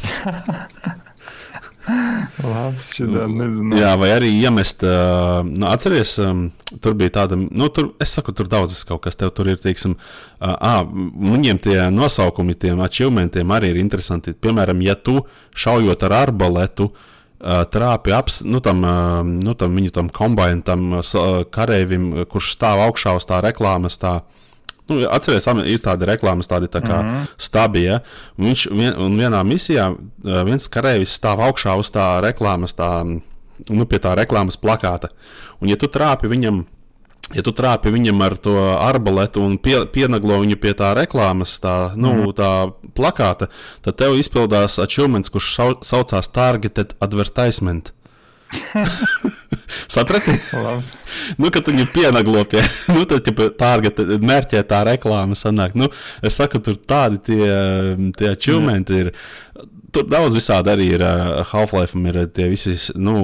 Labs, šitā, Jā, vai arī iemest, uh, nu, atceries, um, tur bija tāda, nu, tur, es saku, tur daudzas kaut kas, tev tur ir, teiksim, uh, ah, viņiem tie nosaukumi tiem achievementiem arī ir interesanti. Piemēram, ja tu šaujot ar arbaletu, uh, trāpi ap, nu, tam, nu, tam viņu tam kombinam, tam kareivim, kurš stāv augšā uz tā reklāmas, tā, Nu, atcerieties, ir tāda reklāmas, tādi tā kā mm -hmm. stabi. Ja? Un viņš vien, un vienā misijā viens karavīrs stāv augšā uz tā reklāmas, tā, nu, pie tā reklāmas plakāta. Un, ja tu trāpi viņam, ja tu trāpi viņam ar to arbaletu un pie, pienaglo viņu pie tā reklāmas, tā, nu, mm. tā plakāta, tad tev izpildās achievements, kurš saucās Targeted Advertisement. Saprati? nu, kad viņi pienaglo pie nu, tad, ja tā mērķē tā reklāma sanāk. Nu, es saku, tur tādi tie, tie achievementi ir. Tur daudz visādi arī ir. Uh, Half-Life ir tie visi nu,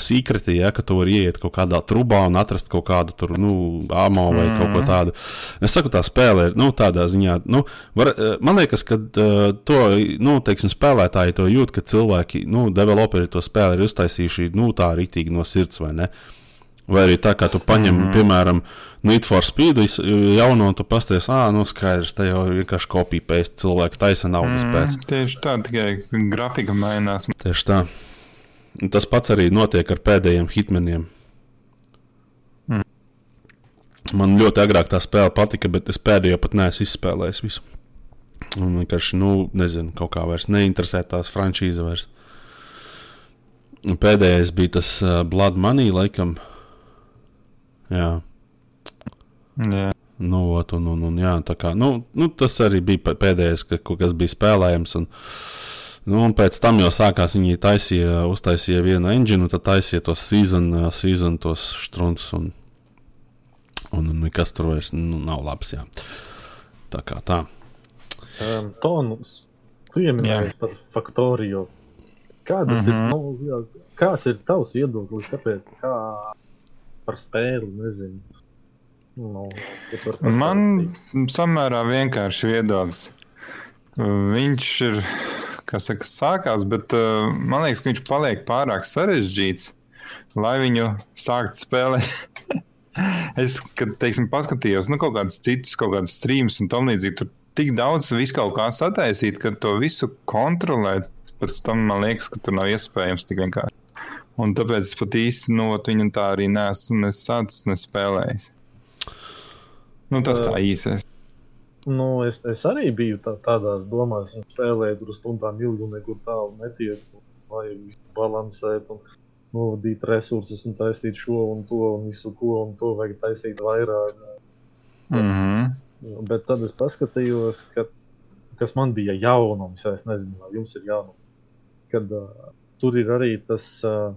sīkreti, ja, ka tu vari ieiet kaut kādā trubā un atrast kaut kādu tur, nu, amo vai mm. kaut ko tādu. Es saku, tā spēle ir nu, tādā ziņā, nu, var, man liekas, ka uh, to, nu, teiksim, spēlētāji to jūt, ka cilvēki, nu, developeri to spēli ir uztaisījuši, nu, tā rītīgi no sirds, vai ne? Vai arī tā kā tu paņem, mm -hmm. piemēram, Need for Speed jaunu, un tu pasties, ah, nu skaidrs, te jau vienkārši kopija pēc cilvēka taisa naudas mm, pēc. Tieši tā, tikai grafika mainās. Tieši tā. Un tas pats arī notiek ar pēdējiem hitmeniem. Mm. Man ļoti agrāk tā spēle patika, bet es pēdējo pat neesmu izspēlējis visu. Un vienkārši, nu, nezinu, kaut kā vairs neinteresē tās frančīze vairs. Un pēdējais bija tas uh, Blood Money, laikam. Jā. Jā. Nu, ot, un, un, un, jā, kā, nu, nu, tas arī bija pēdējais, ka, kas bija spēlējams. Un, Nu, un pēc tam jau sākās, viņi taisīja, uztaisīja vienu engine, tad taisīja tos season, season tos struntus. Un, un, un nekas tur vairs nu, nav labs. Jā. Tā kā tā. Um, tonus. Tu ieminēji par faktoriju. Kādas mm -hmm. ir, nu, jā, kāds ir tavs viedoklis kāpēc, kā par spēli? Nezinu. Nu, Man pastāstīt. samērā vienkārši viedoklis. Viņš ir, kā saka, sākās, bet uh, man liekas, ka viņš paliek pārāk sarežģīts, lai viņu sāktu spēlēt. es, kad, teiksim, paskatījos, nu, kaut kādus citus, kaut kādus streamus un tam līdzīgi, tur tik daudz visu kaut kā sataisīt, ka to visu kontrolēt, pēc tam man liekas, ka tur nav iespējams tik vienkārši. Un tāpēc es pat īsti nu, ot viņu tā arī neesmu ne sācis, ne spēlējis. Nu, tas tā īsais. Nu, es, es arī biju tā, tādās domās, un spēlēju tur stundām ilgi, un nekur tālu netiek. Lai visu balansētu un novadīt resursus, un taisīt šo un to, un visu ko, un to vajag taisīt vairāk. Mm -hmm. Bet tad es paskatījos, ka, kas man bija jaunums. ja Es nezinu, vai jums ir jaunums. Kad uh, tur ir arī tas, uh,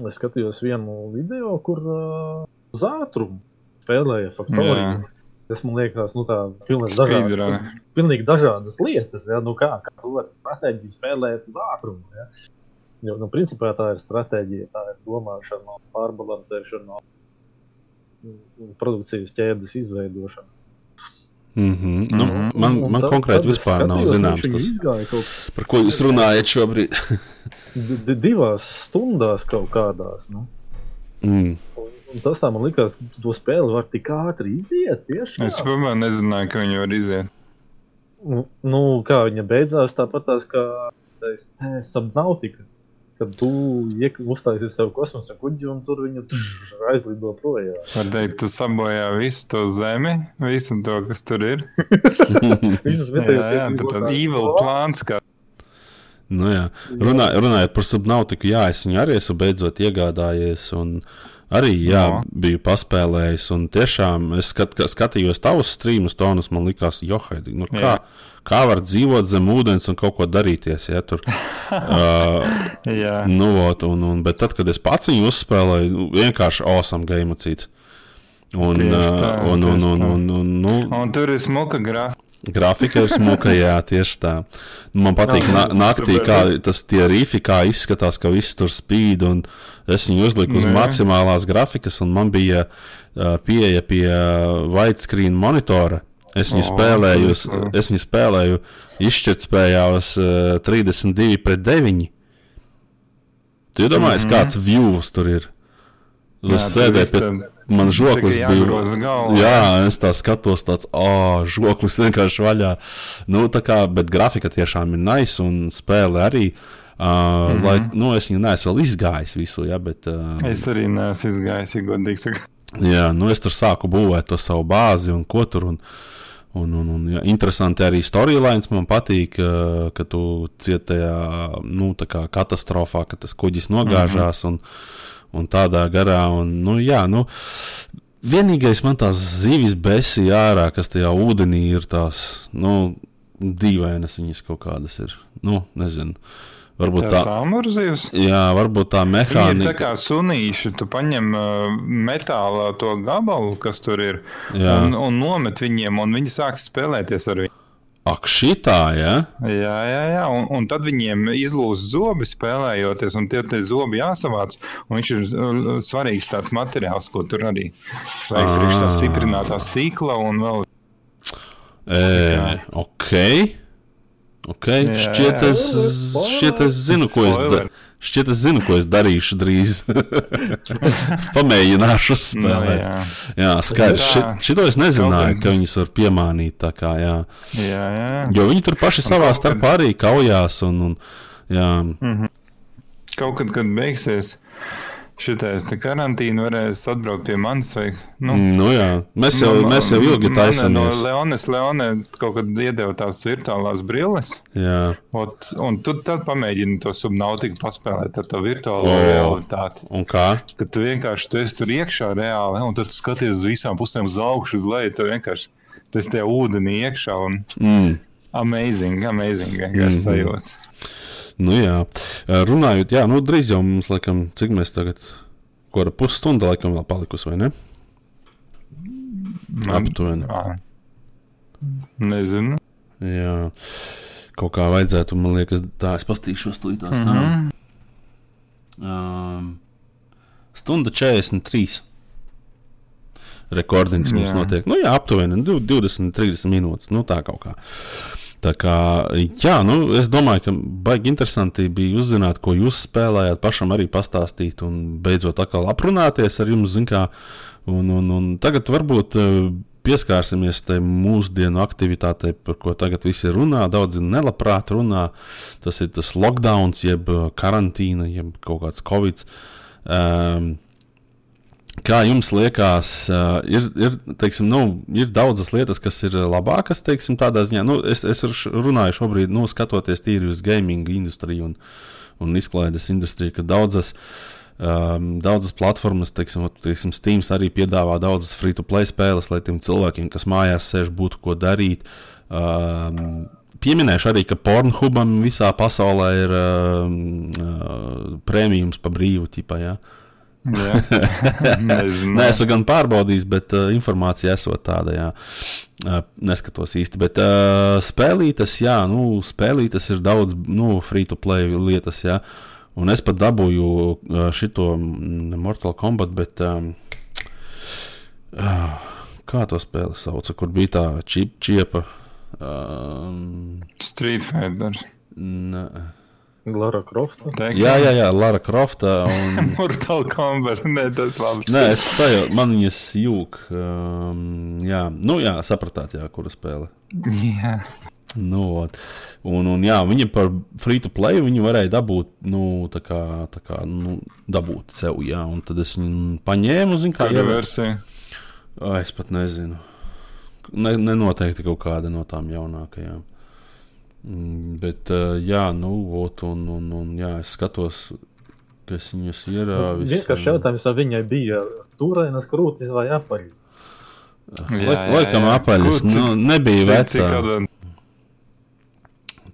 es skatījos vienu video, kur uh, uz ātrumu spēlēja faktoriju. Tas man liekas, nu, tā pilnīgi dažādas, pilnīgi dažādas lietas. Ja? Nu, kā, kā tu vari stratēģiju spēlēt uz ātrumu? Ja? Jo, nu, principā tā ir stratēģija, tā ir domāšana, pārbalansēšana, produkcijas ķēdes izveidošana. Mm -hmm. nu, Mhm. man Un man tad- konkrēti vispār nav zināms, tas, kaut par ko jūs runājat šobrīd. d- divās stundās kaut kādās. Nu. mm. Un, tas tā man likās, ka to spēli var tik ātri iziet. Tieši Es tā. vispār nezināju, ka viņi var iziet. Nu, nu, kā viņa beidzās, tāpat tās kā Subnautica. Kad tu uztaisīji savu kosmosa kuģi un tur viņu tš, aizlido projām. Var teikt, tu sabojā visu to zemi, visu to, kas tur ir. Visas Jā, vietējās jā tā tad evil plāns, kā Nu, jā. Runā, runājot par subnautiku, jā, es viņu arī esmu beidzot iegādājies. Un arī jā, No. biju paspēlējis. Un tiešām es skat, ka- skatījos tavus streamus, tonus man likās, johaidi, nu, kā, Jā. kā var dzīvot zem ūdens un kaut ko darīties. Ja, tur, uh, Jā, nu, vot, un, un, bet tad, kad es pats viņu uzspēlēju, nu, vienkārši awesome game cits. Un, tā, un, un, un, tā. un, un, nu, un tur ir smuka grafika. Grafika ir smuka, jā, tieši tā. Nu, Man patīk, tas naktī, kā tas tie rifi, kā izskatās, ka viss tur spīd. un Es viņu uzliku uz Nē. maksimālās grafikas, un man bija uh, pieeja pie uh, widescreen monitora. Es viņu O, spēlēju, uz- es viņu spēlēju izšķirtspējā uz uh, 32 pret 9. Tu iedomājies, mm -hmm. kāds views tur ir? Es sēdēju pie man žoklis bija. Jā, es tā skatos, tāds ah, žoklis vienkārši vaļā. Nu, tā kā, bet grafika tiešām ir nice un spēle arī. Uh, mm -hmm. lai, nu, es viņu neesmu vēl izgājis visu, ja, bet. Uh, Es arī neesmu izgājis, ja godīgi sakot. Jā, nu es tur sāku būvēt to savu bāzi un ko tur. Un, un, un, un, jā, interesanti arī storylines man patīk, uh, ka tu cieti tajā nu, katastrofā, ka tas kuģis nogāžās un, un tādā garā. Un, nu, jā, nu, vienīgais man tās zivis besīja ārā, kas tajā ūdenī ir tās nu, dīvainas, viņas kaut kādas ir. Nu, nezinu. Varbūt Tā tā, samurzījus. jā, varbūt tā Viņi ir tā mehānika. kā sunīši, tu paņem uh, metāla to gabalu, kas tur ir, Jā. un, un nomet viņiem, un viņi sāk spēlēties ar viņu. Ak, šitā, ja? Jā, jā, jā. Un, un tad viņiem izlūst zobi spēlējoties, un tie, tie zobi jāsavāc. Un viņš ir uh, svarīgs tāds materiāls, ko tur arī vajag priekš tā stiprinātā stīkla un vēl. E, ok. okay. Jā, Šķiet, jā. es, šķiet, es zinu, ko es, da. Šķiet, es zinu, ko es darīšu drīz. Pamēģināšu Nu, spēlēt. jā, jā, skaidrs. Šito es nezināju, ka viņus var piemānīt. Kā, jā. jā, jā. jo viņi tur paši savā starpā arī kaujās. Un, un, jā, Kaut kad, kad beigsies šitais te karantīna, varēs atbraukt pie manis. Vai, nu, nu, jā. Mēs, jau, man- mēs jau ilgi man No. Leonas Leone kaut kad iedeva tās virtuālās brilles. Jā. Ot, un tu tad pamēģini to subnautiku paspēlēt ar to virtuālo oh. realitāti. Un kā? Kad tu vienkārši tu esi tur iekšā reāli, un tad tu skaties uz visām pusēm uz augšu, uz leju. Tu vienkārši tu esi tajā ūdenī iekšā. Un, Mm. Amazing, amazing. Vienkārši Mhm. sajūta. Nu, jā, runājot, jā, nu, drīz jau mums, laikam, cik mēs tagad, ko ar pusstundu laikam vēl palikusi, vai ne? Aptuveni. Nezinu. Jā, kaut kā vajadzētu, man liekas, tā es pastīšos tūlītās. Mm. -hmm. um, stunda 43. Rekordings mums Jā. notiek. Nu, jā, aptuveni div- 20, 30 minūtes. Nu, tā kaut kā. Tā kā, jā, nu, es domāju, ka baigi interesanti bija uzzināt, ko jūs spēlējāt, pašam arī pastāstīt un beidzot atkal aprunāties ar jums, kā. Un, un, un tagad varbūt eh, pieskārsimies tai mūsdienu aktivitātei, par ko tagad visi runā. Daudzi nelabprāt runā. Tas ir tas lockdown, jeb eh, karantīna, jeb kaut kāds covid. Um, Kā jums liekas, uh, ir, ir, teiksim, nu, ir daudzas lietas, kas ir labākas, teiksim, tādā ziņā. Nu, es, es runāju šobrīd, nu, skatoties tīri uz gaming industriju un, un izklaides industriju, ka daudzas, um, daudzas platformas, teiksim, teiksim, Steam arī piedāvā daudzas free-to-play spēles, lai tiem cilvēkiem, kas mājās sēž, būtu ko darīt. Um, Pieminēšu arī, ka Pornhubam visā pasaulē ir um, uh, prēmijums par brīvu tipā. Ja? Jā. Nē, esmu gan pārbaudījis, bet uh, informācija esot tāda, jā. Uh, neskatos īsti. Bet uh, spēlītas, jā, nu, spēlītas ir daudz, nu, free to play lietas, jā. Un es pat dabūju uh, šito mm, Mortal Kombat, bet. Um, uh, kā to spēli sauca, kur bija tā čip, čiepa? Um, Street Fighter. ne. Lara Krofta. Tekken. jā, jā, jā, Lara Krofta. Un, Mortal Kombat. Nē, tas labi. Nē, es sajūtu, man viņas jūg. Um, jā, nu, jā, sapratāt, jā, kura spēle. Jā. Nu, ot. un, un jā, viņa par free to play viņu varēja dabūt, nu, tā kā, tā kā nu, dabūt sev, jā, un tad es viņu paņēmu, zinu, kā Kāda versija? Es pat nezinu. Ne, nenoteikti kaut kāda no tām jaunākajām. Mm, Bet, uh, jā, nu, ot, un, un, un, jā, es skatos, ka es viņus ierāvis. Vienkārši jautājums, vai viņai bija stūrainas krūtis vai apaļs. Lai, laikam apaļas, nu, nebija vecā. Kāda...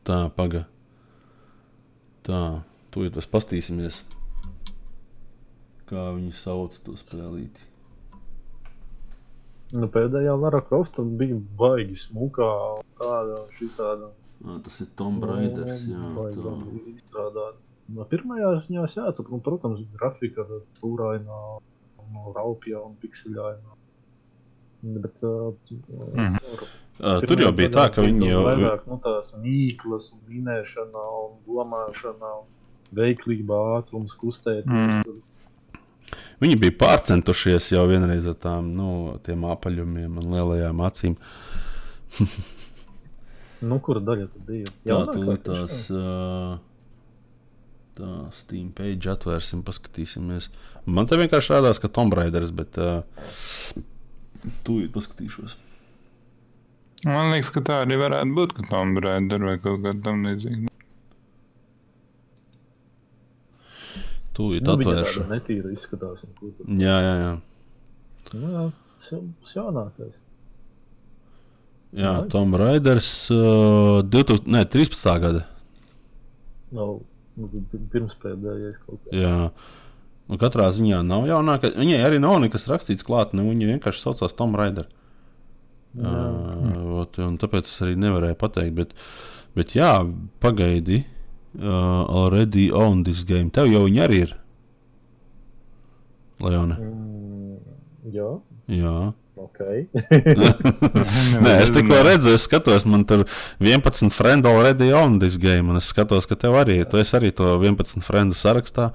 Tā, paga. Tā, tūlīt mēs pastīsimies, kā viņi sauc to spēlīti. Nu, pēdējā Lara Krofta bija baigi smukā, tāda šitāda. À, tas ir Tom Raiders. Jā, tā. labi izstrādāta. No pirmajās ziņās, jā, tur, nu, protams, grafika ar stūrainā, no raupjā un pikseļainā. Bet, uh, Mhm. Uh, tur jau bija tā, ka viņi jau. Vairāk, nu, tās mīklas un minēšana un domāšana un veiklība, ātrums, kustēties. Mm. Viņi bija pārcentušies jau vienreiz ar tām nu, tiem apaļumiem un lielajām acīm. Nu, kura daļa tad bija? Tā tiešām? tās. Uh, tā Steam page atvērsim, paskatīsimies. Man te vienkārši rādās, ka Tom Raiders, bet uh, tūlīt paskatīšos. Man liekas, ka tā arī varētu būt, ka Tom Raider vai kaut kā tam līdzīga. Tūlīt Nu, atvēršu. tāda netīra izskatās. un ko tur. Jā, jā, jā. Nu, jā, tas jaunākais. Jā? Tom Raiders uh, 2000, ne, 13. gada. Nav nu, pirms pēdējais kaut kā. Jā. Nu, katrā ziņā nav jaunākais. Viņai arī nav nekas rakstīts klāt. Nu, viņa vienkārši saucās Tom Raider. Uh, tāpēc es arī nevarēju pateikt. Bet, bet jā, pagaidi. Uh, already on this game. Tev jau viņa arī ir. Leona. Mm, jā, Jā. Ok. Nē, es tikko redzēju, es skatos, man tur 11 friends already on this game. Un es skatos, ka tev arī. Tu esi arī to 11 friendu sarakstā,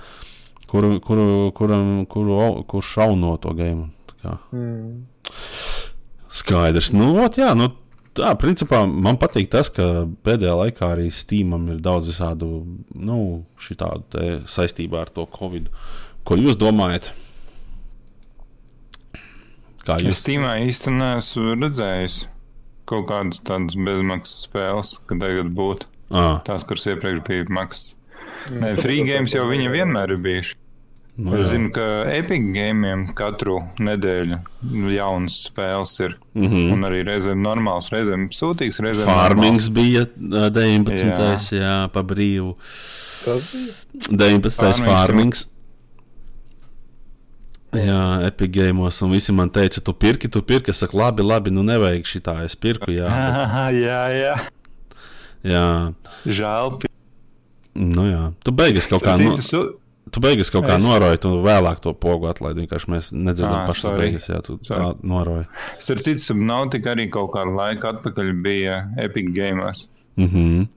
kuru, kuru, kuram, kuru, kurš šauno to game. Mm. Skaidrs. Nu, ot, jā, nu, tā, principā man patīk tas, ka pēdējā laikā arī Steamam ir daudz visādu, nu, šitādu saistībā ar to Covid. Ko jūs domājat? Kā Es jūs Steamā īsti neesmu redzējis kaut kādas tādas bezmaksas spēles, kad tagad būtu Ah, tās, kuras iepriekš bija maksas. Nē, free games jau viņa vienmēr ir bijuši. Nu, Es zinu, ka Epic Game'iem katru nedēļu jaunas spēles ir. Mm -hmm. Un arī reizēm normāls, reizēm sūtīgs, reizēm Farmings bija ā, 19. Jā, Jā. pa brīvu. Kas bija? 19. Farmings, farmings. Jā, Epic Games, un visi man teica, tu pirki, tu pirki. Es saku, labi, labi, nu nevajag šitā, es pirku, jā. normāls. jā, jā. jā. Žēl. Nu jā, tu beigas kaut kā, su- tu beigas kaut kā Es- noroji, tu vēlāk to pogu atlaidi, vienkārši mēs nedzirdam Ā, pašas sorry. beigas, jā, tu tā Sorry. noroji. Starp citu, Subnautica arī kaut kādu laiku atpakaļ bija Epic Games. Mm -hmm.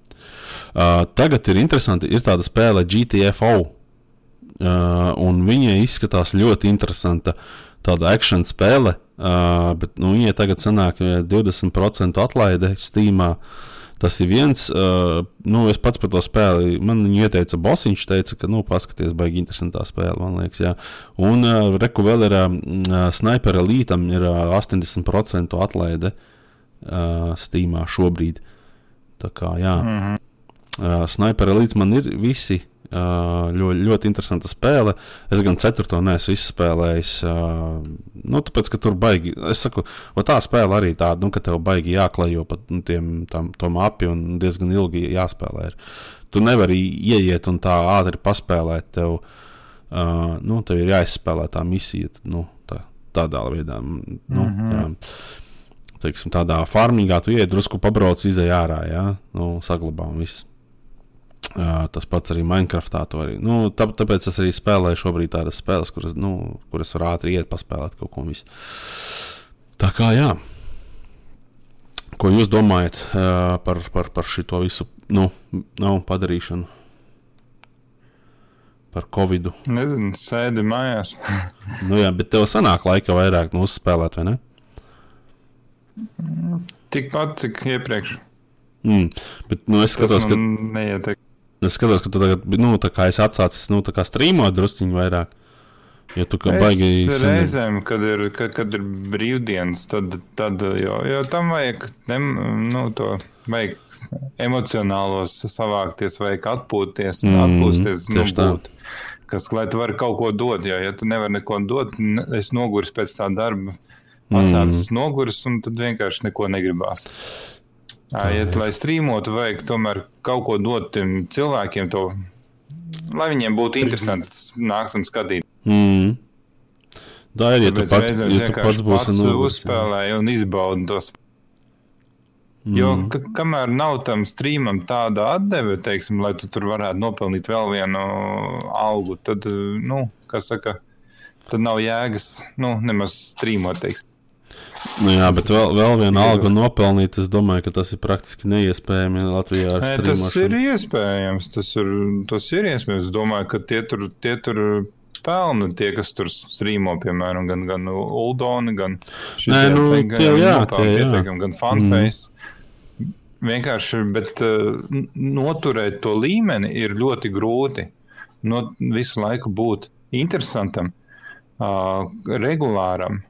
uh, tagad ir interesanti, ir tāda spēle GTFO, uh, un viņa izskatās ļoti interesanta. Tāda action spēle, uh, bet nu, viņai tagad sanāk uh, 20% atlaide Steamā. Tas ir viens, uh, nu, es pats par to spēli. Man viņa ieteica Bosiņš, teica, ka, nu, paskaties, baigi interesantā spēle, man liekas, jā. Un uh, reku vēl ir uh, Sniper Elītam ir uh, 80% atlaide uh, Steamā šobrīd. Tā kā, jā. Mm -hmm. Uh, Sniper Elite man ir visi. Uh, ļoti, ļoti interesanta spēle. Es gan ceturto neesmu izspēlējis. Uh, nu, tāpēc, ka tur baigi. Es saku, tā spēle arī tāda, nu, ka tev baigi jāklajo pa nu, tiem, tam, to mapi un diezgan ilgi jāspēlē. Ir. Tu nevari ieiet un tā ātri paspēlēt. Tev, uh, nu, tev ir jāizspēlē tā misija. Nu, tā, tādā veidā. Nu, mm. -hmm. jā teiksim, tādā farmīgā, tu ienāc drusku pabrauc, izej ārā, jā, nu, saglabā un viss. Uh, tas pats arī Minecraftā. Arī. Nu, tā, tāpēc es arī spēlēju šobrīd tādas spēles, kuras, nu, kuras var ātri iet, paspēlēt kaut ko visu. Tā kā jā. Ko jūs domājat uh, par, par, par šo visu nu, nu, padarīšanu? Par Covid. Nezinu, sēdi mājās. Nu, jā, bet tev sanāk laika vairāk nu, uzspēlēt, vai ne? Tikpat, cik iepriekš. Mm. Bet, nu, es skatos, ka man neietek. Es skatos, ka tu tagad, nu, tā kā es atsācis, nu, tā kā strīmot drusciņu vairāk. Ja tu kā baigi reizēm, kad ir, kad, kad ir brīvdienas, tad, tad jo, jo tam vajag, nem, nu, to vajag emocionālos savākties, vajag atpūties, mm, atpūsties, nu, būt. Kas, lai tu vari kaut ko dot, jo, ja tu nevari neko dot, ne, es nogurs pēc tā darba, Mhm. atnācis mm. nogurs, un tad vienkārši neko negribās. Jā. lai strīmotu, vajag tomēr kaut ko dot tiem cilvēkiem, to, lai viņiem būtu interesanti nākt un skatīt. Mm. Tā ir, ja tu Tāpēc pats, reizēm ja tu pats būsi pats nogurs, jā. uzspēlēju un izbaudu tos. Jo, Mm. ka, kamēr nav tam strīmam tāda atdeve, teiksim, lai tu tur varētu nopelnīt vēl vienu algu, tad, nu, kā saka, tad nav jēgas, nu, nemaz strīmot, teiksim. Nu, jā, bet vēl, vēl algu tas- nopelnīt, es domāju, ka tas ir praktiski neiespējami Latvijā Nē, tas ir iespējams, tas ir, tas ir iespējams. Es domāju, ka tie tur, tie tur pelna tie, kas tur strīmo, piemēram, gan, gan Uldoni, gan Nē, nu, te- gan tie jā, nopelna tie jā. pietiekami, gan Funface. Mm. Vienkārši, bet uh, noturēt to līmeni ir ļoti grūti. No, visu laiku būt interesantam, uh, regulāram.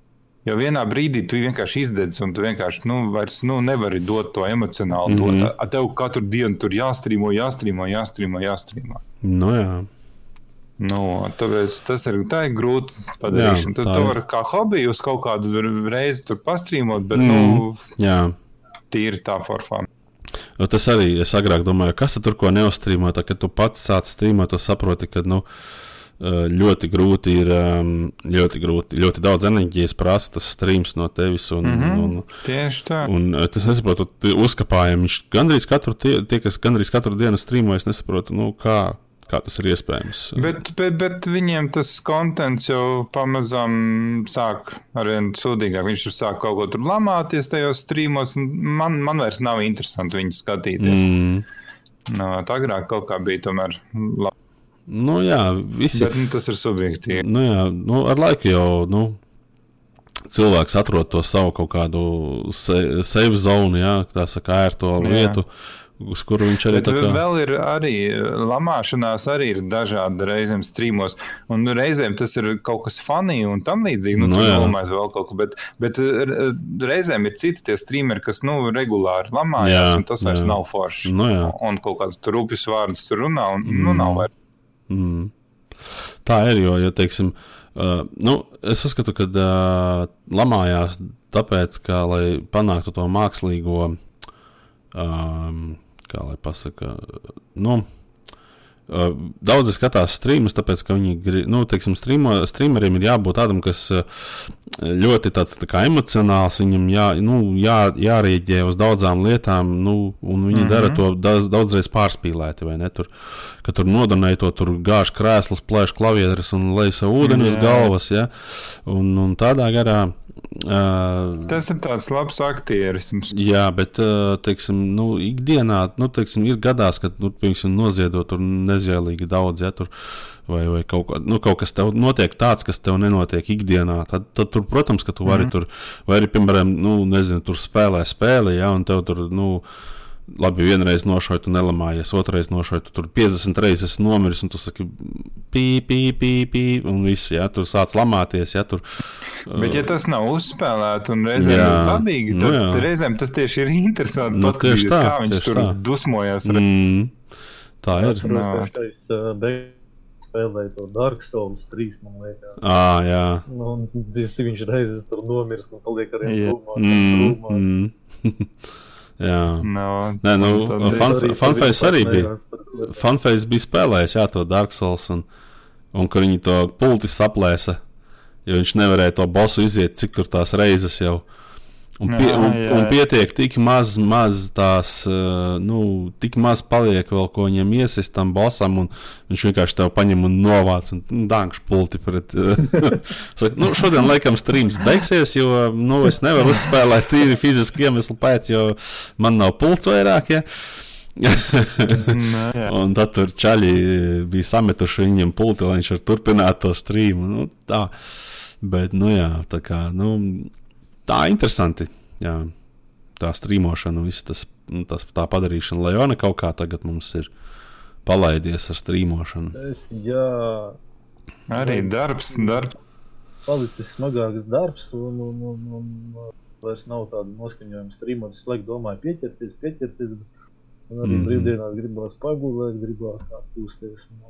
Jo vienā brīdī tu vienkārši izdedz, un tu vienkārši nu, vairs nu, nevari dot to emocionāli. Mm. -hmm. to. Tev katru dienu tur jāstrīmo, jāstrīmo, jāstrīmo. jāstrīmo. Nu, jā. Nu, tāpēc tas ir, tā ir grūti padarīt. Tad tu ir. vari kā hobiju uz kaut kādu reizi tur pastrīmot, bet Mm. nu, jā. tīri tā formā. Tas arī es agrāk domāju, kas tu tur ko neuzstrīmo. Tā, kad tu pats sāc strīmot, tu saproti, ka nu, eh, ļoti grūti ir, ļoti, grūti, ļoti daudz enerģijas prasa tas strīms no tevis. Un, mm. -hmm. un, Tieši tā. Un tas nesaprotu, tie uzkāpājumi. Viņš gandrīz katru, tie, tie, kas gandrīz katru dienu strīmo, es nesaprotu, nu, kā, kā tas ir iespējams. Bet, bet, bet viņiem tas kontents jau pamazām sāk ar vien sūdīgāk. Viņš tur sāk kaut ko tur lamāties tajos strīmos. un Man, man vairs nav interesanti viņu skatīties. Mm. Mm. No, agrāk kaut kā bija tomēr labi. Nu, jā, visi. Bet nu, tas ir subjektīvi. Nu, jā, nu, ar laiku jau nu, cilvēks atrod to savu kaut kādu se- save zonu, jā, tā saka, ērto Jā. vietu, uz kuru viņš arī Bet tā kā. vēl ir arī lamāšanās, arī ir dažādi reizēm strīmos. Un reizēm tas ir kaut kas funny un tam līdzīgi. Nu, Nu nu, jā. Nolamājas vēl kaut ko. Bet, bet eh, reizēm ir citi tie streameri, kas nu, regulāri lamājas, Jā, un tas vairs jā. nav forši. Nu jā. Un kaut kāds tur rupjas vārdus tur runā, un mm. nu, nav vairs. Mm. Tā ir, jo, jo teiksim, uh, nu, es uzskatu, ka uh, lamājās tāpēc, ka, lai panāktu to mākslīgo, um, kā lai pasaka, nu, daudzi skatās streamus, tāpēc, ka viņi nu, teiksim, streamo, streameriem ir jābūt tādam, kas ļoti tāds tā kā emocionāls, viņam jā, nu, jā, jārēģē uz daudzām lietām, nu, un viņi mm -hmm. dara to daudz, daudzreiz pārspīlēti, vai ne? Tur, ka tur nodonēja to, tur gāž krēslus, plēš klavierus un lej savu ūdeni uz galvas, ja? un, un tādā garā Uh, Tas ir tāds labs aktierisms. Jā, bet, uh, teiksim, nu, ikdienā, nu, teiksim, ir gadās, kad, nu, piemēram, noziedot tur nezvēlīgi daudz, ja tur, vai, vai kaut, kā, nu, kaut kas tev notiek tāds, kas tev nenotiek ikdienā, tad, tad tur, protams, ka tu vari mm -hmm. tur, vai arī, piemēram, nu, nezinu, tur spēlē spēli, ja, un tev tur, nu, labi, vienreiz nošauju, tu nelamājies, otrreiz nošauju, tu tur 50 reizes nomiris, un tu saki, pī, pī, pī, pī, un viss, jā, tur sāc lamāties, jā, tur. Bet, ja tas nav uzspēlēts un reizēm jā, ir dabīgi, nu tad nu, reizēm tas tieši ir interesanti, nu, paskatīties, tā, kā viņš tur tā. dusmojas. Mm, tā ir. Atceros, spēlēja to Dark Souls 3, man liekas. Ah, jā. Nu, un viņš reizes tur nomirst un paliek ar vienu trūkumu. Mm, mm. Jā, no, Nē, nu, Funface arī bija. Funface bija spēlējis, jā, to Dark Souls, un, un kur viņi to pulti saplēsa, jo viņš nevarēja to bosu iziet, cik tur tās reizes jau. Un, pie, jā, un, jā. un pietiek tik maz, maz tās, uh, nu, tik maz paliek vēl, ko viņam iesist tam bosam, un viņš vienkārši tev paņem un novāc un nu, dankš pulti pret. Uh, nu, šodien, laikam, streams beigsies, jo, nu, es nevaru uzspēlēt tīri fiziski iemeslu pēc, jo man nav pults vairāk, ja. Nē, un tad tur čaļi bija sametuši viņam pulti, lai viņš var turpināt to streamu. Nu, tā. Bet, nu jā, tā kā, nu, tā interesanti. Jā. Tā strīmošana, tas, nu, tas, tā padarīšana, ne kaut kā tagad mums ir palaidies ar strīmošanu. Es, jā, arī darbs, darbs. Palicis smagāks darbs, un, un, un, un vairs nav tāda noskaņojuma strīmot. Es laiku domāju, pieķerties, pieķerties. Un arī mm. brīvdienās gribās pagulēt, gribās atpūsties un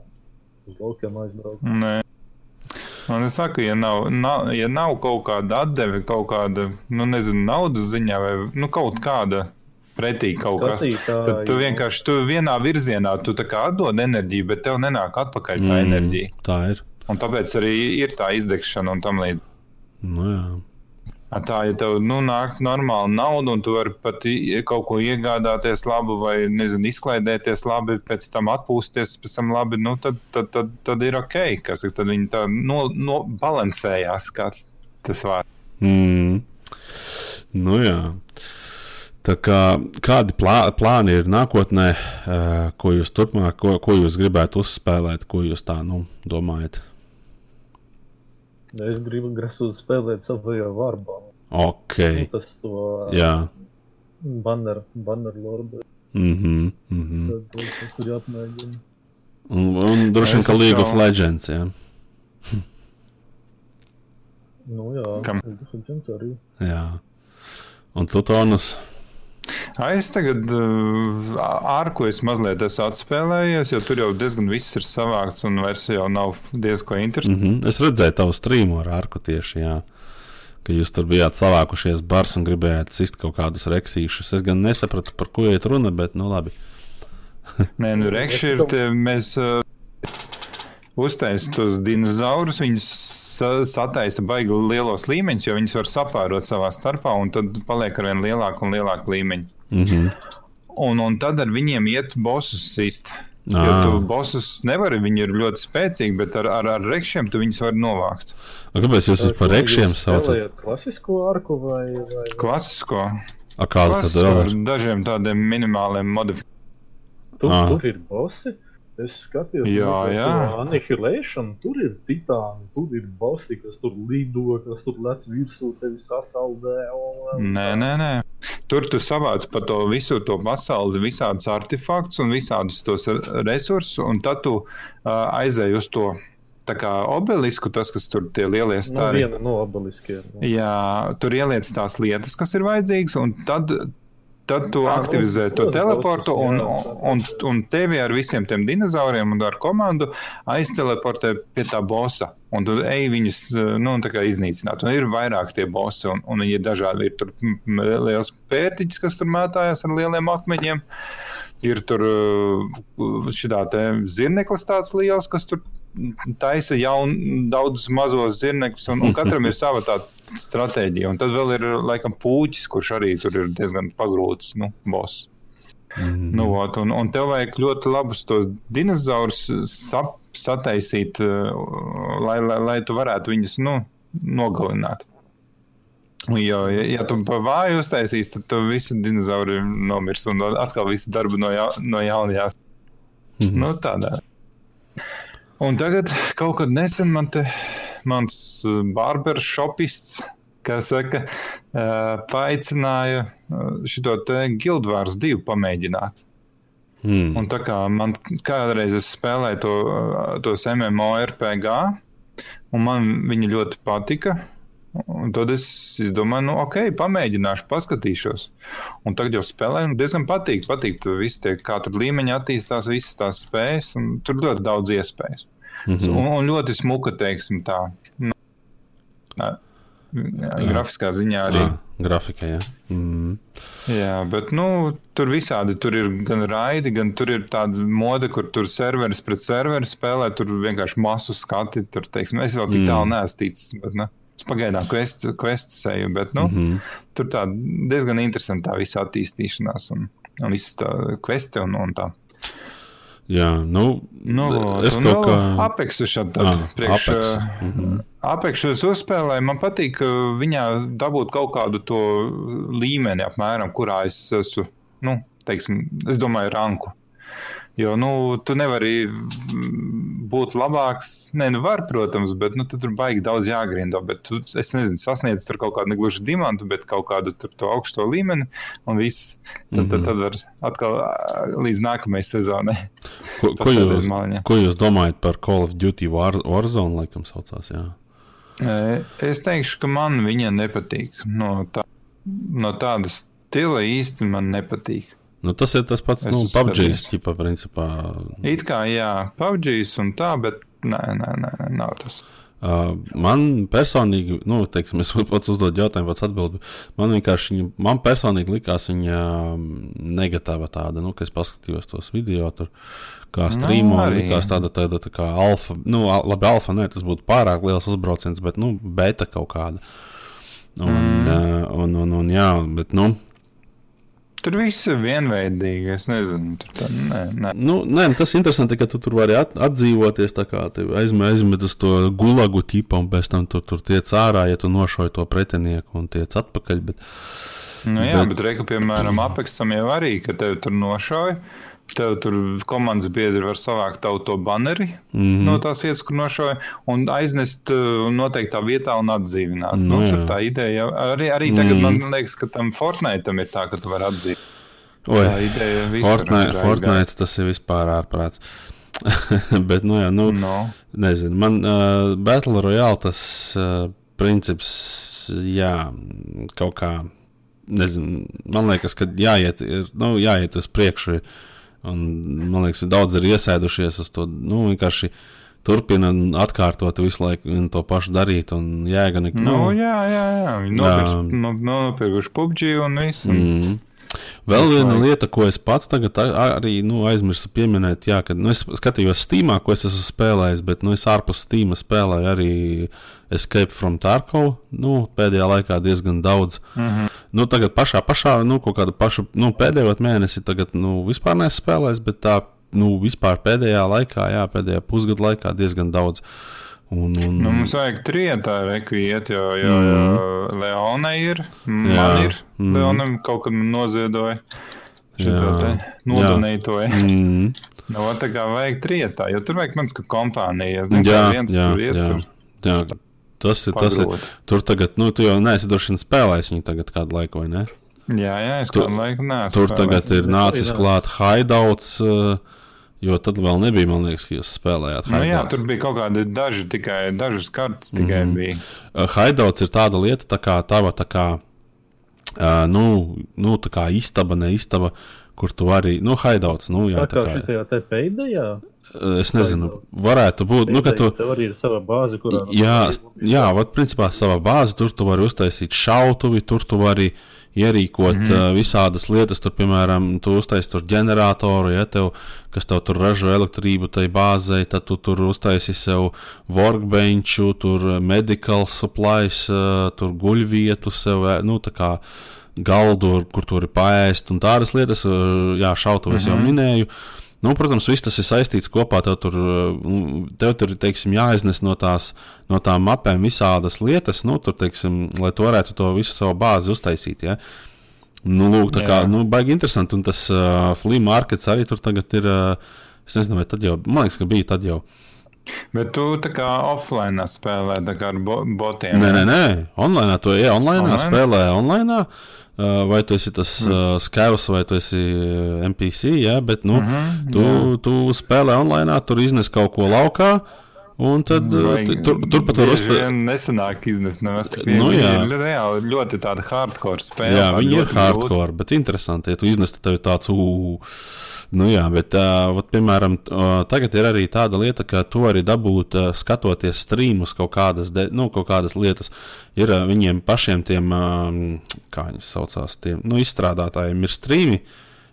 uz laukiem aizbraukt. Nē. Un es saku, ja nav, nav, ja nav kaut kāda atdeve, kaut kāda, nu, nezinu, naudas ziņā vai nu, kaut kāda pretī kaut kas, tad tu vienkārši tu vienā virzienā tu atdod enerģiju, bet tev nenāk atpakaļ tā mm, enerģija. Tā ir. Un tāpēc arī ir tā izdegšana un tam līdzīgi. Nu, jā. Tā, ja tev nu, nāk normāla nauda, un tu vari pat kaut ko iegādāties labu, vai nezinu, izklaidēties labi, pēc tam atpūsties, pēc tam labi, nu, tad, tad, tad, tad ir ok. Kas, tad viņi tā no, no balansējās, kā tas var. Mm. Nu, jā. Tā kā, kādi plā, plāni ir nākotnē, uh, ko jūs turpmāk, ko, ko jūs gribētu uzspēlēt, ko jūs tā nu, domājat? Es gribu grasos spēlēt savajā varbā. Ok. Nu, tas to Jā. banner, banner lordu. Mhm. Mm mm -hmm. Tas tur jāapmēģina. Un, un droši vien, ka League of Legends, jā. nu jā, Kam? League of Legends arī. Jā. Un tu tonus? Es tagad uh, ar ko es mazliet esmu atspēlējies, jo tur jau diezgan viss ir savākts un vairs jau nav diezgan interesanti. Mm -hmm. Es redzēju tavu streamu ar arku tieši, jā. Ka jūs tur bijāt savākušies bars un gribējāt sist kaut kādus reksīšus. Es gan nesapratu, par ko iet runa, bet nu labi. Nē, nu rekši ir tie, mēs uh, uztaisām tos dinozaurus, viņus sataisa baigi lielos līmeņus, jo viņus var sapārot savā starpā, un tad paliek ar vien lielāku un lielāku līmeņu. Mm -hmm. un, un tad ar viņiem iet bosus sist. Ah. Jo tu bosus nevari, viņi ir ļoti spēcīgi, bet ar, ar, ar rekšiem tu viņus vari novākt. A, kāpēc jūs par rekšiem saucat? Klasisko arku vai? vai... Klasisko. A, kāda tad ir? Dažiem tādiem minimāliem modifikācijiem. Tur, ah. tur ir bosi. Es skatījos, jā, jā. Annihilation, tur ir titāni, tur ir bosi, kas tur lido, kas tur lec virsū, tevi sasaldē. Nē, nē, nē. Tur tu savāc par to visu to pasauli, visādus artefaktus un visādus tos resursus, un tad tu uh, aizēji uz to tā kā obelisku, tas, kas tur tie lielie stāri. No viena no obeliskiem. Jā, tur ieliec tās lietas, kas ir vajadzīgas, un tad tad tu nu, aktivizē to teleportu, un, un, un tevi ar visiem tiem dinozauriem un ar komandu aizteleportē pie tā bosa. Un tu ej viņus nu, tā kā iznīcināt. Un ir vairāk tie bosi, un, un viņi ir dažādi. Ir tur liels pērtiķis, kas tur mētājas ar lieliem akmeņiem. Ir tur šī zirneklis tāds liels, kas tur taisa jaunu, daudzus mazos zirnekļus, un, un katram ir sava tā stratēģija. Un tad vēl ir laikam puķis, kurš arī tur ir diezgan pagrūts, nu, boss. Mm. Nu, ot, un, un tev vajag ļoti labus tos dinozaurus sap, sataisīt, lai, lai, lai tu varētu viņus nu, nogalināt. Jo, ja, ja tu pa vāju uztaisīsi, tad visi dinozauri nomirs un atkal visu darbu no, ja, no jauna jās. Mm -hmm. Nu, tādā. Un tagad kaut kad nesen man te mans barbershopists, kā saka, paaicināja šo te Guildwars 2 pamēģināt. Mm. Un tā kā man kādreiz es spēlēju to, tos MMORPG, un man viņi ļoti patika, Un tad es, es domāju, nu, ok, pamēģināšu, paskatīšos. Un tagad jau spēlēju, un diezgan patīk. Patīk, visi tie, kā tur līmeņi attīstās, visas tās spējas, un tur ļoti daudz iespējas. Mm -hmm. un, un ļoti smuka, teiksim, tā. Nu, grafiskā ziņā arī. Ah, grafika, jā. Mm. Jā, bet nu, tur visādi tur ir gan raidi, gan tur ir tāda mode, kur tur serveris pret serveri spēlē. Tur vienkārši masu skati. Tur, teiksim, es vēl tik mm. tālu neesmu ticis. Bet, ne? Pagaidām, quests eju, bet nu, mm -hmm. tur tā diezgan interesanti tā visa attīstīšanās un, un viss tā questi un, un tā. Jā, nu, nu es kaut kā apeksu šādi tad ah, priekš. Apex. Mm -hmm. Apekšu es uzspēlēju, man patīk viņā dabūt kaut kādu to līmeni apmēram, kurā es esmu, nu, teiksim, es domāju, ranku. Jo, nu, tu nevari būt labāks. Nē, nu, var, protams, bet nu, tur baigi daudz jāgrindo. Bet tu, es nezinu, sasniedz tur kaut kādu negluži diamantu, bet kaut kādu to augsto līmeni un viss. Tad, mm -hmm. tad, tad var atkal līdz nākamajai sezonai. Ko, ko, jūs, maliņa. ko jūs domājat par Call of Duty War, Warzone, laikam, saucās? Jā? Es teikšu, ka man viņa nepatīk. No, tā, no tādas stila īsti man nepatīk. Nu, tas ir tas pats, es nu, PUBG, ķipa, principā. It kā, jā, PUBG un tā, bet nē, nē, nē, nav tas. Uh, man personīgi, nu, teiksim, es pats uzdodu jautājumu, pats atbildu. Man vienkārši, man personīgi likās viņa negatīva tāda, nu, ka es paskatījos tos video tur, kā streamo, no, likās tāda, tāda tā kā alfa, nu, labi, alfa, nē, tas būtu pārāk liels uzbrauciens, bet, nu, beta kaut kāda. Un, mm. uh, un, un, un, jā, bet, nu, Tur viss ir vienveidīgi. Es nezinu, tur tā, nē, nē. Nu, nē, tas ir interesanti, ka tu tur vari at, atdzīvoties. Aizmet aizmet uz to gulagu tipu, un pēc tam tu tur tiec ārā, ja tu nošoji to pretinieku un tiec atpakaļ. Bet, nu, jā, bet, bet reku, piemēram, apeksam jau arī, ka tevi tur nošoja. Tev tur komandas biedri var savākt to baneri mm -hmm. no tās vietas, kur nošoja, un aiznest uh, noteiktā vietā un atdzīvināt. Nu, nu, tā ideja arī, arī tagad mm -hmm. man liekas, ka tam Fortnite ir tā, ka tu vari atdzīvināt. Oi, tā ideja Fortnite, Fortnite tas ir vispār ārprāts. Bet, nu, jā, nu, no. nezinu, man uh, Battle Royale tas uh, princips, jā, kaut kā, nezinu, man liekas, ka jāiet, ir, nu, jāiet uz priekšu. Ir, Un, man liekas, daudz ir iesēdušies uz to. Nu, vienkārši turpina atkārtot visu laiku to pašu darīt. Jēga nekā. Nu, nu, jā, jā, jā. Viņi nopirkuši PUBG un visu. Mm. Vēl viena lieta, ko es pats tagad arī nu, aizmirsu pieminēt, jā, kad nu, es skatījos Steamā, ko es esmu spēlējis, bet nu, es ārpus Steamā spēlēju arī Escape from Tarkov. Nu, pēdējā laikā diezgan daudz. Mm -hmm. nu, tagad pašā, pašā nu, kaut kādu pašu nu, pēdējo mēnesi, tagad nu, vispār neesmu spēlējis, bet tā nu, vispār pēdējā laikā, jā, pēdējā pusgada laikā diezgan daudz. Uh, Un, un... Nu, mums vajag trietā rekviet, jo, jo, mm. jo Leona ir, man Jā. ir, mm. Leonam kaut kad noziedoja. Te nodonētoja. Mm. Nu, tā kā vajag trietā, jo tur vajag mans ka kompānija. Zin, jā, viens jā, iet, jā. Tur. jā. Tas ir, tas ir, tur tagad, nu, tu jau neesi droši vien spēlējis viņu tagad kādu laiku, vai ne? Jā, jā, es kādu laiku neesmu. Tur tagad ir nācis klāt haidauts. Uh, Jo tad vēl nebija, man liekas, ka jūs spēlējāt. Nu, jā, tur bija kaut kādi daži, tikai dažas kartes tikai mm -hmm. bija. Haidauts ir tāda lieta, tā kā tava tā kā Uh, nu, nu, tā kā istaba, ne istaba, kur tu vari, nu, haidauts, nu, jā, Tā kā šitajā te peidējā, Es nezinu, varētu būt, nu, ka tu. tev arī ir sava bāze, kurā. Jā, jā, vat, principā savā bāzē tur tu vari uztaisīt šautuvi, tur tu vari ierīkot mm -hmm. uh, visādas lietas. Tur, piemēram, tu uztaisīji tur ģeneratoru, ja tev, kas tev tur ražo elektrību tai bāzei, tad tu tur uztaisīji sev workbenchu, tur medical supplies, uh, tur guļvietu sev, nu, tā kā galdu, kur tur ir paēst un tādas lietas. Uh, jā, šautuvi mm -hmm. jau minēju. Nu, protams, viss tas ir saistīts kopā. Tev tur, tev tur teiksim, jāiznes no, tās, no tām mapēm visādas lietas, nu, tur, teiksim, lai tu varētu to visu savu bāzi uztaisīt. Ja? Nu, lūk, tā kā, nu, baigi interesanti. Un tas uh, flea markets arī tur tagad ir. Uh, es nezinu, vai tad jau, man liekas, ka bija tad jau. Bet tu tā kā offline spēlē ar bo botiem? Nē, nē, nē. online. Tu ej online, online? spēlē online. Uh, vai tu esi tas mm. uh, skavs, vai tu esi NPC, jā, bet nu, mm -hmm, tu, jā. tu spēlē online, tur iznes kaut ko laukā. Un tad Vai, tur, turpat var uzspēlēt. Nesenāk iznest no es nu, jā. ir reāli ļoti tāda hardcore spēle. Jā, viņi ir hardcore, grūti. bet interesanti, ja tu iznesti tev tāds ū. Nu jā, bet, uh, vat, piemēram, uh, tagad ir arī tāda lieta, ka tu vari dabūt, uh, skatoties streamus, kaut kādas, de, nu, kaut kādas lietas. Ir uh, viņiem pašiem, tiem, uh, kā viņi saucās, tiem nu, izstrādātājiem, ir streami.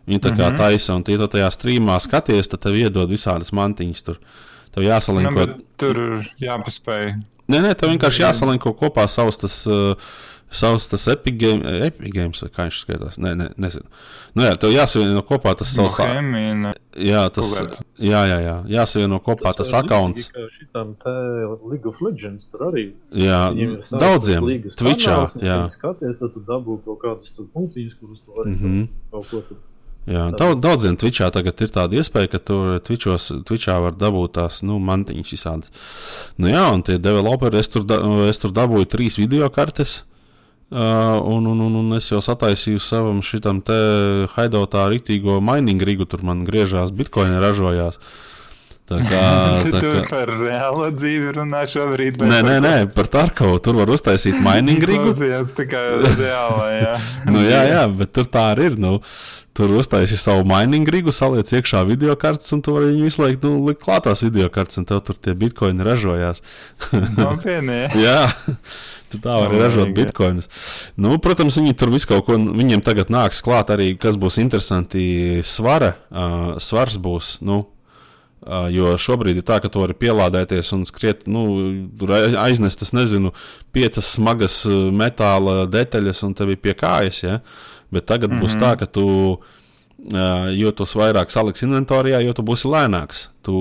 Viņi tā kā mm -hmm. taisa, un tie to tajā streamā skaties, tad tev iedod visādas mantiņas tur. Tev jāsalinko. Nu, tur jāpaspēj. Nē, nē, tev vienkārši jāsalinko kopā savs tas. Uh, savs tas epigēms, vai kā viņš skaitās. Nē, nē, nezinu. Nu, jā, tev jāsavieno kopā tas savs. Bohemina. Jā, tas. Jā, jā, jā. Jāsavieno kopā tas, tas akkaunts. Šitam te League of Legends tur arī. Jā, daudziem. Twitchā, jā. Skaties, tad tu dabū kaut kādus punktiņus, kurus tu vari mm -hmm. kaut ko tur. Jā, daudz, daudziem Twitchā tagad ir tāda iespēja, ka tur Twitchos, Twitchā var dabūt tās nu, mantiņas visādas. Nu, jā, un tie developeri, es tur, da, es tur dabūju trīs video kartes. Uh, un, un, un, un es jau sataisīju savam šitam te haidotā rītīgo mining rigu, tur man griežās bitkoini ražojās. Tā kā tā kā... par reālo dzīvi runā šobrīd. Nē, nē, nē, par Tarkovu. Tur var uztaisīt mining rigu. Tas tā kā reālā, jā. nu, jā, jā, bet tur tā arī ir. Nu, tur uztaisīja savu mining rigu, saliec iekšā video kartes, un tu vari viņu visu laiku nu, likt klātās video kartes, un tev tur tie bitkoini ražojās. Nopietni. jā. Tu tā vari ražot bitkoinus. Nu, protams, viņi tur visu kaut ko, viņiem tagad nāks klāt arī, kas būs interesanti, svara. Uh, svars būs, nu, uh, jo šobrīd ir tā, ka tu vari pielādēties un skriet, nu, aiznest, es nezinu, piecas smagas metāla detaļas un tev ir pie kājas, ja? Bet tagad mm -hmm. būs tā, ka tu jo tu vairāk saliksi inventorijā, jo tu būsi lēnāks. Tu,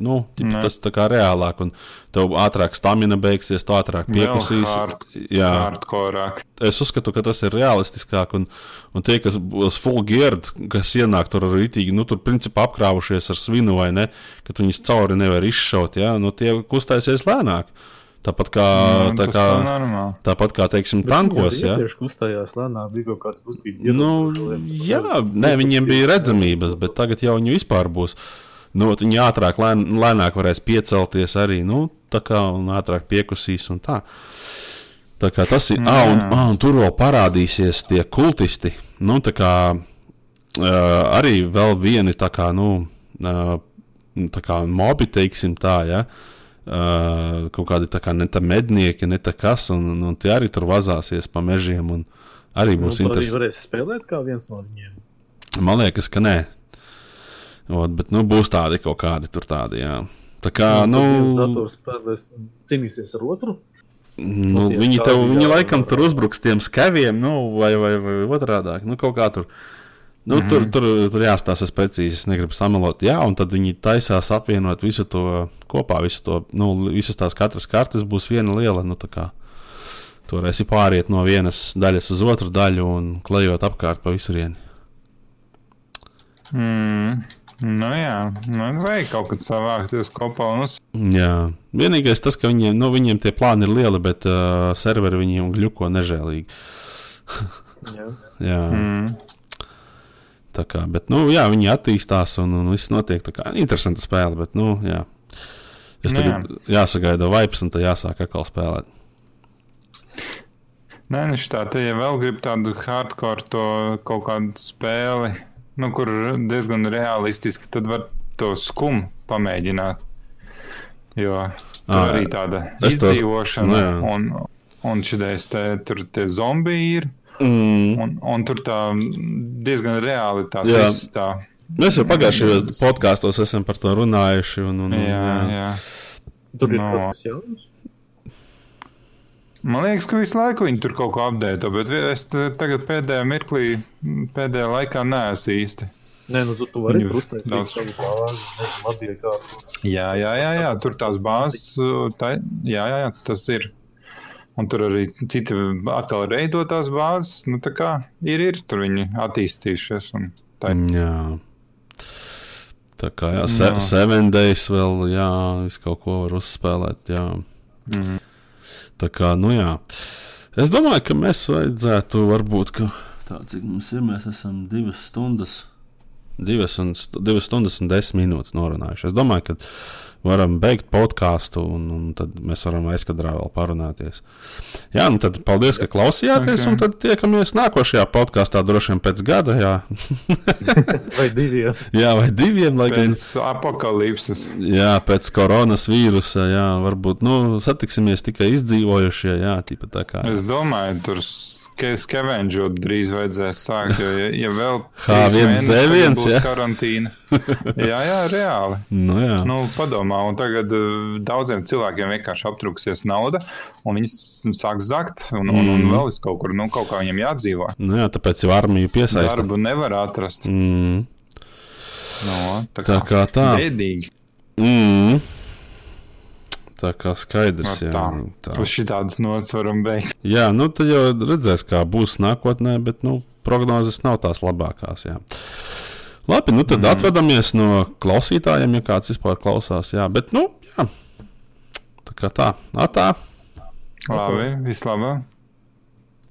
nu, ģip, tas tā kā reālāk, un tev ātrāk stamina beigsies, tu ātrāk piekusīs. Hard, jā, hardcore. Es uzskatu, ka tas ir realistiskāk, un, un tie, kas būs full gear, kas ienāk tur ar rītīgi, nu, tur principā apkrāvušies ar svinu vai ne, ka viņus cauri nevar izšaut, jā, nu, tie kustēsies lēnāk. Tāpat kā, nu, tā kā, tāpat kā teiksim, Bet tankos. Jā, tieši kustējās lēnāk, bija kaut kāda kustība. Nu, jā, nē, viņiem bija redzamības, bet tagad jau viņi vispār būs. Nu, viņi ātrāk, lēn, lēnāk varēs piecelties arī, nu, tā kā un ātrāk piekusīs un tā. Tā kā tas ir, ah, un, ah, un tur vēl parādīsies tie kultisti, nu, tā kā uh, arī vēl vieni tā kā, nu, uh, tā kā mobi, teiksim tā, ja. Uh, uh, kaut kādi tā kā ne tā mednieki, ne tā kas, un, un, un tie arī tur vazāsies pa mežiem. Arī Nu, būs arī interesanti. varēs spēlēt kā viens no viņiem. Man liekas, ka nē. Ot, bet nu, būs tādi kaut kādi tur tādi. Jā. Tā kā, nu, dators spēlēs, cīnīsies ar otru. nu, viņi, tev, viņi laikam tur uzbruks tiem skaviem, nu, vai, vai, vai otrādi. Nu, kaut kā tur. Nu, mm tur, tur, tur jāstāsta precīzi, es negribu samalot. Jā, un tad viņi taisās apvienot visu to kopā, visu to, nu, visas tās katras kartes būs viena liela. Nu, tur esi pāriet no vienas daļas uz otru daļu un klejot apkārt pa visurieni. Mm. Nu, jā, nu, vajag kaut kad savākties kopā un uz. Jā, vienīgais tas, ka viņiem, nu, viņiem tie plāni ir lieli, bet uh, serveri viņiem gļuko nežēlīgi. Jā. Jā. Mm. Tā kā, bet, nu, jā, viņi attīstās un, un viss notiek. Tā kā interesanta spēle, bet, nu, jā. Es Nu, tagad jā. jāsagaida vibes, un tad jāsāk atkal spēlēt. Nē, nu tā, te ja vēl grib tādu hardcore to kaut kādu spēli, nu, kur diezgan realistiski, tad var to skumu pamēģināt. Jo tur Ā, arī tāda izdzīvošana, nu jā. un, un šitais te, tur tie zombiji ir, Mm. un, un tur tā diezgan reāli Jā. tā. Mēs jau pagājušajos podkāstos esam par to runājuši. Un, un, un, Jā, jā. Tur ir No. kaut kas jauns. Man liekas, ka visu laiku viņi tur kaut ko apdēto, bet es tagad pēdējā mirklī, pēdējā laikā neesmu īsti. Nē, nu tu, vari krustēt daudz- savu bāzi. Jā, jā, jā, jā tur tās bāzes, tā, jā, jā, jā, tas ir. Un tur arī citi atkal veido tās bāzes. Nu, tā kā ir, ir tur viņi attīstījušies. Un tā ir. Jā. Tā kā jā, se, Jā. Seven Days vēl, jā, visu kaut ko var uzspēlēt. Jā. Mhm. Tā kā, nu jā. Es domāju, ka mēs vajadzētu, varbūt, ka tā, cik mums ir, mēs esam divas stundas, divas, un, divas stundas un desmit minūtes norunājuši. Es domāju, ka varam beigt podkāstu, un, un tad mēs varam aizkadrā vēl parunāties. Jā, nu tad paldies, ka klausījāties, Ok. okay. un tad tiekamies nākošajā podkāstā droši vien pēc gada, jā, Vai diviem. jā vai diviem, lai gan. Pēc apakalipses. Jā, pēc koronas vīrusa, jā, varbūt nu, satiksimies tikai izdzīvojušie. Jā, tīpa tā kā. Es domāju, tur ske, skevenžot drīz vajadzēs sākt. Jo, ja, ja vēl H1Z1, tagad būs jā. karantīna, jā, jā, reāli. Nu, jā. Nu, padomā, un tagad uh, daudziem cilvēkiem vienkārši aptrūksies nauda, un viņi sāks zakt, un, un, un Mm. vēl es kaut kur, nu, kaut kā viņiem jādzīvo. Nu, jā, tāpēc jau armiju piesaistīt. Darbu nevar atrast. Mm, No, tā tā kā tā. Bēdīgi. Mm. Tā kā skaidrs. Jā, tā. tā. Uz šitādas nots varam beigt. jā, nu tad jau redzēs, kā būs nākotnē, bet nu, prognozes nav tās labākās. Jā. Labi, nu tad mm. atvadamies no klausītājiem, ja kāds vispār klausās. Jā, bet nu, jā. Tā kā tā, atā. Labi, vislabāk.